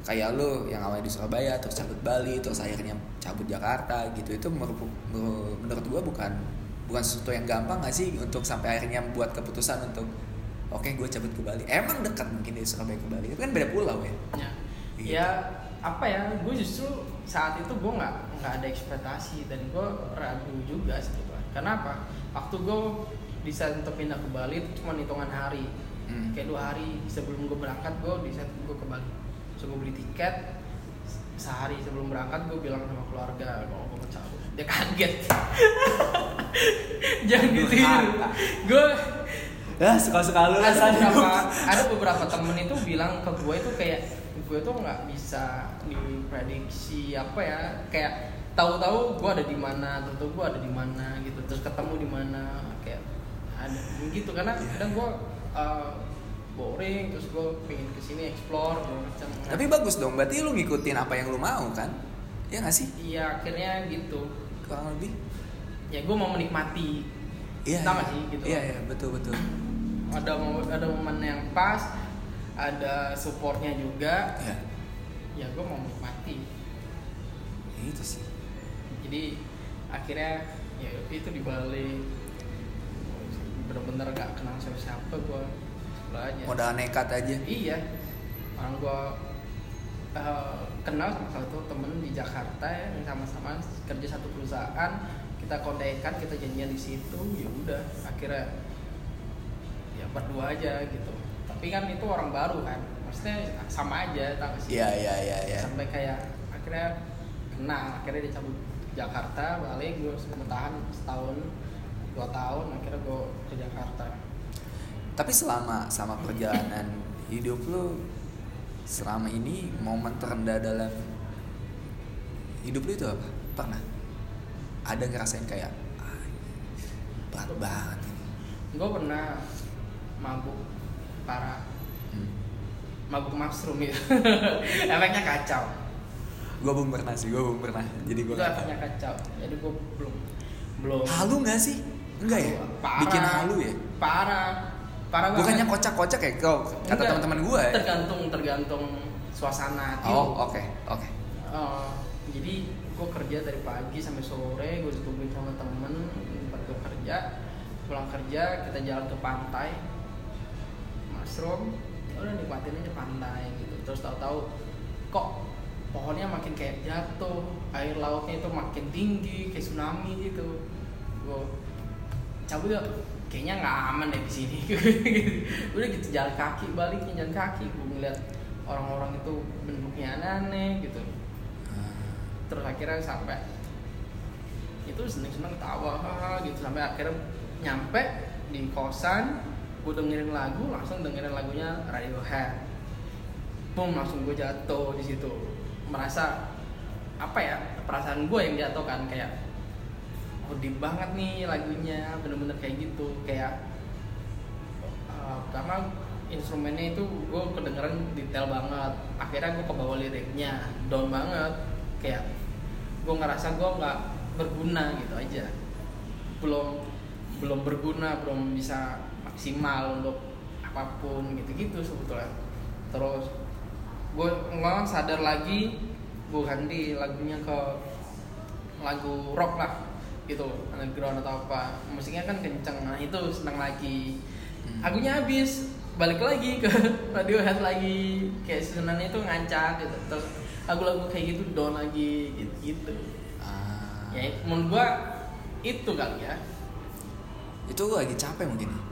[SPEAKER 1] Kayak lu yang awalnya di Surabaya terus cabut Bali terus akhirnya cabut Jakarta gitu. Itu menurut gue bukan bukan sesuatu yang gampang gak sih untuk sampai akhirnya buat keputusan untuk oke gue cabut ke Bali. Emang dekat mungkin dari Surabaya ke Bali. Itu kan beda pulau ya?
[SPEAKER 2] Ya,
[SPEAKER 1] Gitu.
[SPEAKER 2] ya apa ya gue justru saat itu gue nggak nggak ada ekspektasi dan gue ragu juga sebetulnya karena apa? Waktu gue desain untuk pindah ke Bali itu cuma hitungan hari.
[SPEAKER 1] Hmm.
[SPEAKER 2] kayak dua hari sebelum gue berangkat gue desain gue ke Bali. So gue beli tiket sehari sebelum berangkat gue bilang sama keluarga kalau gue mau dia kaget. Jangan gitu. Gue
[SPEAKER 1] ya suka suka lu
[SPEAKER 2] ada beberapa ada beberapa temen itu bilang ke gue itu kayak gue tuh nggak bisa diprediksi apa ya kayak tahu-tahu gue ada di mana tahu gue ada di mana gitu terus ketemu di mana kayak ada gitu. Karena kadang gue uh, boring terus gue pengen ke sini explore macam.
[SPEAKER 1] Tapi bagus dong berarti lu ngikutin apa yang lu mau kan? Ya nggak sih?
[SPEAKER 2] Iya akhirnya gitu.
[SPEAKER 1] Kurang lebih.
[SPEAKER 2] Ya gue mau menikmati.
[SPEAKER 1] Iya
[SPEAKER 2] Tau
[SPEAKER 1] iya.
[SPEAKER 2] sih gitu.
[SPEAKER 1] Iya iya betul betul.
[SPEAKER 2] Ada ada momen yang pas ada supportnya juga.
[SPEAKER 1] Ya.
[SPEAKER 2] Ya gue mau menikmati.
[SPEAKER 1] Itu sih.
[SPEAKER 2] Jadi akhirnya ya itu di Bali bener-bener gak kenal siapa-siapa gue aja.
[SPEAKER 1] Modal nekat aja.
[SPEAKER 2] Iya. Orang gue eh, kenal sama satu temen di Jakarta ya yang sama-sama kerja satu perusahaan. Kita kontekan kita janjian di situ ya udah. Akhirnya ya berdua aja gitu tapi kan itu orang baru kan. Maksudnya sama aja tak sih.
[SPEAKER 1] Iya iya iya iya.
[SPEAKER 2] Sampai kayak akhirnya kenal akhirnya dia cabut Jakarta balik gue bertahan setahun dua tahun akhirnya gue ke Jakarta.
[SPEAKER 1] Tapi selama sama perjalanan hidup lu selama ini momen terendah dalam hidup lu itu apa? Pernah? Ada ngerasain kayak "Ah, berat banget ini.
[SPEAKER 2] Gue pernah mabuk parah.
[SPEAKER 1] Hmm.
[SPEAKER 2] mabuk mushroom gitu efeknya kacau.
[SPEAKER 1] Gue belum pernah sih gue belum pernah. Jadi gue
[SPEAKER 2] itu efeknya kacau. Jadi gue belum belum.
[SPEAKER 1] Halu nggak sih? Enggak ya?
[SPEAKER 2] Parah.
[SPEAKER 1] bikin halu ya?
[SPEAKER 2] Parah. Parah
[SPEAKER 1] bukannya
[SPEAKER 2] banget.
[SPEAKER 1] kocak-kocak ya? Kau kata teman-teman gue ya?
[SPEAKER 2] Tergantung tergantung suasana hati
[SPEAKER 1] oh oke oke.
[SPEAKER 2] Eh, jadi gue kerja dari pagi sampai sore gue ditungguin sama temen tempat gue kerja. Pulang kerja kita jalan ke pantai mushroom udah nikmatin aja pantai gitu. Terus tahu-tahu kok pohonnya makin kayak jatuh air lautnya itu makin tinggi kayak tsunami gitu. Gue cabut ya kayaknya nggak aman deh di sini. Udah gitu jalan kaki baliknya jalan kaki. Gue ngeliat orang-orang itu bentuknya aneh-aneh gitu. Terus akhirnya sampai itu seneng-seneng tawa gitu. Sampai akhirnya nyampe di kosan gue dengerin lagu langsung dengerin lagunya Radiohead. Boom langsung gue jatuh di situ. Merasa apa ya perasaan gue yang jatuh kan kayak oh banget nih lagunya bener-bener kayak gitu. Kayak uh, pertama instrumennya itu gue kedengeran detail banget. Akhirnya gue kebawa liriknya down banget. Kayak gue ngerasa gue nggak berguna gitu aja. Belum belum berguna belum bisa maksimal untuk apa pun gitu-gitu sebetulnya. Terus gue nggak sadar lagi gue ganti lagunya ke lagu rock lah gitu. Underground atau apa. Musiknya kan kenceng nah itu seneng lagi.
[SPEAKER 1] Hmm.
[SPEAKER 2] lagunya habis balik lagi ke Radiohead lagi. Kayak senangnya itu ngancak gitu. Terus lagu-lagu kayak gitu down lagi gitu gitu
[SPEAKER 1] Ah.
[SPEAKER 2] ya menurut gua itu kali ya.
[SPEAKER 1] Itu lagi capek mungkin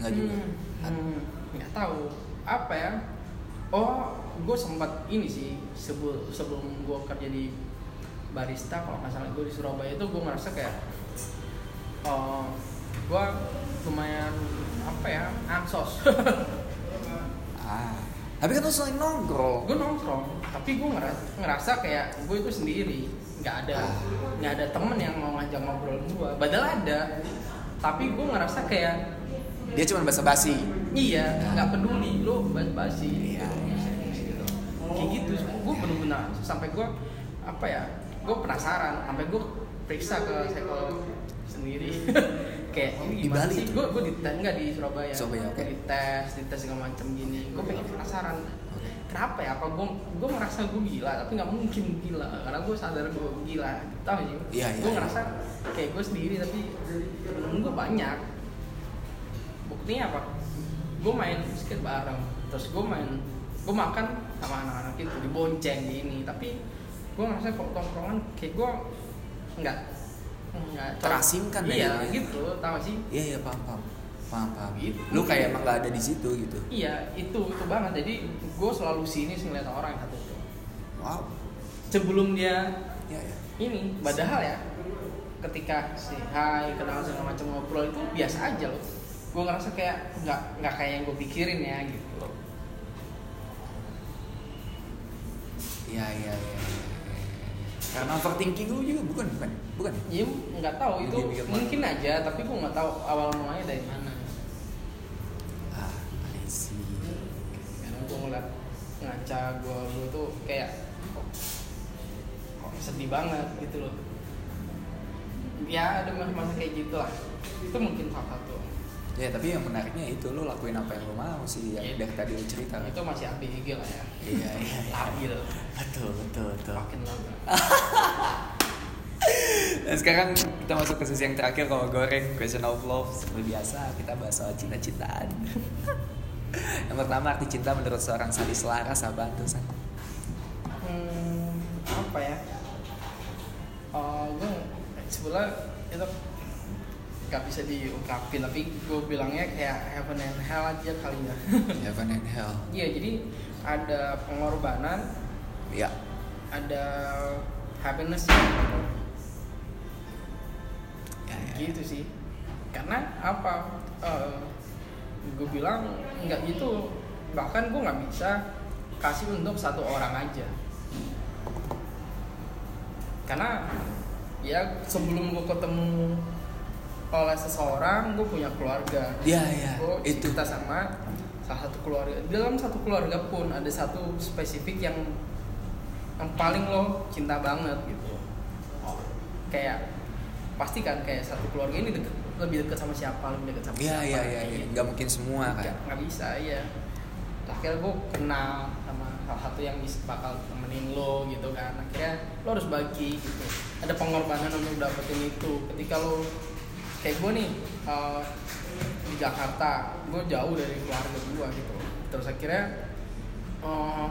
[SPEAKER 1] enggak juga.
[SPEAKER 2] Hmm, hmm, nggak tahu. Apa ya? Oh gue sempat ini sih sebelum sebelum gue kerja di barista kalau nggak salah gue di Surabaya itu gue ngerasa kayak oh gue lumayan apa ya ansos.
[SPEAKER 1] Ah tapi kan lu sering nongkrong.
[SPEAKER 2] Gue nongkrong tapi gue ngerasa, ngerasa kayak gue itu sendiri nggak ada
[SPEAKER 1] Ah.
[SPEAKER 2] nggak ada temen yang mau ngajak ngobrol gue padahal ada tapi gue ngerasa kayak
[SPEAKER 1] dia cuma basa-basi
[SPEAKER 2] iya nggak peduli. Lo basi-basi
[SPEAKER 1] Iya,
[SPEAKER 2] gitu. kayak gitu. Gue bener-bener sampai gue apa ya gue penasaran. Sampai gue periksa ke psikolog sendiri. Kayak ini
[SPEAKER 1] Di
[SPEAKER 2] gimana
[SPEAKER 1] Bali
[SPEAKER 2] sih? gue gue dites nggak di Surabaya.
[SPEAKER 1] Surabaya, oke.
[SPEAKER 2] Gua dites dites segala macam gini. Gue pengen penasaran. Kenapa ya? Apa gue gue merasa gue gila tapi nggak mungkin gila. Karena gue sadar gue gila. Tahu sih
[SPEAKER 1] Iya, iya,
[SPEAKER 2] gue ngerasa kayak gue sendiri tapi temen gue banyak buktinya apa? Gue main skate bareng. Terus gue main gue makan sama anak-anak itu di bonceng di ini. Tapi gue ngerasa kalau tongkrongan kayak gue nggak nggak
[SPEAKER 1] Terasingkan ya,
[SPEAKER 2] iya
[SPEAKER 1] jadinya.
[SPEAKER 2] gitu. Tau gak sih?
[SPEAKER 1] Iya iya paham paham. Paham paham.
[SPEAKER 2] Gitu.
[SPEAKER 1] lu kayak emang gak ada di situ gitu?
[SPEAKER 2] Iya itu itu banget. Jadi gue selalu sini ngeliat orang yang satu itu.
[SPEAKER 1] Wow.
[SPEAKER 2] Sebelum dia
[SPEAKER 1] iya iya.
[SPEAKER 2] ini padahal ya ketika si hai kenal segala macam ngobrol itu biasa aja loh gue ngerasa kayak nggak nggak kayak yang gue pikirin ya gitu. Loh
[SPEAKER 1] iya iya iya iya. karena overthinking lu juga bukan bukan? Bukan?
[SPEAKER 2] Ya nggak tahu. Itu mungkin aja tapi gue nggak tahu awal mulanya dari mana.
[SPEAKER 1] Ah I see.
[SPEAKER 2] Karena gue ngeliat ngaca gue gue tuh kayak kok, kok sedih banget gitu loh. Ya ada masa-masa kayak gitu lah. Itu mungkin salah satu
[SPEAKER 1] ya tapi yang menariknya itu lu lakuin apa yang lu mau sih yang
[SPEAKER 2] Iya.
[SPEAKER 1] dari tadi lu cerita
[SPEAKER 2] itu masih ABG lah ya
[SPEAKER 1] iya iya iya.
[SPEAKER 2] labil
[SPEAKER 1] betul betul betul
[SPEAKER 2] makin lama
[SPEAKER 1] Dan sekarang kita masuk ke sesi yang terakhir kalau goreng question of love seperti biasa kita bahas soal cinta-cintaan. yang pertama arti cinta menurut seorang sadis laras apa tuh San?
[SPEAKER 2] hmm, apa ya oh gue sebelah itu nggak bisa diungkapin tapi gue bilangnya kayak heaven and hell aja kali ya
[SPEAKER 1] Heaven and hell.
[SPEAKER 2] iya jadi ada pengorbanan
[SPEAKER 1] Ya.
[SPEAKER 2] ada happiness ya
[SPEAKER 1] Ya, ya.
[SPEAKER 2] gitu sih karena apa gue bilang nggak gitu bahkan gue nggak bisa kasih untuk satu orang aja karena ya sebelum gue ketemu oleh seseorang gue punya keluarga
[SPEAKER 1] Iya, iya. Itu.
[SPEAKER 2] kita sama salah satu keluarga dalam satu keluarga pun ada satu spesifik yang yang paling lo cinta banget gitu oh, kayak pasti kan kayak satu keluarga ini deket, lebih dekat sama siapa lebih dekat sama
[SPEAKER 1] Iya,
[SPEAKER 2] siapa
[SPEAKER 1] iya, iya, iya.
[SPEAKER 2] gitu.
[SPEAKER 1] Nggak mungkin semua kan.
[SPEAKER 2] Nggak- bisa ya akhirnya gue kenal sama salah satu yang bisa bakal temenin lo gitu kan akhirnya lo harus bagi gitu ada pengorbanan untuk dapetin itu ketika lo kayak gue nih eh, di Jakarta gue jauh dari keluarga gue gitu. Terus akhirnya eh,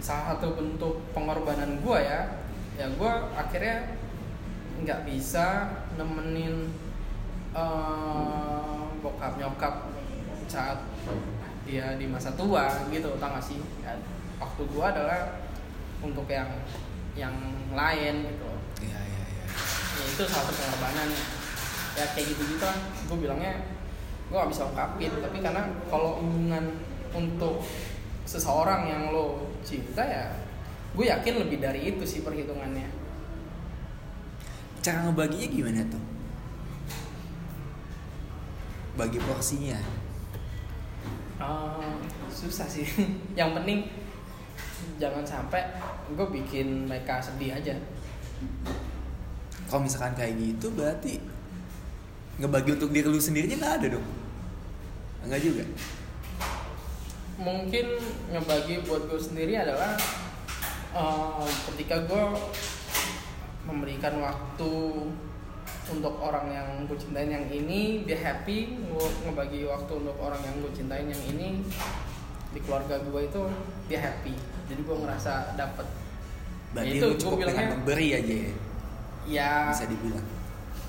[SPEAKER 2] salah satu bentuk pengorbanan gue ya ya gue akhirnya nggak bisa nemenin eh, bokap nyokap saat dia di masa tua gitu tau gak sih? Ya, waktu gua adalah untuk yang yang lain gitu.
[SPEAKER 1] Iya, iya, iya.
[SPEAKER 2] ya itu salah satu pengorbanan ya kayak gitu gitu lah gue bilangnya gue gak bisa ungkapin. Tapi karena kalau hubungan untuk seseorang yang lo cinta ya gue yakin lebih dari itu sih perhitungannya.
[SPEAKER 1] Cara ngebaginya gimana tuh? Bagi porsinya.
[SPEAKER 2] Eh, susah sih. Yang penting jangan sampai gue bikin mereka sedih aja.
[SPEAKER 1] Kalau misalkan kayak gitu berarti ngebagi untuk diri lu sendirinya nggak ada dong? Enggak juga.
[SPEAKER 2] mungkin ngebagi buat gue sendiri adalah eh, ketika gue memberikan waktu untuk orang yang gue cintain yang ini dia happy gue ngebagi waktu untuk orang yang gue cintain yang ini di keluarga gue itu dia happy jadi gue ngerasa dapet
[SPEAKER 1] Berarti
[SPEAKER 2] Itu,
[SPEAKER 1] lu
[SPEAKER 2] gua
[SPEAKER 1] cukup dengan
[SPEAKER 2] bilangnya-
[SPEAKER 1] memberi aja ya.
[SPEAKER 2] ya
[SPEAKER 1] Bisa dibilang.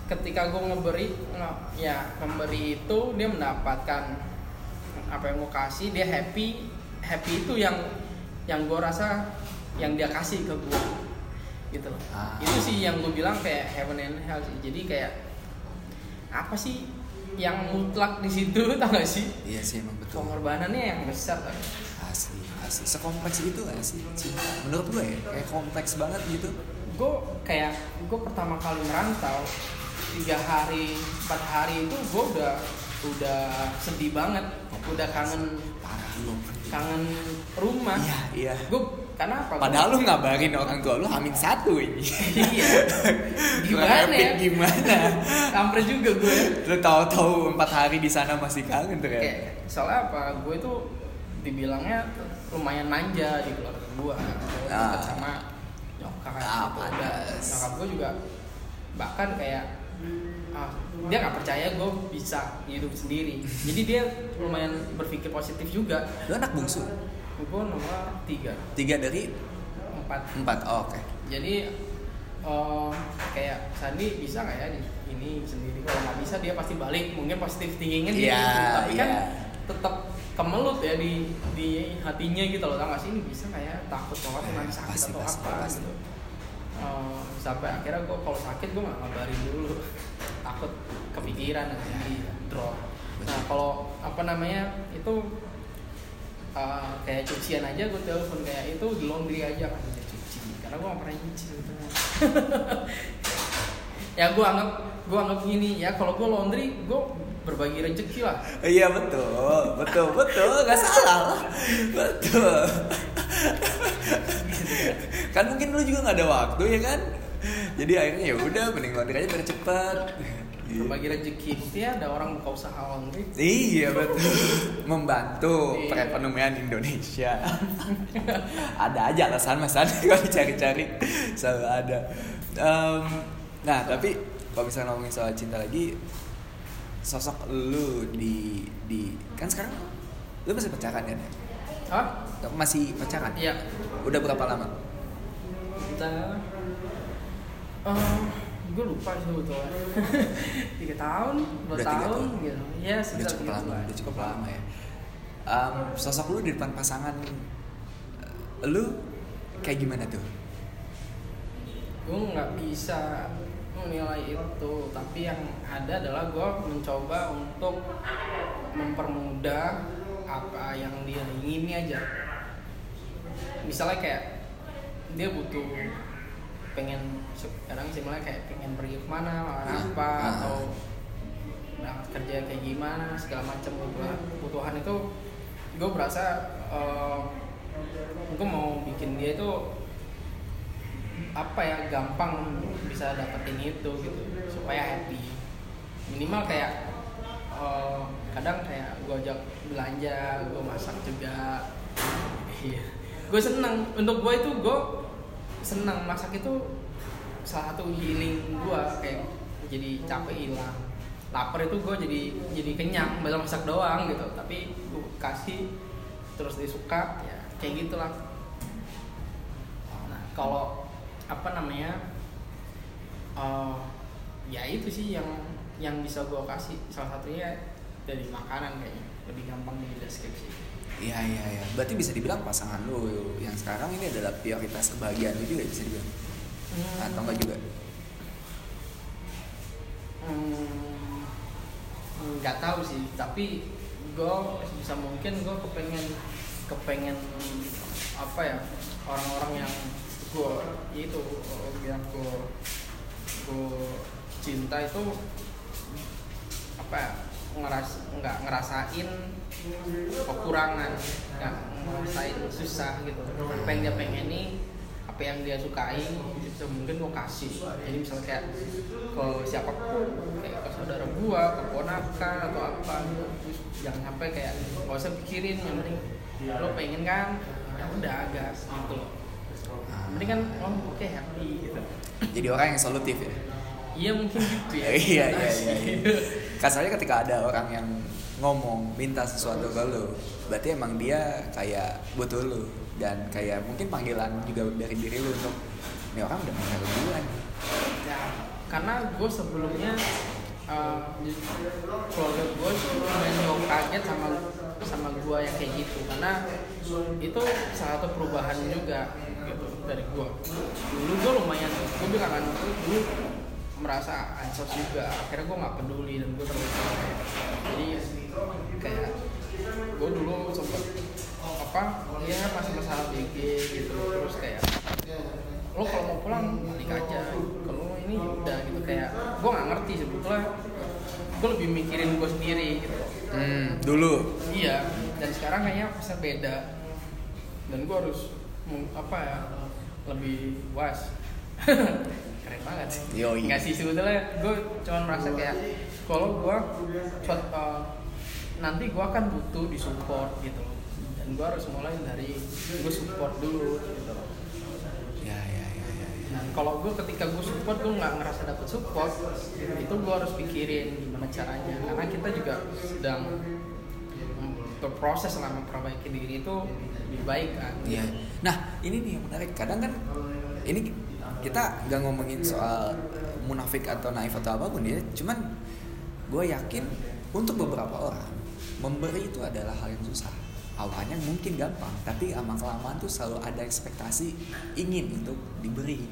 [SPEAKER 2] Ketika gue ngeberi nge- ya memberi itu dia mendapatkan apa yang gue kasih dia happy happy itu yang yang gue rasa yang dia kasih ke gue gitu loh
[SPEAKER 1] Ah.
[SPEAKER 2] itu sih yang gue bilang kayak heaven and hell sih jadi kayak apa sih yang mutlak di situ tau gak sih
[SPEAKER 1] Iya sih emang betul.
[SPEAKER 2] pengorbanannya yang besar gak?
[SPEAKER 1] Asli, asli. Sekompleks itu gak sih cinta? Menurut gue ya, kayak kompleks banget gitu.
[SPEAKER 2] gue kayak gue pertama kali merantau tiga hari empat hari itu gue udah udah sedih banget udah kangen
[SPEAKER 1] Parah lu.
[SPEAKER 2] kangen rumah
[SPEAKER 1] Iya, iya.
[SPEAKER 2] gue karena apa
[SPEAKER 1] Padahal lu ngabarin orang tua lu hamin satu ini.
[SPEAKER 2] iya gimana ya
[SPEAKER 1] Gimana?
[SPEAKER 2] kampret juga gue
[SPEAKER 1] lu tahu-tahu empat hari di sana masih kangen tuh ya?
[SPEAKER 2] kayak soalnya apa gue itu dibilangnya lumayan manja di keluarga gue
[SPEAKER 1] Ah.
[SPEAKER 2] deket sama nyokap
[SPEAKER 1] Ah.
[SPEAKER 2] Dan
[SPEAKER 1] pantas.
[SPEAKER 2] nyokap gue juga bahkan kayak ah, dia nggak percaya gue bisa hidup sendiri jadi dia lumayan berpikir positif juga
[SPEAKER 1] Lu anak bungsu?
[SPEAKER 2] gue nomor tiga
[SPEAKER 1] Tiga dari
[SPEAKER 2] empat
[SPEAKER 1] empat. Oh, Oke.
[SPEAKER 2] jadi eh, kayak Sandi bisa nggak ya ini sendiri kalau nggak bisa dia pasti balik mungkin positif dia
[SPEAKER 1] Iya,
[SPEAKER 2] gitu. tapi kan
[SPEAKER 1] iya.
[SPEAKER 2] tetap kemelut ya di di hatinya gitu loh tau nggak sih ini bisa nggak ya takut banget nanti sakit
[SPEAKER 1] Pasti,
[SPEAKER 2] atau
[SPEAKER 1] pasti,
[SPEAKER 2] apa
[SPEAKER 1] pasti.
[SPEAKER 2] gitu Eh, sampai akhirnya gue kalau sakit gue nggak ngabarin dulu. Takut kepikiran nanti drop. Nah kalau apa namanya itu eh, kayak cucian aja gue telepon kayak itu di laundry aja kan dia cuci. Karena gue gak pernah nyuci sebetulnya. Ya gue anggap gue anggap gini ya kalau gue laundry gue berbagi rezeki lah
[SPEAKER 1] Iya betul, betul, betul, nggak salah lah, betul. kan mungkin lu juga nggak ada waktu ya kan, jadi akhirnya ya udah mending laundry aja biar cepet.
[SPEAKER 2] berbagi rezeki bukti ada orang buka usaha laundry
[SPEAKER 1] Iya betul, membantu
[SPEAKER 2] Iya.
[SPEAKER 1] perekonomian Indonesia. ada aja alasan mas Andi kalau dicari-cari selalu ada. Em, nah tapi kalau misalnya ngomongin soal cinta lagi, sosok lu di di kan sekarang lu masih pacaran kan ya?
[SPEAKER 2] ah
[SPEAKER 1] Masih pacaran?
[SPEAKER 2] iya
[SPEAKER 1] Udah berapa lama?
[SPEAKER 2] kita eh gue lupa sih sebetulnya tiga tahun dua
[SPEAKER 1] Udah
[SPEAKER 2] tahun
[SPEAKER 1] tahun.
[SPEAKER 2] gitu ya
[SPEAKER 1] Udah
[SPEAKER 2] sekitar
[SPEAKER 1] cukup
[SPEAKER 2] tiga
[SPEAKER 1] lama,
[SPEAKER 2] tahun.
[SPEAKER 1] udah cukup lama ya. Em, sosok lu di depan pasangan eh, lu kayak gimana tuh?
[SPEAKER 2] gue nggak bisa menilai itu. Tapi yang ada adalah gue mencoba untuk mempermudah apa yang dia ingini aja. Misalnya kayak dia butuh pengen sekarang misalnya kayak pengen pergi ke mana makan
[SPEAKER 1] Ah,
[SPEAKER 2] apa
[SPEAKER 1] ah.
[SPEAKER 2] atau berangkat kerja kayak gimana segala macam kebutuhan kebutuhan itu gue berasa gue mau bikin dia itu apa ya gampang bisa dapetin itu gitu supaya happy. Minimal kayak eh, kadang kayak gue ajak belanja gue masak juga. Iya. Gue seneng. Untuk gue itu gue seneng masak itu salah satu healing gue kayak jadi capek hilang. Lapar itu gue jadi jadi kenyang baru masak doang gitu. Tapi gue kasih terus dia suka ya kayak gitulah. Nah kalau apa namanya eh, ya itu sih yang yang bisa gue kasih salah satunya dari makanan kayaknya lebih gampang di deskripsi
[SPEAKER 1] Iya iya iya. Berarti bisa dibilang pasangan lu yang sekarang ini adalah prioritas kebahagiaan lu juga bisa dibilang. Atau enggak juga?
[SPEAKER 2] Hmm, nggak tahu sih tapi gue bisa mungkin gue kepengen kepengen apa ya orang-orang yang gue itu yang gue gue cinta itu apa ya ngeras nggak ngerasain kekurangan nggak ngerasain susah gitu. Apa yang dia pengen nih apa yang dia sukai itu mungkin gue kasih. Jadi misalnya kayak ke siapa pun kayak ke saudara gua ke ponakan atau apa gitu. Jangan sampai kayak nggak usah pikirin yang penting lo pengen kan? Ya udah agak gitu Penting kan oh oke happy gitu
[SPEAKER 1] Jadi orang yang solutif ya.
[SPEAKER 2] iya mungkin gitu ya
[SPEAKER 1] iya iya iya. iya. Kasarnya ketika ada orang yang ngomong minta sesuatu ke lu, berarti emang dia kayak butuh lu dan kayak mungkin panggilan juga dari diri lu untuk ini orang udah mengenal gue nih.
[SPEAKER 2] ya karena gue sebelumnya uh, keluarga gue jauh kaget sama sama gue yang kayak gitu karena itu salah satu perubahan juga gitu dari gue dulu gue lumayan gue bilang kan dulu merasa ansos juga. Akhirnya gue nggak peduli dan gue terus jadi kayak gue dulu sempet apa ya masih masalah BG gitu. Terus kayak lo kalau mau pulang balik aja. Kalau ini ya udah gitu. Kayak gue nggak ngerti sebetulnya. Gue lebih mikirin gue sendiri gitu.
[SPEAKER 1] Hmm, dulu.
[SPEAKER 2] iya. Dan sekarang kayaknya bisa beda. Dan gue harus apa ya lebih was keren banget sih
[SPEAKER 1] Yoi.
[SPEAKER 2] nggak sih sebetulnya gue cuma merasa kayak kalau gue suat- eh, nanti gue akan butuh disupport gitu loh dan gue harus mulai dari gue support dulu gitu loh
[SPEAKER 1] Ya ya ya ya. ya.
[SPEAKER 2] dan kalau gue ketika gue support gue nggak ngerasa dapet support itu gue harus pikirin gimana caranya karena kita juga sedang berproses lah memperbaiki diri itu lebih baik kan
[SPEAKER 1] Iya. Nah, ini nih yang menarik. Kadang kan ini kita nggak ngomongin soal munafik atau naif atau apa pun ya. Cuman gue yakin untuk beberapa orang memberi itu adalah hal yang susah. Awalnya mungkin gampang, tapi lama kelamaan tuh selalu ada ekspektasi ingin untuk diberi.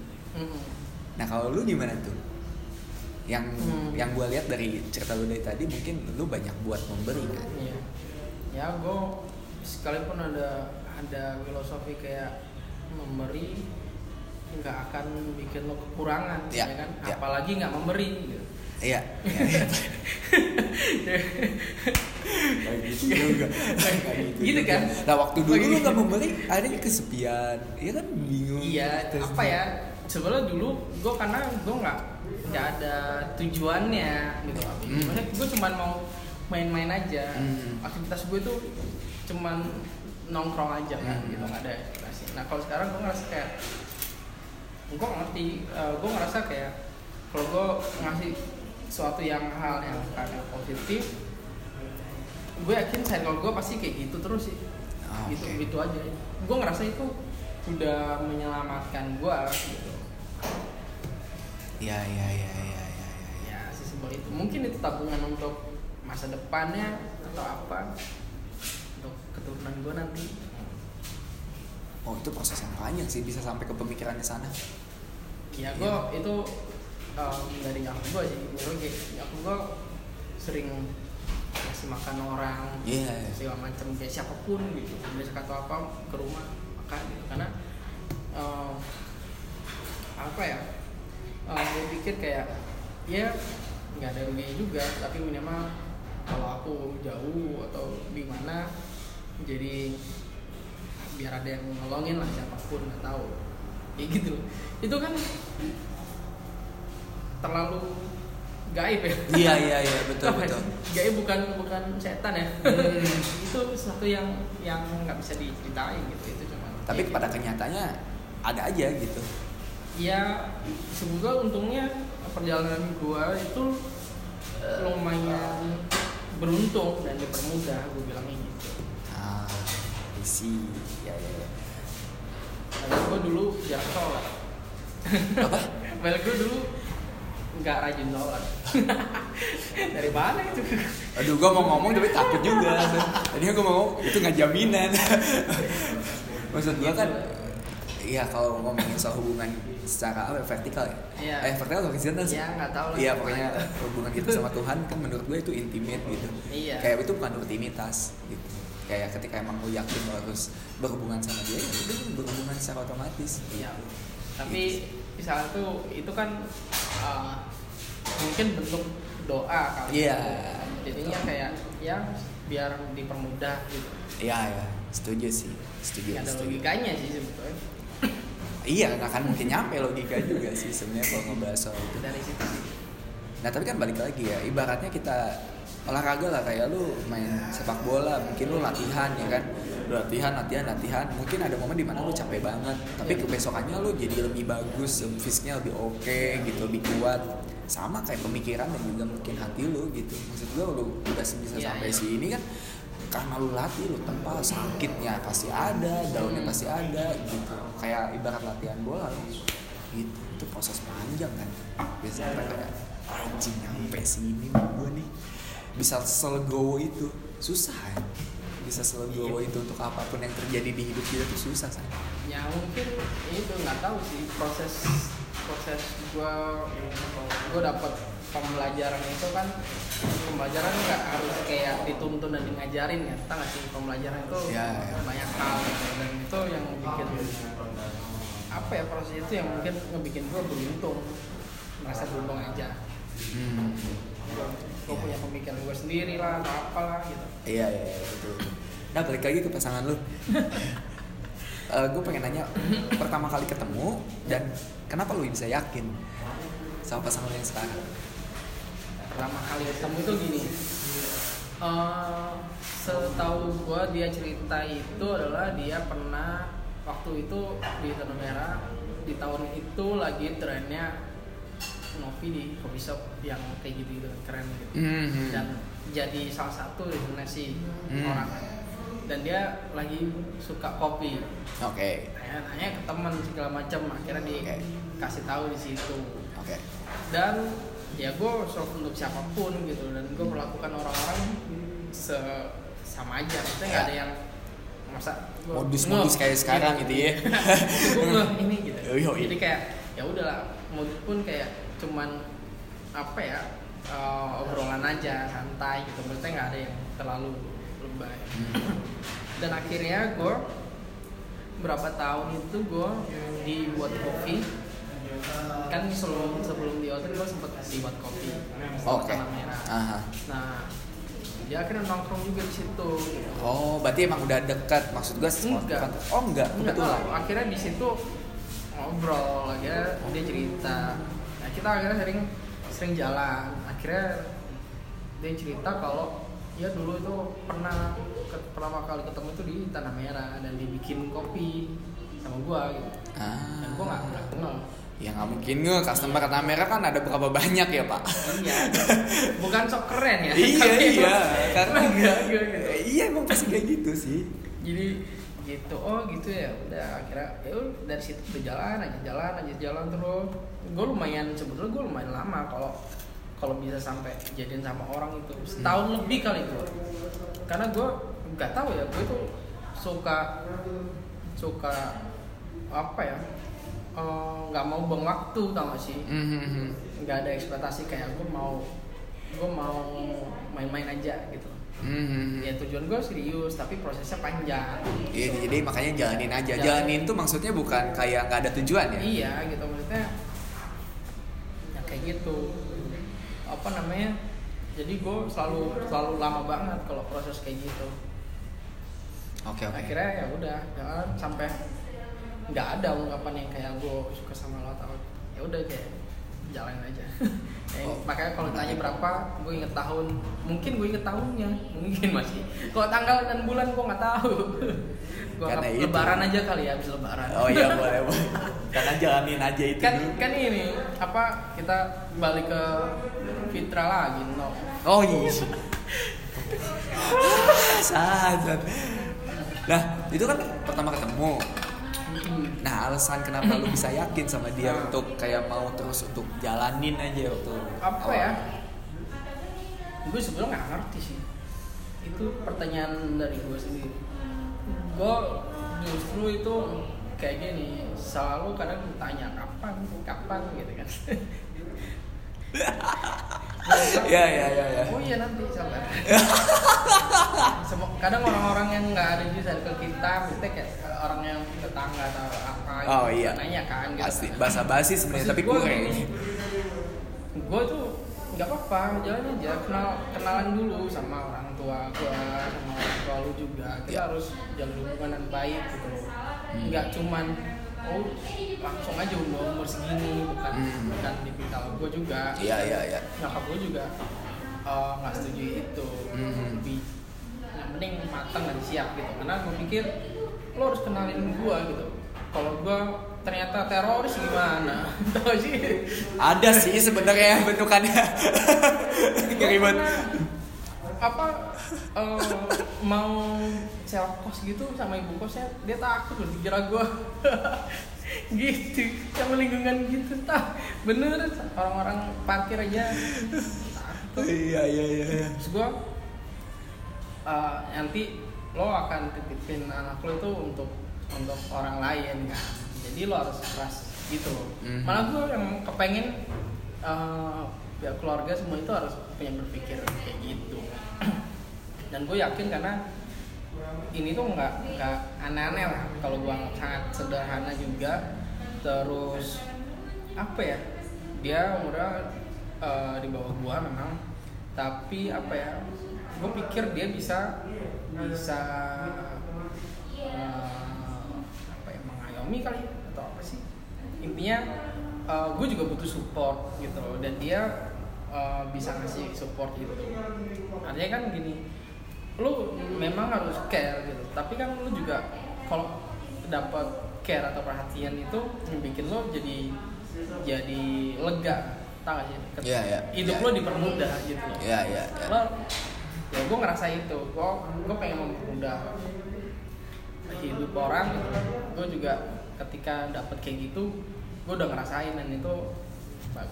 [SPEAKER 1] Nah kalau lu gimana tuh? Yang
[SPEAKER 2] Hmm.
[SPEAKER 1] yang gue lihat dari cerita lu dari tadi mungkin lu banyak buat memberi kan?
[SPEAKER 2] Iya. Ya gue sekalipun ada ada filosofi kayak memberi nggak akan bikin lo kekurangan,
[SPEAKER 1] Iya,
[SPEAKER 2] ya kan?
[SPEAKER 1] iya.
[SPEAKER 2] Apalagi nggak memberi. Gitu.
[SPEAKER 1] Iya. iya. Kayak gitu juga. Kayak
[SPEAKER 2] Gitu kan?
[SPEAKER 1] Nah waktu dulu lu nggak memberi, akhirnya kesepian. Iya kan bingung.
[SPEAKER 2] Iya,
[SPEAKER 1] Terus-
[SPEAKER 2] apa ya? Sebenarnya dulu gue karena gue nggak nggak ada tujuannya gitu.
[SPEAKER 1] Hmm.
[SPEAKER 2] Maksudnya gue cuma mau main-main aja.
[SPEAKER 1] Hmm.
[SPEAKER 2] Aktivitas gue tuh cuman nongkrong aja kan,
[SPEAKER 1] Hmm.
[SPEAKER 2] gitu nggak ada ekspektasi. Nah kalau sekarang gue ngerasa kayak gue ngerti, gue ngerasa kayak kalau gue ngasih suatu yang hal yang karena positif, gue yakin circle gue pasti kayak gitu terus sih
[SPEAKER 1] Ah,
[SPEAKER 2] gitu gitu aja gue ngerasa itu udah menyelamatkan gue gitu
[SPEAKER 1] Iya iya iya iya iya. iya.
[SPEAKER 2] ya sesimpel itu mungkin itu tabungan untuk masa depannya atau apa keturunan gue nanti
[SPEAKER 1] Oh itu proses yang panjang sih bisa sampai ke pemikiran di sana.
[SPEAKER 2] ya gue
[SPEAKER 1] Iya.
[SPEAKER 2] itu um, dari nyokap gue sih gue kayak nyokap gue sering kasih makan orang
[SPEAKER 1] Iya.
[SPEAKER 2] segala macam kayak siapa pun gitu besok atau apa ke rumah makan gitu karena um, apa ya um, gue pikir kayak ya nggak ada ruginya juga tapi minimal kalau aku jauh atau di mana jadi biar ada yang nolongin lah siapa pun nggak tahu kayak gitu itu kan terlalu gaib ya
[SPEAKER 1] Iya iya iya betul
[SPEAKER 2] apa
[SPEAKER 1] betul.
[SPEAKER 2] Gaib bukan bukan setan ya.
[SPEAKER 1] Hmm.
[SPEAKER 2] itu sesuatu yang yang nggak bisa diceritain gitu. Itu cuma.
[SPEAKER 1] Tapi
[SPEAKER 2] ya,
[SPEAKER 1] pada kenyataannya ada aja gitu.
[SPEAKER 2] Ya sebetulnya untungnya perjalanan gua itu lumayan beruntung dan dipermudah gue bilangnya gitu.
[SPEAKER 1] Isi. Ya ya. ya.
[SPEAKER 2] Gue dulu jarang sholat.
[SPEAKER 1] Apa?
[SPEAKER 2] Well gue dulu nggak rajin sholat. Dari mana itu?
[SPEAKER 1] Aduh, gua mau ngomong tapi takut juga. Tadinya gua mau itu nggak jaminan. Maksud gua kan, iya kalau ngomongin soal hubungan secara apa vertikal ya?
[SPEAKER 2] Iya.
[SPEAKER 1] Eh vertikal atau horizontal sih?
[SPEAKER 2] Ya nggak tahu lah.
[SPEAKER 1] Iya pokoknya hubungan kita sama Tuhan kan menurut gue itu intimate gitu.
[SPEAKER 2] Iya.
[SPEAKER 1] Kayak itu bukan rutinitas gitu. Kayak ketika emang lu yakin lo harus berhubungan sama dia, ya itu berhubungan secara otomatis.
[SPEAKER 2] Iya. Tapi misalnya tuh itu kan uh, mungkin bentuk doa kali.
[SPEAKER 1] Iya.
[SPEAKER 2] Jadinya kayak ya biar dipermudah gitu.
[SPEAKER 1] Iya ya, setuju sih, setuju.
[SPEAKER 2] Ada
[SPEAKER 1] setuju.
[SPEAKER 2] logikanya sih sebetulnya.
[SPEAKER 1] Iya, nggak akan mungkin nyampe logika juga sih sebenarnya kalau ngebahas soal itu.
[SPEAKER 2] Dari situ sih.
[SPEAKER 1] Nah tapi kan balik lagi ya, ibaratnya kita olahraga lah kayak lu main sepak bola, mungkin lu latihan ya kan, lu latihan, latihan, latihan, mungkin ada momen di mana lu capek banget, tapi
[SPEAKER 2] Iya.
[SPEAKER 1] kebesokannya lu jadi lebih bagus, fisiknya lebih oke gitu, lebih kuat, sama kayak pemikiran dan juga mungkin hati lu gitu, maksud gua lu udah bisa
[SPEAKER 2] Iya,
[SPEAKER 1] sampai
[SPEAKER 2] iya.
[SPEAKER 1] sini kan karena lu latih lu tempal sakitnya pasti ada daunnya
[SPEAKER 2] Hmm.
[SPEAKER 1] pasti ada gitu. Kayak ibarat latihan bola lu gitu. Itu proses panjang kan. Bisa sampai kayak anjing nyampe sini gue nih bisa selegowo itu susah ya bisa selegowo
[SPEAKER 2] Iya.
[SPEAKER 1] itu untuk apa pun yang terjadi di hidup kita tuh susah kan
[SPEAKER 2] Ya mungkin itu nggak tahu sih proses proses gua gua dapat pembelajaran itu kan pembelajaran nggak harus kayak dituntun dan ngajarin ya entah nggak sih pembelajaran itu
[SPEAKER 1] Ya, ya.
[SPEAKER 2] banyak hal gitu. dan itu yang bikin apa ya proses itu yang mungkin ngebikin gua beruntung merasa beruntung aja
[SPEAKER 1] hmm. Iya.
[SPEAKER 2] punya pemikiran gua sendiri lah atau apalah gitu.
[SPEAKER 1] Iya iya iya, betul. Nah balik lagi ke pasangan lu. Gue pengen nanya pertama kali ketemu dan kenapa lu bisa yakin sama pasangan lu yang sekarang?
[SPEAKER 2] Pertama kali ketemu itu gini. Eh setahu gua dia cerita itu adalah dia pernah waktu itu di Tanah Merah di tahun itu lagi trennya ngopi di coffee shop yang kayak gitu gitu keren gitu
[SPEAKER 1] Mhm.
[SPEAKER 2] dan jadi salah satu destinasi
[SPEAKER 1] Hmm.
[SPEAKER 2] orang dan dia lagi suka kopi
[SPEAKER 1] Oke.
[SPEAKER 2] nanya-nanya ke teman segala macam akhirnya dikasih tahu di situ
[SPEAKER 1] Oke.
[SPEAKER 2] dan ya gue sok untuk siapa pun gitu dan gue melakukan orang-orang se sama aja maksudnya nggak
[SPEAKER 1] Ya.
[SPEAKER 2] ada yang masa gua
[SPEAKER 1] Modus-modus
[SPEAKER 2] ngeh,
[SPEAKER 1] kayak sekarang gitu ya.
[SPEAKER 2] gue ini gitu jadi kayak ya udahlah modus pun kayak cuman apa ya eh, obrolan aja santai gitu maksudnya nggak ada yang terlalu lebay
[SPEAKER 1] Hmm.
[SPEAKER 2] dan akhirnya gue berapa tahun itu gue dibuat kopi kan sebelum sebelum di hotel gue sempet dibuat kopi
[SPEAKER 1] Oke.
[SPEAKER 2] tanah merah
[SPEAKER 1] Aha.
[SPEAKER 2] nah dia akhirnya nongkrong juga di situ gitu.
[SPEAKER 1] Oh, berarti emang udah dekat. Maksud gue
[SPEAKER 2] Enggak.
[SPEAKER 1] Oh, enggak.
[SPEAKER 2] Enggak tahu, akhirnya di situ ngobrol akhirnya dia cerita kita akhirnya sering sering jalan akhirnya dia cerita kalau ya dulu itu pernah ke- pertama kali ketemu itu di tanah merah dan dibikin kopi sama gua gitu dan
[SPEAKER 1] Ah.
[SPEAKER 2] gua nggak nggak kenal
[SPEAKER 1] Ya nggak mungkin nge, customer kata merah kan ada berapa banyak ya pak?
[SPEAKER 2] iya bukan sok keren ya
[SPEAKER 1] iya iya, karena
[SPEAKER 2] enggak, enggak, enggak.
[SPEAKER 1] Eh, iya emang pasti kayak gitu sih.
[SPEAKER 2] jadi gitu oh gitu ya udah akhirnya ya dari situ udah jalan aja jalan aja jalan terus gue lumayan sebetulnya gue lumayan lama kalau kalau bisa sampai jadian sama orang itu setahun lebih kali gue karena gue nggak tahu ya gue tuh suka suka apa ya eh, nggak mau buang waktu tau gak sih
[SPEAKER 1] Mhm.
[SPEAKER 2] nggak ada ekspektasi kayak gue mau gue mau main-main aja gitu
[SPEAKER 1] Mhm.
[SPEAKER 2] ya tujuan gue serius tapi prosesnya panjang
[SPEAKER 1] Iya, jadi makanya jalanin aja.
[SPEAKER 2] Jalan.
[SPEAKER 1] Jalanin tuh maksudnya bukan kayak nggak ada tujuan ya?
[SPEAKER 2] iya gitu maksudnya ya kayak gitu. Apa namanya? Jadi gue selalu selalu lama banget kalau proses kayak gitu.
[SPEAKER 1] Oke oke.
[SPEAKER 2] akhirnya ya udah jangan sampai nggak ada ungkapan yang kayak gue suka sama lo atau ya udah kayak jalan aja Eh,
[SPEAKER 1] Oh.
[SPEAKER 2] makanya kalau tanya berapa gue inget tahun mungkin gue inget tahunnya mungkin masih kalau tanggal dan bulan gue nggak tahu gue
[SPEAKER 1] Karena itu.
[SPEAKER 2] lebaran aja kali ya habis lebaran
[SPEAKER 1] Oh iya boleh boleh. Karena jalanin aja itu
[SPEAKER 2] kan
[SPEAKER 1] dulu.
[SPEAKER 2] kan ini apa kita balik ke Fitra lagi no
[SPEAKER 1] Oh iya. Sadar. Nah itu kan pertama ketemu. Nah alasan kenapa lu bisa yakin sama dia
[SPEAKER 2] Nah.
[SPEAKER 1] untuk kayak mau terus untuk jalanin aja waktu
[SPEAKER 2] apa
[SPEAKER 1] awal?
[SPEAKER 2] ya? Gue sebelum nggak ngerti sih. Itu pertanyaan dari gue sendiri. Gue justru itu kayak gini selalu kadang ditanya kapan? Kapan? gitu kan
[SPEAKER 1] Ya ya ya ya.
[SPEAKER 2] oh iya nanti sabar Semo- kadang orang-orang yang nggak ada di circle kita misalnya kayak orang yang tetangga atau apa gitu,
[SPEAKER 1] Oh, iya.
[SPEAKER 2] nanya kan gitu
[SPEAKER 1] Pasti
[SPEAKER 2] kan.
[SPEAKER 1] basa basi sebenarnya tapi
[SPEAKER 2] gue
[SPEAKER 1] kurang.
[SPEAKER 2] gue tuh nggak apa-apa jalan aja kenal kenalan dulu sama orang tua gue sama orang tua lu juga kita
[SPEAKER 1] Ya.
[SPEAKER 2] harus jalin hubungan baik gitu loh
[SPEAKER 1] Hmm.
[SPEAKER 2] nggak cuman oh langsung aja umur umur segini bukan
[SPEAKER 1] Hmm.
[SPEAKER 2] bukan tipikal gue juga
[SPEAKER 1] Iya iya iya.
[SPEAKER 2] nyokap gue juga eh, nggak setuju itu
[SPEAKER 1] Hmm.
[SPEAKER 2] lebih yang penting matang dan siap gitu karena gue pikir lo harus kenalin gue gitu kalau gue ternyata teroris gimana tau sih
[SPEAKER 1] Ada sih sebenarnya bentukannya.
[SPEAKER 2] Karena apa eh, mau sewa kos gitu sama ibu kosnya dia takut loh dikira gue gitu sama lingkungan gitu tak bener orang-orang parkir aja takut
[SPEAKER 1] Iya iya iya. iya.
[SPEAKER 2] terus gue eh, nanti lo akan titipin anak lo itu untuk untuk orang lain kan jadi lo harus keras gitu loh
[SPEAKER 1] Mhm.
[SPEAKER 2] malah gue yang kepengen pihak keluarga semua itu harus punya berpikir kayak gitu dan gue yakin karena ini tuh nggak nggak aneh-aneh lah. Kalau gue sangat sederhana juga. Terus apa ya? Dia umurnya eh, di bawah gua memang. Tapi apa ya? Gue pikir dia bisa bisa eh, apa ya? Mengayomi kali atau apa sih? Intinya gue juga butuh support gitu dan dia eh, bisa ngasih support gitu. Artinya kan gini lu memang harus care gitu. Tapi kan lu juga kalau dapat care atau perhatian itu bikin lo jadi jadi lega. Tau gak sih?
[SPEAKER 1] Iya, iya,
[SPEAKER 2] hidup
[SPEAKER 1] iya.
[SPEAKER 2] lo dipermudah gitu loh.
[SPEAKER 1] Iya, iya, iya.
[SPEAKER 2] lo ya gue ngerasa itu. Gue gue pengen mempermudah hidup orang gue juga ketika dapet kayak gitu gue udah ngerasain dan itu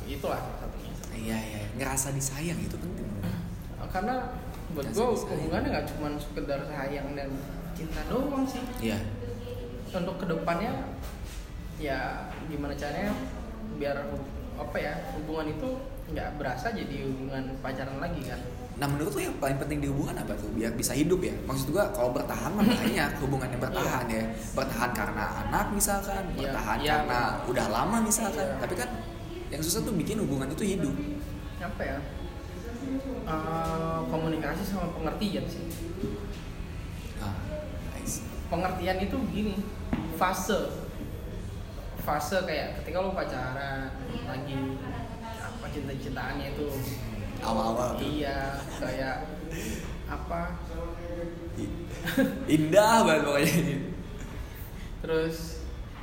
[SPEAKER 2] itulah satunya
[SPEAKER 1] Iya, iya. Ngerasa disayang itu penting.
[SPEAKER 2] karena buat gue hubungannya nggak cuma sekedar sayang dan cinta doang sih
[SPEAKER 1] Iya.
[SPEAKER 2] untuk ke depannya ya gimana caranya biar apa ya hubungan itu nggak berasa jadi hubungan pacaran lagi kan
[SPEAKER 1] Nah menurut lo yang paling penting di hubungan apa tuh biar bisa hidup ya? Maksud gua kalau bertahan mah banyak hubungan yang bertahan ya. Bertahan karena anak misalkan,
[SPEAKER 2] Iya,
[SPEAKER 1] bertahan
[SPEAKER 2] iya.
[SPEAKER 1] karena udah lama misalkan.
[SPEAKER 2] Iya.
[SPEAKER 1] Tapi kan yang susah tuh bikin hubungan itu hidup.
[SPEAKER 2] apa ya Eh, komunikasi sama pengertian sih
[SPEAKER 1] Ah, nice.
[SPEAKER 2] pengertian itu begini fase fase kayak ketika lo pacaran lagi apa cinta-cintaannya itu
[SPEAKER 1] Awal-awal tuh.
[SPEAKER 2] iya kayak apa
[SPEAKER 1] Indah banget pokoknya.
[SPEAKER 2] terus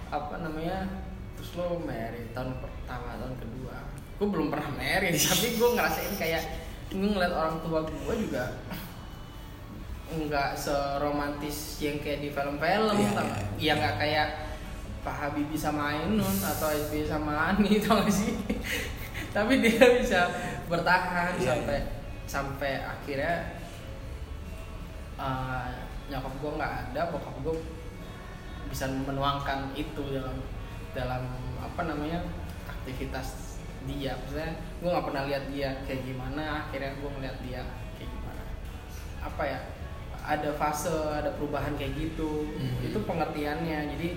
[SPEAKER 2] apa namanya terus lo married tahun pertama tahun kedua gue belum pernah married tapi gue ngerasain kayak gue ngeliat orang tua gue juga nggak seromantis yang kayak di film-film
[SPEAKER 1] Iya,
[SPEAKER 2] tau
[SPEAKER 1] iya.
[SPEAKER 2] nggak? ya nggak kayak Pak Habibie sama Ainun atau SBY sama Ani tau gak sih tapi dia bisa bertahan
[SPEAKER 1] Iya,
[SPEAKER 2] sampai sampai akhirnya uh, nyokap gue nggak ada bokap gue bisa menuangkan itu dalam dalam apa namanya aktivitas dia maksudnya gue nggak pernah lihat dia kayak gimana akhirnya gue ngeliat dia kayak gimana apa ya ada fase ada perubahan kayak gitu
[SPEAKER 1] Mhm.
[SPEAKER 2] itu pengertiannya jadi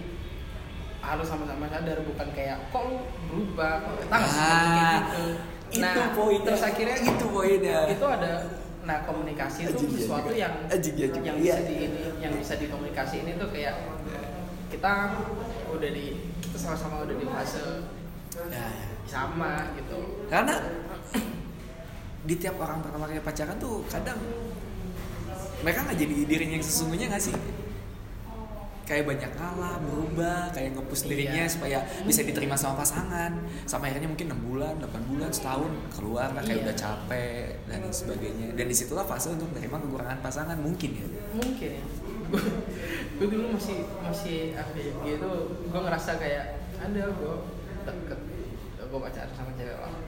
[SPEAKER 2] harus sama-sama sadar bukan kayak kok lu berubah kok kita nggak seperti kayak
[SPEAKER 1] Ah,
[SPEAKER 2] gitu
[SPEAKER 1] itu poinnya.
[SPEAKER 2] terus akhirnya
[SPEAKER 1] itu poinnya.
[SPEAKER 2] itu ada nah komunikasi itu
[SPEAKER 1] iya
[SPEAKER 2] sesuatu
[SPEAKER 1] juga.
[SPEAKER 2] yang
[SPEAKER 1] Ajik, iya juga.
[SPEAKER 2] yang
[SPEAKER 1] Iya.
[SPEAKER 2] bisa di ini yang bisa dikomunikasiin itu kayak kita udah di kita sama-sama udah di fase
[SPEAKER 1] Ya, ya.
[SPEAKER 2] sama gitu
[SPEAKER 1] Karena di tiap orang pertama kali pacaran tuh kadang mereka nggak jadi dirinya yang sesungguhnya nggak sih? Kayak banyak ngalah, berubah, kayak ngepush dirinya
[SPEAKER 2] Iya.
[SPEAKER 1] supaya bisa diterima sama pasangan. Sampai akhirnya mungkin 6 bulan, 8 bulan, setahun keluar lah kayak
[SPEAKER 2] Iya.
[SPEAKER 1] udah capek dan sebagainya. Dan di situlah fase untuk menerima kekurangan pasangan mungkin ya.
[SPEAKER 2] mungkin ya gue dulu masih masih apa ya gitu gue ngerasa kayak ada gue deket gue pacaran sama cewek orang.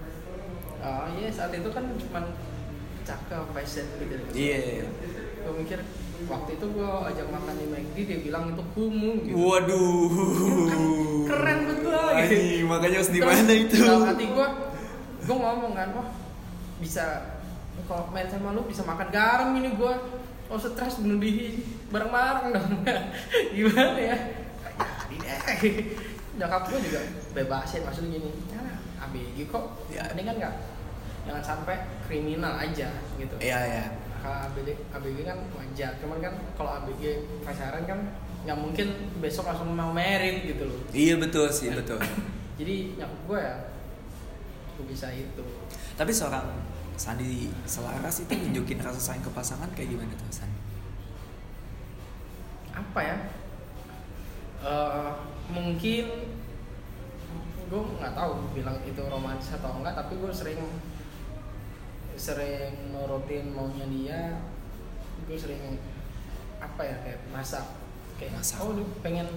[SPEAKER 2] Oh iya saat itu kan cuman cakep fashion gitu.
[SPEAKER 1] Iya.
[SPEAKER 2] gue mikir waktu itu gue ajak makan di McD dia bilang itu kumuh gitu.
[SPEAKER 1] Waduh.
[SPEAKER 2] keren buat gue gitu.
[SPEAKER 1] Anjing, makanya harus di mana itu?
[SPEAKER 2] dalam hati gue gue ngomong kan wah bisa kalau main sama lu bisa makan garam ini gue oh stres bunuh diri bareng-bareng dong. Gimana ya? Jadi deh nyokap gue juga bebasin maksudnya gini ABG kok
[SPEAKER 1] Ya.
[SPEAKER 2] ini kan nggak jangan sampai kriminal aja gitu
[SPEAKER 1] Iya, iya.
[SPEAKER 2] kalau ABG, ABG kan wajar cuman kan kalau ABG pacaran kan nggak mungkin besok langsung mau merit gitu loh
[SPEAKER 1] Iya betul sih, betul.
[SPEAKER 2] jadi nyokap gue ya gue bisa itu
[SPEAKER 1] Tapi seorang Sandi Selaras itu nunjukin rasa sayang ke pasangan kayak gimana tuh Sandi?
[SPEAKER 2] apa ya Eh, mungkin gue nggak tahu bilang itu romantis atau enggak tapi gue sering sering nurutin maunya dia gue sering apa ya kayak masak kayak
[SPEAKER 1] Masak.
[SPEAKER 2] oh lu pengen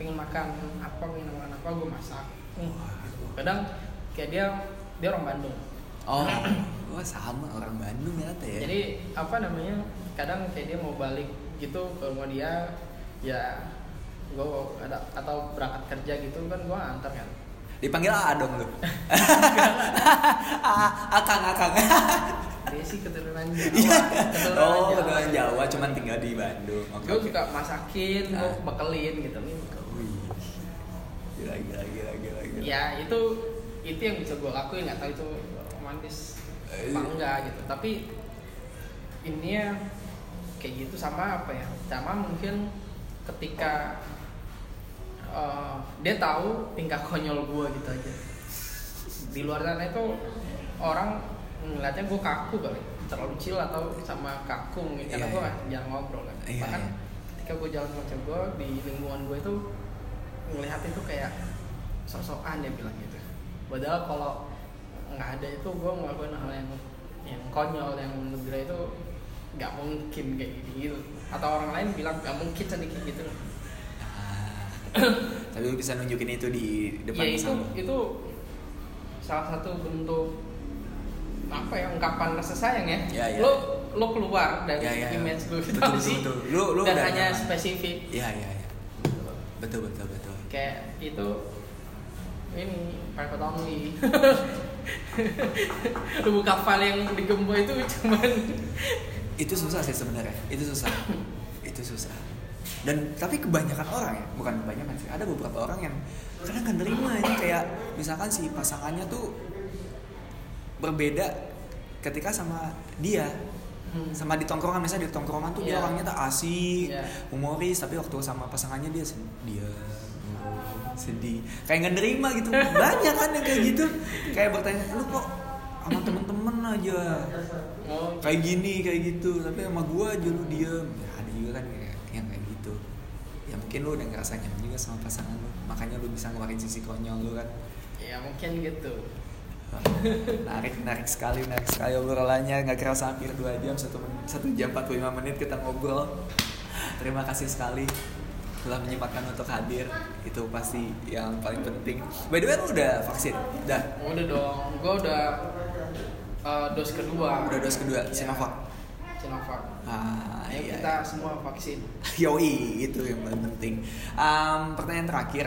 [SPEAKER 2] pengen makan apa pengen makan apa gue masak Hmm, kadang kayak dia dia orang Bandung
[SPEAKER 1] Oh, wah sama orang Bandung ya.
[SPEAKER 2] Jadi apa namanya? Kadang kayak dia mau balik gitu ke rumah dia, ya gue ada atau berangkat kerja gitu kan gue antar kan.
[SPEAKER 1] Dipanggil A dong lu. Akang akang.
[SPEAKER 2] Dia sih keturunan
[SPEAKER 1] Iya.
[SPEAKER 2] Jawa.
[SPEAKER 1] Oh, keturunan Jawa cuman tinggal di Bandung. Oke.
[SPEAKER 2] Gue suka masakin, gue
[SPEAKER 1] Ah.
[SPEAKER 2] bekelin gitu nih.
[SPEAKER 1] Gila gila gila gila gila.
[SPEAKER 2] Ya itu itu yang bisa gue lakuin nggak tahu itu romantis
[SPEAKER 1] Eh,
[SPEAKER 2] apa enggak gitu. Tapi ini ya kayak gitu sama apa ya? Sama mungkin ketika eh, dia tahu tingkah konyol gue gitu aja. Di luar sana itu orang ngeliatnya gue kaku kali, terlalu chill atau sama kaku mungkin karena
[SPEAKER 1] Iya,
[SPEAKER 2] gue
[SPEAKER 1] iya.
[SPEAKER 2] jarang ngobrol kan.
[SPEAKER 1] Iya,
[SPEAKER 2] Bahkan
[SPEAKER 1] iya.
[SPEAKER 2] ketika gue jalan sama cewek gue di lingkungan gue itu ngelihat itu kayak sosokan dia bilang gitu padahal kalau nggak ada itu gue ngelakuin hal yang yang konyol yang menurut itu nggak mungkin kayak gitu gitu atau orang lain bilang nggak mungkin sedikit gitu.
[SPEAKER 1] tapi lu bisa nunjukin itu di depan
[SPEAKER 2] ya itu itu salah satu bentuk apa ya ungkapan rasa sayang ya,
[SPEAKER 1] Ya, ya.
[SPEAKER 2] lo lo keluar dari
[SPEAKER 1] Ya, ya, ya.
[SPEAKER 2] image lu
[SPEAKER 1] Betul, betul,
[SPEAKER 2] sih
[SPEAKER 1] betul. Lu- lu
[SPEAKER 2] dan hanya
[SPEAKER 1] nyaman.
[SPEAKER 2] spesifik
[SPEAKER 1] Iya iya iya. Betul betul betul.
[SPEAKER 2] kayak itu ini private only lu buka file yang digembok itu cuman
[SPEAKER 1] Itu susah sih sebenarnya. Itu susah. itu susah. Dan tapi kebanyakan orang ya, bukan kebanyakan sih. Ada beberapa orang yang kadang nggak nerima ini kayak misalkan si pasangannya tuh berbeda ketika sama dia
[SPEAKER 2] Hmm.
[SPEAKER 1] sama di tongkrongan misalnya di tongkrongan tuh dia
[SPEAKER 2] Iya.
[SPEAKER 1] orangnya tuh asik
[SPEAKER 2] Iya.
[SPEAKER 1] humoris tapi waktu sama pasangannya dia dia sedih kayak nggak nerima gitu banyak kan yang kayak gitu kayak bertanya lu kok sama temen-temen aja
[SPEAKER 2] oh
[SPEAKER 1] kayak gini kayak gitu tapi sama gua aja lu diem ya, ada juga kan kayak yang kayak gitu ya mungkin lu udah ngerasa nyaman juga sama pasangan lu. Makanya lu bisa ngeluarin sisi konyol lu kan?
[SPEAKER 2] Ya mungkin gitu.
[SPEAKER 1] Menarik menarik sekali menarik sekali obrolannya. Nggak kerasa hampir dua jam satu satu jam 45 menit kita ngobrol. Terima kasih sekali telah menyempatkan untuk hadir. Itu pasti yang paling penting. By the way lu udah vaksin? Udah
[SPEAKER 2] udah dong. Gue udah uh, dos kedua.
[SPEAKER 1] Udah dos kedua
[SPEAKER 2] Iya.
[SPEAKER 1] Sinovac
[SPEAKER 2] Sinovac
[SPEAKER 1] ah
[SPEAKER 2] Ayo
[SPEAKER 1] iya
[SPEAKER 2] kita semua vaksin
[SPEAKER 1] Yoi, itu yang paling penting. Um, pertanyaan terakhir,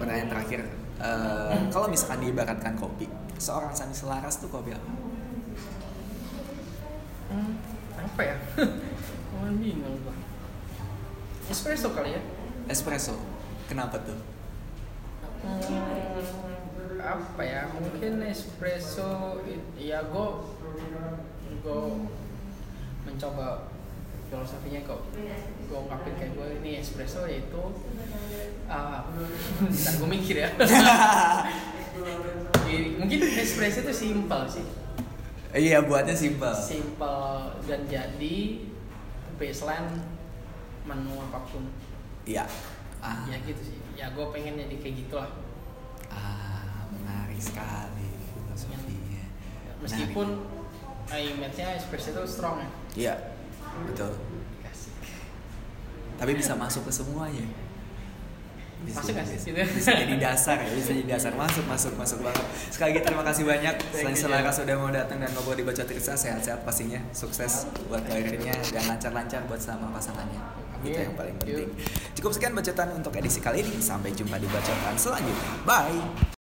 [SPEAKER 1] pertanyaan terakhir. Uh, kalau misalkan diibaratkan kopi, seorang Sani Selaras tuh kopi apa?
[SPEAKER 2] hmm, apa ya bingung gua espresso kali ya
[SPEAKER 1] Espresso. Kenapa tuh?
[SPEAKER 2] Hmm, apa ya mungkin espresso ya gue gue mencoba filosofinya kok. Gue ungkapin kayak gue ini espresso yaitu uh, bentar gue mikir ya. Mungkin espresso itu simpel sih.
[SPEAKER 1] Iya, buatnya simpel.
[SPEAKER 2] simpel dan jadi baseline menu apa pun.
[SPEAKER 1] Iya. Ah,
[SPEAKER 2] ya gitu sih. Ya gue pengen jadi kayak gitulah.
[SPEAKER 1] Ah, menarik sekali filosofinya.
[SPEAKER 2] meskipun uh, image-nya espresso itu strong ya
[SPEAKER 1] Iya, betul.
[SPEAKER 2] Kasih.
[SPEAKER 1] Tapi bisa masuk ke semuanya.
[SPEAKER 2] Masuk nggak sih?
[SPEAKER 1] bisa,
[SPEAKER 2] Gitu.
[SPEAKER 1] bisa jadi dasar ya, bisa jadi dasar masuk masuk masuk banget. Sekali lagi terima kasih banyak selain Selaras sudah mau datang dan ngobrol di Baca Tirsa sehat-sehat pastinya, sukses buat karirnya dan lancar-lancar buat sama pasangannya. Itu
[SPEAKER 2] Amin.
[SPEAKER 1] yang paling penting. Cukup sekian bacotan untuk edisi kali ini. Sampai jumpa di bacotan selanjutnya. Bye.